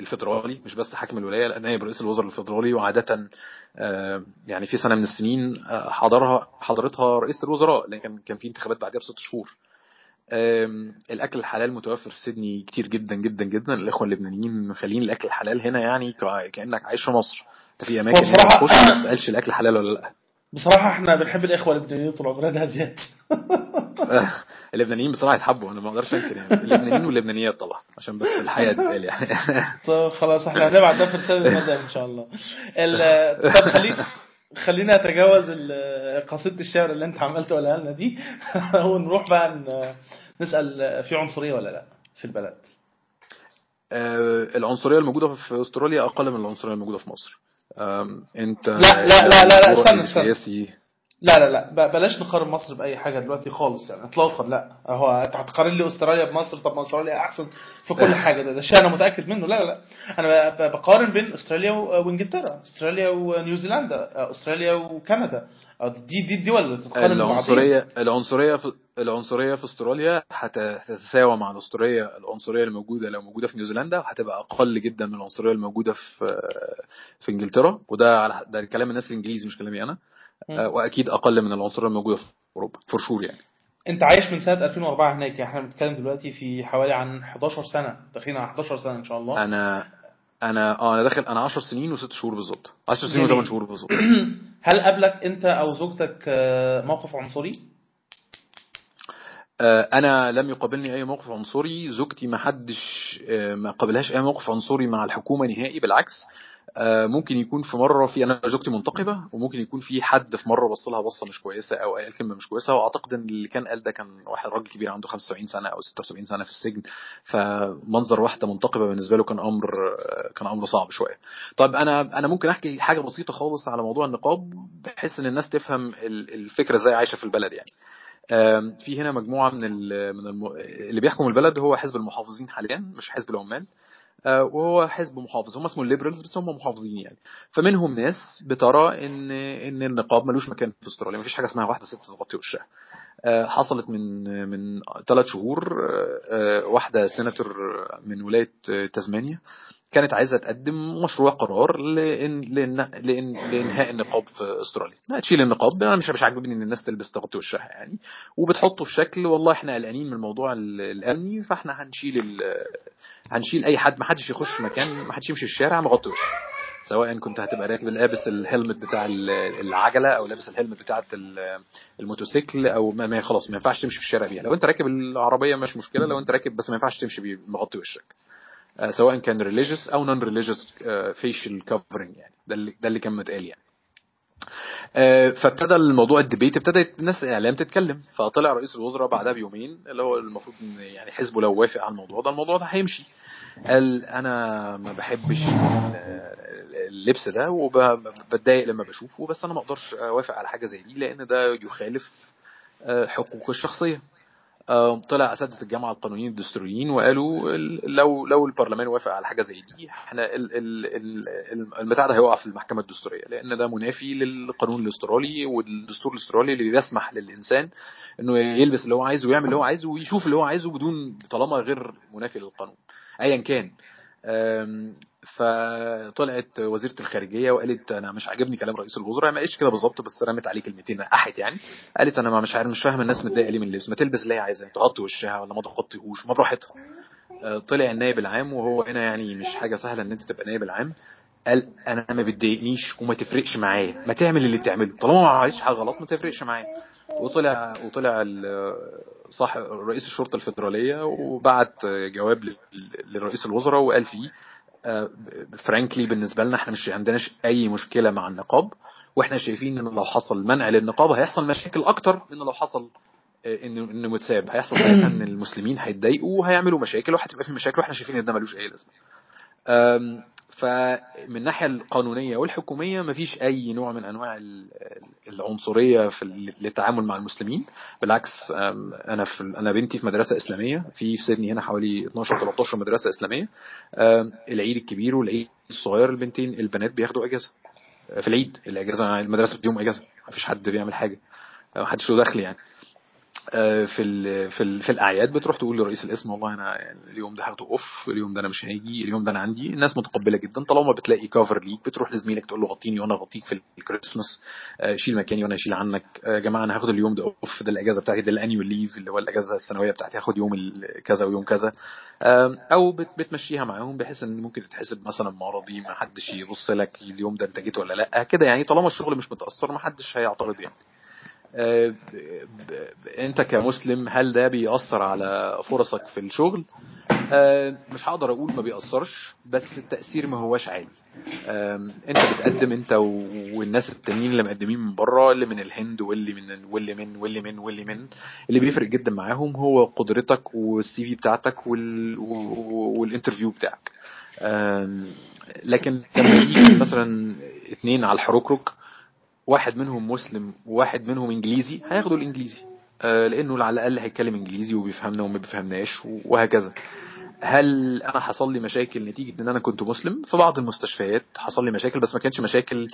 الفيدرالي مش بس حاكم الولاية لا نائب رئيس الوزراء الفيدرالي وعادة آه، يعني في سنة من السنين آه، حضرها حضرتها رئيس الوزراء لكن كان في انتخابات بعدها بست شهور. الأكل الحلال متوفر في سيدني كتير جدا جدا جدا. الإخوة اللبنانيين مخلين الأكل الحلال هنا يعني كأنك عايش في مصر. انت في أماكن هنا تخش ما تسألش الأكل حلال ولا لأ. بصراحة إحنا بنحب الإخوة اللبنانيين طول عمرنا ده زياد. اللبنانيين بصراحة يتحبوا أنا ما أقدرش أنكر يعني. اللبنانيين واللبنانيات طبعا عشان بس الحقيقة تتقال يعني طب خلاص إحنا هنبعت ده في رسالة المذهب إن شاء الله. ال- طب خلينا خلينا نتجاوز ال- قصيدة الشعر اللي أنت عملت تقولها لنا دي. ونروح بقى ن- نسأل في عنصرية ولا لأ في البلد؟ آه، العنصرية الموجودة في أستراليا أقل من العنصرية الموجودة في مصر. أنت لا لا لا لا, لا استنى استنى. لا لا لا بلاش نقارن مصر بأي حاجة دلوقتي خالص يعني اطلاقا لا. هو هتقارن لي أستراليا بمصر؟ طب ما أستراليا أحسن في كل حاجة. ده, ده شيء أنا متأكد منه. لا لا ب- بقارن بين أستراليا و- وإنجلترا. أستراليا ونيوزيلندا أستراليا وكندا. دي دي الدول اللي تتقارن ببعضيها العنصرية العنصرية في العنصرية في أستراليا هت- هتتساوى مع العنصريه العنصرية الموجودة لو موجودة في نيوزيلندا هتبقى أقل جدا من العنصرية الموجودة في في إنجلترا. وده على ده كلام الناس الإنجليزي مش كلامي أنا. آه، وأكيد أقل من العنصرية الموجودة في أوروبا for sure يعني. أنت عايش من سنة 2004 هناك يعني إحنا بنتكلم دلوقتي في حوالي عن 11 سنة داخلين على 11 سنة إن شاء الله. أنا أنا آه أنا داخل أنا 10 سنين وست شهور بالظبط. 10 سنين جميل. و8 شهور بالظبط. هل قابلك أنت أو زوجتك آه، موقف عنصري؟ آه، أنا لم يقابلني أي موقف عنصري. زوجتي ما حدش آه، ما قابلهاش أي موقف عنصري مع الحكومة نهائي بالعكس. آه، ممكن يكون في مرة في أنا زوجتي منتقبة وممكن يكون في حد في مرة بص لها بصة مش كويسة أو قال كلمة مش كويسة وأعتقد إن اللي كان قال ده كان واحد راجل كبير عنده 75 سنة أو 76 سنة في السجن. فمنظر واحدة منتقبة بالنسبة له كان أمر آه، كان أمر صعب شوية. طيب أنا أنا ممكن أحكي حاجة بسيطة خالص على موضوع النقاب بحيث إن الناس تفهم ال- الفكرة إزاي عايشة في البلد يعني. في هنا مجموعة من من. اللي بيحكم البلد هو حزب المحافظين حاليا مش حزب العمال. آه، وهو حزب محافظ. هم اسمه ال Liberals بس هم محافظين يعني. فمنهم ناس بترى إن إن النقاب ملوش مكان في أستراليا. مفيش حاجة اسمها واحدة ست تغطي وشها. آه، حصلت من من ثلاث شهور. آه، آه، واحدة سيناتور من ولاية آه، تازمانيا كانت عايزة تقدم مشروع قرار لإن لإن لإن لإنهاء النقاب في أستراليا. لا تشيل النقاب أنا مش مش عاجبني إن الناس تلبس تغطي وشها يعني وبتحطه في شكل والله إحنا قلقانين من الموضوع ال- الأمني فإحنا هنشيل ال- هنشيل أي حد ما حدش يخش مكان ما حدش يمشي الشارع مغطي وشه سواء كنت هتبقى راكب لابس الهلمت بتاع ال- العجلة أو لابس الهلمت بتاعه ال- الموتوسيكل أو ما خلاص ما ينفعش تمشي في الشارع بيها. لو أنت راكب العربية مش مشكلة لو أنت راكب بس ما ينفعش تمشي مغطي وشك. سواء كان religious أو religious آه، facial covering يعني ده اللي ده اللي كان متقال يعني. آه، فابتدى الموضوع الديبيت ابتدت الناس اعلام تتكلم. فطلع رئيس الوزراء بعدها بيومين اللي هو المفروض إن يعني حزبه لو وافق على الموضوع ده الموضوع ده هيمشي. قال أنا ما بحبش ال- اللبس ده وبتضايق لما بشوفه بس أنا ما أقدرش أوافق على حاجة زي دي لأن ده يخالف آه، حقوق الشخصية. آه، طلع أساتذة الجامعة القانونيين الدستوريين وقالوا ال- لو لو البرلمان وافق على حاجة زي دي إحنا ال- ال- ال- البتاع ده هيقع في المحكمة الدستورية لأن ده منافي للقانون الأسترالي والدستور الأسترالي اللي بيسمح للإنسان إنه يلبس اللي هو عايزه ويعمل اللي هو عايزه ويشوف اللي هو عايزه بدون طالما غير منافي للقانون. ايا كان. فطلعت وزيرة الخارجية وقالت أنا مش عاجبني كلام رئيس الوزراء ما قالش كده بالظبط بس رمت عليه كلمتين نقحت يعني. قالت أنا مش عارف مش فاهم الناس متضايقة ليه من اللبس ما تلبس اللي هي عايزاه تغطي وشها ولا ما تغطيهوش ما براحتها. أه، طلع النائب العام وهو هنا يعني مش حاجة سهلة إن أنت تبقى نائب العام. قال أنا ما بتضايقنيش وما تفرقش معايا ما تعمل اللي تعمله طالما ما عملتش حاجة غلط ما تفرقش معايا. وطلع وطلع صح رئيس الشرطة الفدراليه وبعت جواب لرئيس الوزراء وقال فيه فرانكلي بالنسبة لنا إحنا مش عندناش أي مشكلة مع النقاب وإحنا شايفين إن لو حصل منع للنقاب هيحصل مشاكل أكتر من لو حصل آه، انه إنه متساب. هيحصل ساعتها إن المسلمين هيتضايقوا وهيعملوا مشاكل وهتبقى في مشاكل وإحنا شايفين إن ده ملوش أي لازمة. فمن الناحيه القانونية والحكومية مفيش أي نوع من أنواع ال- العنصرية في للتعامل مع المسلمين. بالعكس أنا في أنا بنتي في مدرسة إسلامية في سيدني هنا حوالي 12 13 مدرسة إسلامية. العيد الكبير والعيد الصغير البنتين البنات بياخدوا إجازة. في العيد الإجازة المدرسة بتديهم إجازة مفيش حد بيعمل حاجة محدش له دخل يعني. في ال في ال في الأعياد بتروح تقول لرئيس القسم والله أنا يعني اليوم ده هاخده أوف اليوم ده أنا مش هاجي اليوم ده أنا عندي. الناس متقبلة جدا. طالما بتلاقي كفر ليك بتروح لزميلك تقول له غطيني وأنا اغطيك في الكريسماس. آه، شيل مكاني وأنا اشيل عنك. آه، يا جماعة أنا هاخد اليوم ده أوف. ده الأجازة بتاعتي ده الانيول ليف اللي هو الأجازة السنوية بتاعتي. هاخد يوم كذا ويوم كذا. أو بت- بتمشيها معاهم بحيث إن ممكن تتحسب مثلا مرضي ما حدش يبص لك اليوم ده أنت جيت ولا لأ. كده يعني طالما الشغل مش متأثر ما حدش هيعترض يعني. آه، انت كمسلم هل ده بيأثر على فرصك في الشغل؟ آه، مش هقدر أقول ما بيأثرش بس التأثير ما هوش عالي. آم، انت بتقدم انت والناس التانيين اللي مقدمين من بره اللي من الهند واللي من واللي من واللي من واللي من اللي بيفرق جدا معاهم هو قدرتك وال CV بتاعتك وال... وال interview بتاعك. لكن لما يجي مثلا اتنين على الحركرك واحد منهم مسلم وواحد منهم إنجليزي هياخدوا الإنجليزي. آه، لأنه على الأقل هيتكلم إنجليزي وبيفهمنا وما بيفهمناش وهكذا. هل أنا حصل لي مشاكل نتيجة إن أنا كنت مسلم؟ في بعض المستشفيات حصل لي مشاكل بس ما كانتش مشاكل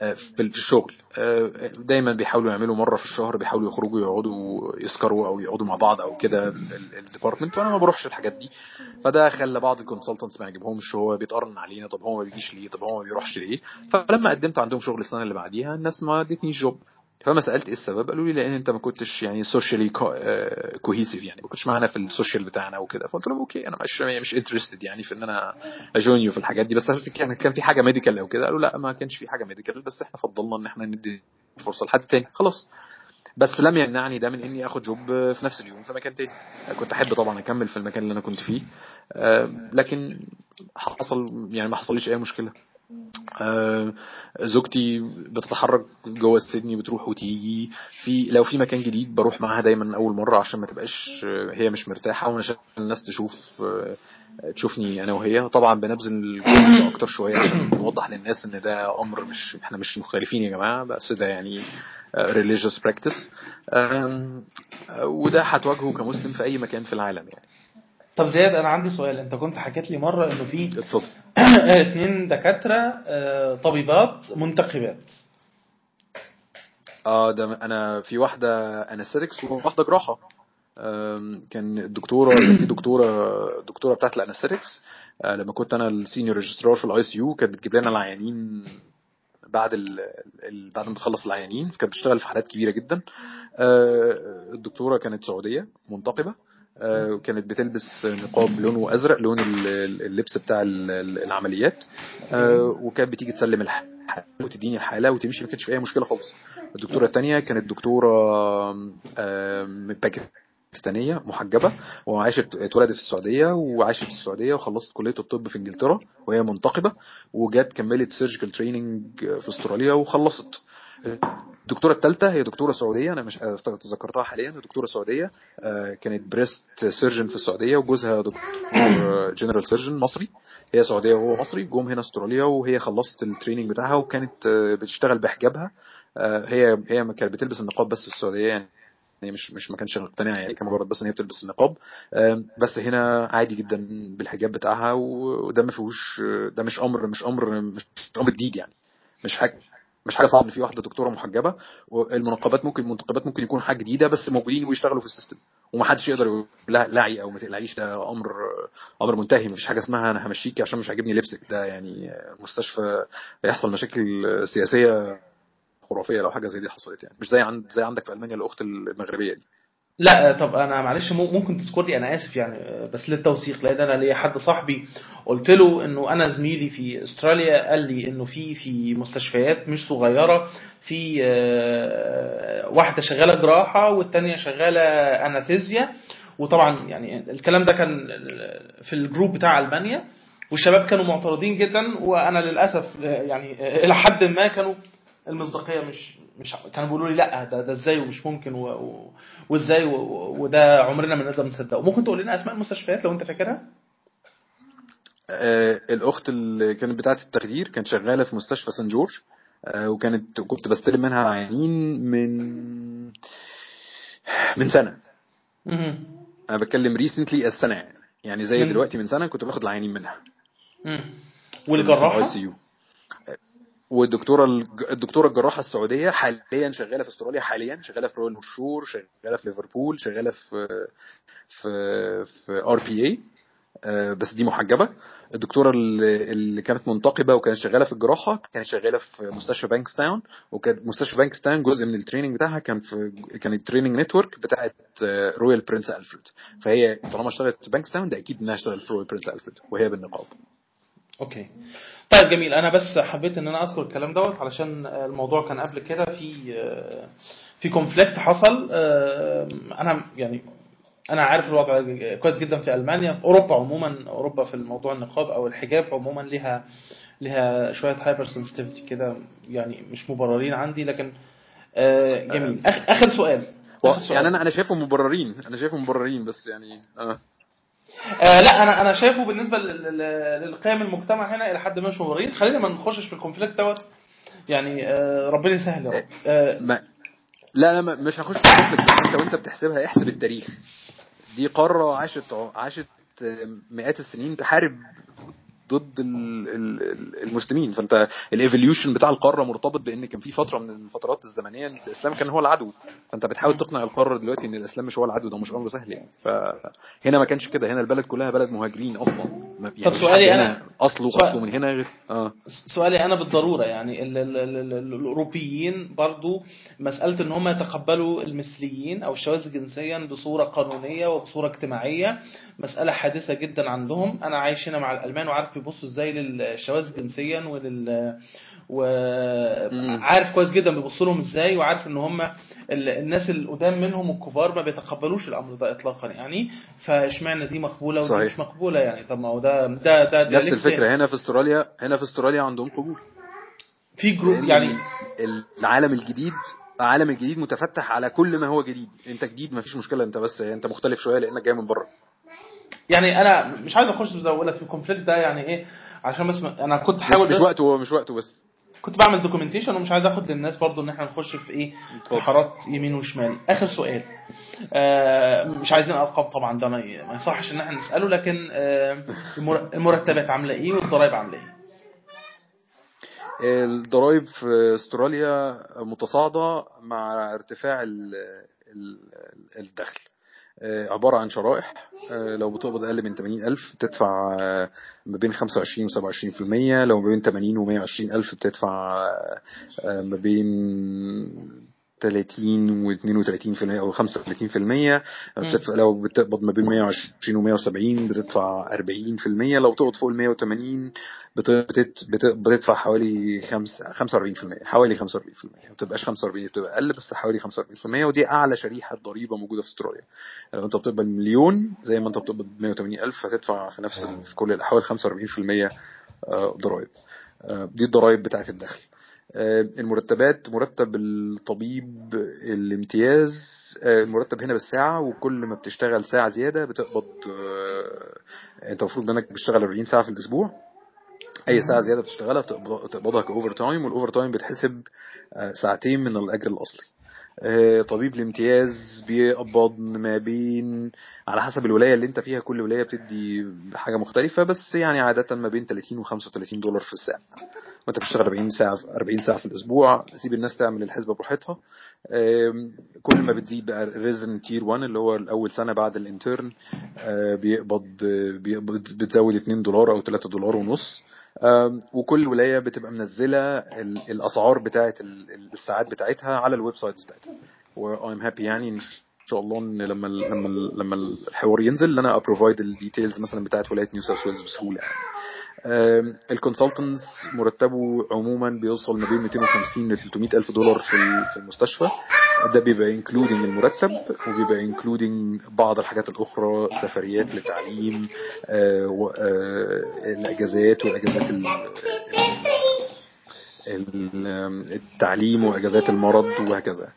آه، في الشغل. آه، دايما بيحاولوا يعملوا مرة في الشهر بيحاولوا يخرجوا يقعدوا يسكروا أو يقعدوا مع بعض أو كده ال department وأنا ما بروحش الحاجات دي. فده خلى بعض ال consultants ما يعجبهمش هو بيتقرن علينا طب هو ما بيجيش ليه؟ طب هو ما بيروحش ليه؟ فلما قدمت عندهم شغل السنة اللي بعديها الناس ما ادتنيش job فما سألت إيه السبب؟ قالوا لي لأن أنت ما كنتش يعني socially cohesive يعني ما كنتش معانا في ال social بتاعنا وكده. فقلت لهم okay أنا مش مش interested يعني في إن أنا أ join you في الحاجات دي. بس كان كان في حاجة medical أو كده. قالوا لا ما كانش في حاجة medical بس إحنا فضلنا إن إحنا ندي فرصة لحد تاني. خلاص. بس لم يمنعني ده من إني آخد جوب في نفس اليوم في مكان تاني. كنت أحب طبعا أكمل في المكان اللي أنا كنت فيه. آه، لكن حصل يعني ما حصليش أي مشكلة. آه، زوجتي بتتحرك جوه سيدني بتروح وتيجي. في لو في مكان جديد بروح معاها دايما أول مرة عشان ما تبقاش آه، هي مش مرتاحة وعشان الناس تشوف آه، تشوفني أنا وهي. طبعا بنبذل أكتر شوية عشان نوضح للناس إن ده أمر مش إحنا مش مختلفين يا جماعة بس ده يعني religious practice. آم، آه، وده هتواجهه كمسلم في أي مكان في العالم يعني. طب زياد أنا عندي سؤال. أنت كنت حكيت لي مرة إنه في اتفضل. اتنين دكاترة آه، طبيبات منتقبات. آه ده أنا في واحدة anaesthetics وواحده جراحة. آم، كان الدكتوره كان في دكتورة دكتورة بتاعت ال anaesthetics لما كنت أنا ال senior registrar في ال ICU كانت بتجيب لنا العيانين بعد ال... بعد ما تخلص العيانين كانت بتشتغل في حالات كبيرة جدا. آه، الدكتورة كانت سعودية منتقبه آه، وكانت بتلبس نقاب لونه ازرق لون ال- ال- اللبس بتاع ال- ال- العمليات. آه، وكانت بتيجي تسلم الحالة وتديني الحالة وتمشي ما كانش في أي مشكلة خالص. الدكتورة الثانية كانت دكتورة آه، من باكستانية محجبة وعاشت اتولدت في السعودية وعاشت في السعودية وخلصت كلية الطب في إنجلترا وهي منتقبة وجت كملت surgical training في أستراليا وخلصت. الدكتورة الثالثه هي دكتورة سعودية أنا مش تذكرتها حاليا دكتورة سعودية آه، كانت breast surgeon في السعودية وجوزها دكتور general surgeon مصري. هي سعودية وهو مصري جم هنا أستراليا وهي خلصت ال training بتاعها وكانت آه، بتشتغل بحجابها. آه، هي هي كانت بتلبس النقاب بس في السعودية يعني هي مش مش ما كانش مقتنعة يعني كان مجرد بس إن هي بتلبس النقاب. بس هنا عادي جدا بالحجاب بتاعها وده ما فيهوش ده مش أمر مش أمر مش أمر جديد يعني مش حاجة. مش حاجة صعبة إن في واحدة دكتورة محجبة والمنقبات ممكن المنتقبات ممكن يكونوا حاجة جديدة بس موجودين ويشتغلوا في السيستم. ومحدش يقدر يقول لها لعي أو ما تقلعيش ده أمر أمر منتهي مفيش حاجة اسمها أنا همشيكي عشان مش عاجبني لبسك. ده يعني مستشفى يحصل مشاكل سياسية خرافية لو حاجة زي دي حصلت يعني. مش زي عند زي عندك في ألمانيا الأخت المغربية دي. لا طب أنا معلش ممكن تذكر لي أنا آسف يعني بس للتوثيق لأن أنا ليا حد صاحبي قلت له إنه أنا زميلي في أستراليا قال لي إنه في في مستشفيات مش صغيرة في آه، واحدة شغالة جراحة والثانيه شغالة انستيزيا وطبعا يعني الكلام ده كان في الجروب بتاع المانيا والشباب كانوا معترضين جدا وأنا للأسف يعني إلى حد ما كانوا المصداقية مش مش كانوا بيقولوا لي لا ده ده إزاي ومش ممكن و- و- وإزاي و- وده عمرنا ما نقدر نصدقه. ممكن تقول لنا أسماء المستشفيات لو أنت فاكرها؟ آه، الأخت اللي كانت بتاعة التخدير كانت شغالة في مستشفى سان جورج آه، وكانت كنت بستلم منها عيانين من من سنة. أنا بتكلم recently السنة يعني زي من- دلوقتي من سنة كنت باخد العيانين منها. مم. والجراحه والدكتورة الدكتورة الجراحة السعودية حاليا شغالة في أستراليا حاليا شغالة في Royal North Shore شغالة في ليفربول شغالة في في في RPA بس دي محجبة. الدكتورة اللي كانت منتقبة وكانت شغالة في الجراحة كانت شغالة في مستشفى بانكستاون وكانت مستشفى بانكستاون جزء من ال training بتاعها كان في كانت ال training network بتاعت Royal Prince Alfred. فهي طالما اشتغلت بانكستاون ده أكيد إنها اشتغلت في Royal Prince Alfred وهي بالنقاب. okay. طيب جميل. أنا بس حبيت إن أنا أذكر الكلام دوت علشان الموضوع كان قبل كده في في conflict حصل. أنا يعني أنا عارف الوضع كويس جدا في ألمانيا. أوروبا عموما أوروبا في الموضوع النقاب أو الحجاب عموما لها لها شوية hypersensitivity كده يعني مش مبررين عندي لكن آه، جميل. آخر سؤال. آخر سؤال. يعني أنا أنا شايفهم مبررين. أنا شايفهم مبررين بس يعني آه. آه لا أنا أنا شايفه بالنسبة لل- لل- للقيم المجتمع هنا إلى حد ما مش مبررين خلينا ما نخشش في ال conflict دوت. يعني آه ربنا يسهل يا رب. آه لا لا مش هخش في ال conflict. انت وأنت بتحسبها احسب التاريخ. دي قارة عاشت عاشت مئات السنين. تحارب ضد ال- ال- ال- المسلمين. فانت الايفوليوشن بتاع القارة مرتبط بإن كان في فترة من الفترات الزمنية الإسلام كان هو العدو. فانت بتحاول تقنع القارة دلوقتي إن الإسلام مش هو العدو ده مش أمر سهل يعني. فهنا ما كانش كده. هنا البلد كلها بلد مهاجرين أصلا. يعني مفيش سؤالي هنا اصله سؤال- اصله من هنا غير آه. سؤالي أنا بالضرورة يعني. ال ال ال ال الأوروبيين برضو مسألة إن هم يتقبلوا المثليين أو الشواذ جنسيا بصورة قانونية وبصورة اجتماعية مسألة حادثة جدا عندهم. أنا عايش هنا مع الألمان وعارف بيبصوا إزاي للشواذ جنسيا ولل وعارف كويس جدا بيبصوا لهم إزاي وعارف ان هم ال- الناس القدام منهم الكبار ما بيتقبلوش الأمر ده اطلاقا يعني. فاشمعنى دي مقبولة ودي صحيح. مش مقبولة يعني؟ طب ما هو ده ده ده, نفس الفكرة. هنا في استراليا هنا في استراليا عندهم قبول. في جروب يعني. العالم الجديد العالم الجديد متفتح على كل ما هو جديد. انت جديد مفيش مشكلة انت بس انت مختلف شوية لأنك جاي من بره. يعني أنا مش عايز أخش زي ما بقول لك في ال conflict ده يعني إيه؟ عشان بس أنا كنت حاول مش وقته مش وقته بس. كنت بعمل documentation ومش عايز آخد للناس برضو إن إحنا نخش في إيه؟ في. حارات يمين وشمال. آخر سؤال. آه مش عايزين ارقام طبعا ده ما يصحش إن إحنا نسأله لكن آه المر- المرتبات عاملة إيه والضرايب عاملة إيه؟ الضرايب في أستراليا متصاعدة مع ارتفاع ال- ال- الدخل. عبارة عن شرائح. آه، لو بتقبض أقل من 80 ألف بتدفع آه، ما بين 25 و 27% لو ما بين 80 و 120 ألف بتدفع آه، آه، ما بين 30 و 32% أو 35% بتدفع لو بتقبض ما بين 120 و 170 بتدفع 40% لو بتقبض فوق ال 180 بت- بتت- بت- بتدفع حوالي خمس- 45% حوالي 45% ما بتبقاش 45 بتبقى أقل بس حوالي 45% ودي أعلى شريحة ضريبة موجودة في أستراليا. لو أنت بتقبض مليون زي ما أنت بتقبض 180 ألف هتدفع في نفس ال- في كل الاحوال 45% آه، ضرائب. آه، دي الضرائب بتاعت الدخل. المرتبات مرتب الطبيب الامتياز آه، المرتب هنا بالساعة وكل ما بتشتغل ساعة زيادة بتقبض آه، انت المفروض انك بتشتغل 40 ساعة في الأسبوع. أي ساعة زيادة بتشتغلها بتقبض- بتقبضها ك overtime وال overtime بتحسب آه، ساعتين من الأجر الأصلي. آه، طبيب الامتياز بيقبض ما بين على حسب الولاية اللي انت فيها كل ولاية بتدي حاجة مختلفة بس يعني عادة ما بين 30 و 35 دولار في الساعة. وانت بتشتغل 40 ساعة 40 ساعة في الأسبوع سيب الناس تعمل الحسبة براحتها. كل ما بتزيد بقى resident year 1 اللي هو الأول سنة بعد ال intern آه، بيقبض بتزود 2 دولار أو 3 دولار ونص. وكل ولاية بتبقى منزلة ال- الأسعار بتاعة ال- الساعات بتاعتها على ال websites بتاعتها و I'm happy يعني إن شاء الله إن لما ال لما ال لما الحوار ينزل إن أنا ا provide ال details مثلا بتاعت ولاية نيو ساوث ويلز بسهولة يعني. ال consultants مرتبه عموما بيوصل ما بين 250 ل 300 ألف دولار في في المستشفى. ده بيبقى including المرتب وبيبقى including بعض الحاجات الأخرى سفريات للتعليم آه، آه، الإجازات وإجازات ال- ال- التعليم وإجازات المرض وهكذا.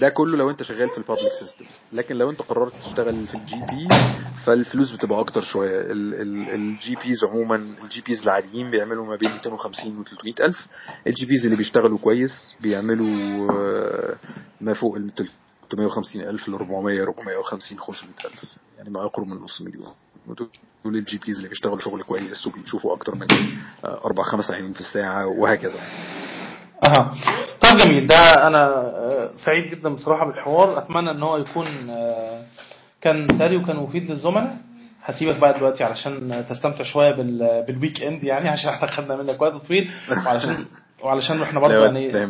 ده كله لو انت شغال في ال public system لكن لو انت قررت تشتغل في ال GP فالفلوس بتبقى أكتر شوية. ال GPs عموما ال GPs العاديين بيعملوا ما بين 250 و 300 ألف. ال GPs اللي بيشتغلوا كويس بيعملوا آه، ما فوق ال 350 ألف ل 400 450 500 ألف. يعني ما يقرب من نص مليون. ودول ال GPs اللي بيشتغلوا شغل كويس وبيشوفوا أكتر من آه، أربع خمس عيانين في الساعة وهكذا. أها. طب جميل. ده أنا آه، سعيد جدا بصراحة بالحوار. أتمنى إن هو يكون آه، كان ثري وكان مفيد للزملاء. هسيبك بقى دلوقتي علشان تستمتع شوية بال- بال weekend يعني عشان إحنا خدنا منك وقت طويل. وعلشان وعلشان إحنا برضه يعني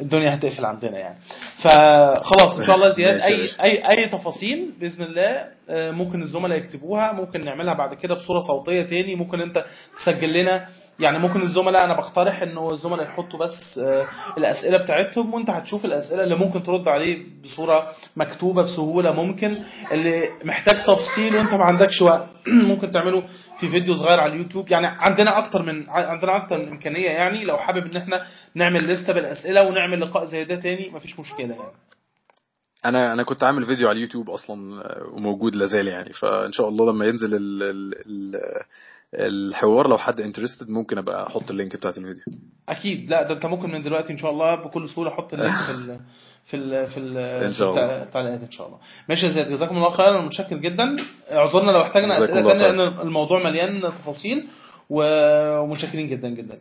الدنيا هتقفل عندنا يعني. فخلاص إن شاء الله زياد أي. أي أي تفاصيل بإذن الله آه، ممكن الزملاء يكتبوها ممكن نعملها بعد كده بصورة صوتية تاني. ممكن أنت تسجل لنا يعني ممكن الزملاء أنا بقترح إنه الزملاء يحطوا بس آه، الأسئلة بتاعتهم وأنت هتشوف الأسئلة اللي ممكن ترد عليه بصورة مكتوبة بسهولة ممكن اللي محتاج تفصيل وأنت ما عندكش وقت. ممكن تعمله في فيديو صغير على اليوتيوب. يعني عندنا أكتر من عندنا أكتر من إمكانية يعني لو حابب إن إحنا نعمل لستة بالأسئلة ونعمل لقاء زي ده تاني مفيش مشكلة يعني. أنا أنا كنت عامل فيديو على اليوتيوب أصلا آه، وموجود لازال يعني. فإن شاء الله لما ينزل ال ال ال الحوار لو حد interested ممكن أبقى أحط ال link بتاعت الفيديو. أكيد. لا ده أنت ممكن من دلوقتي إن شاء الله بكل سهولة حط ال link في ال في ال في ال إن شاء في الله. التعليقات إن شاء الله. ماشي يا زياد. جزاكم الله خيرا. أنا متشكر جدا. أعذرنا لو احتاجنا أسئلة ثانية. لأن الموضوع مليان تفاصيل. ومتشكرين جدا جدا.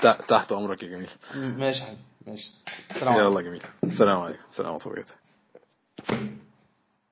جدا تحت أمرك يا جميل. ماشي يا حبيبي. ماشي. السلام عليكم. يلا جميل. السلام عليكم. السلام ورحمة الله وبركاته.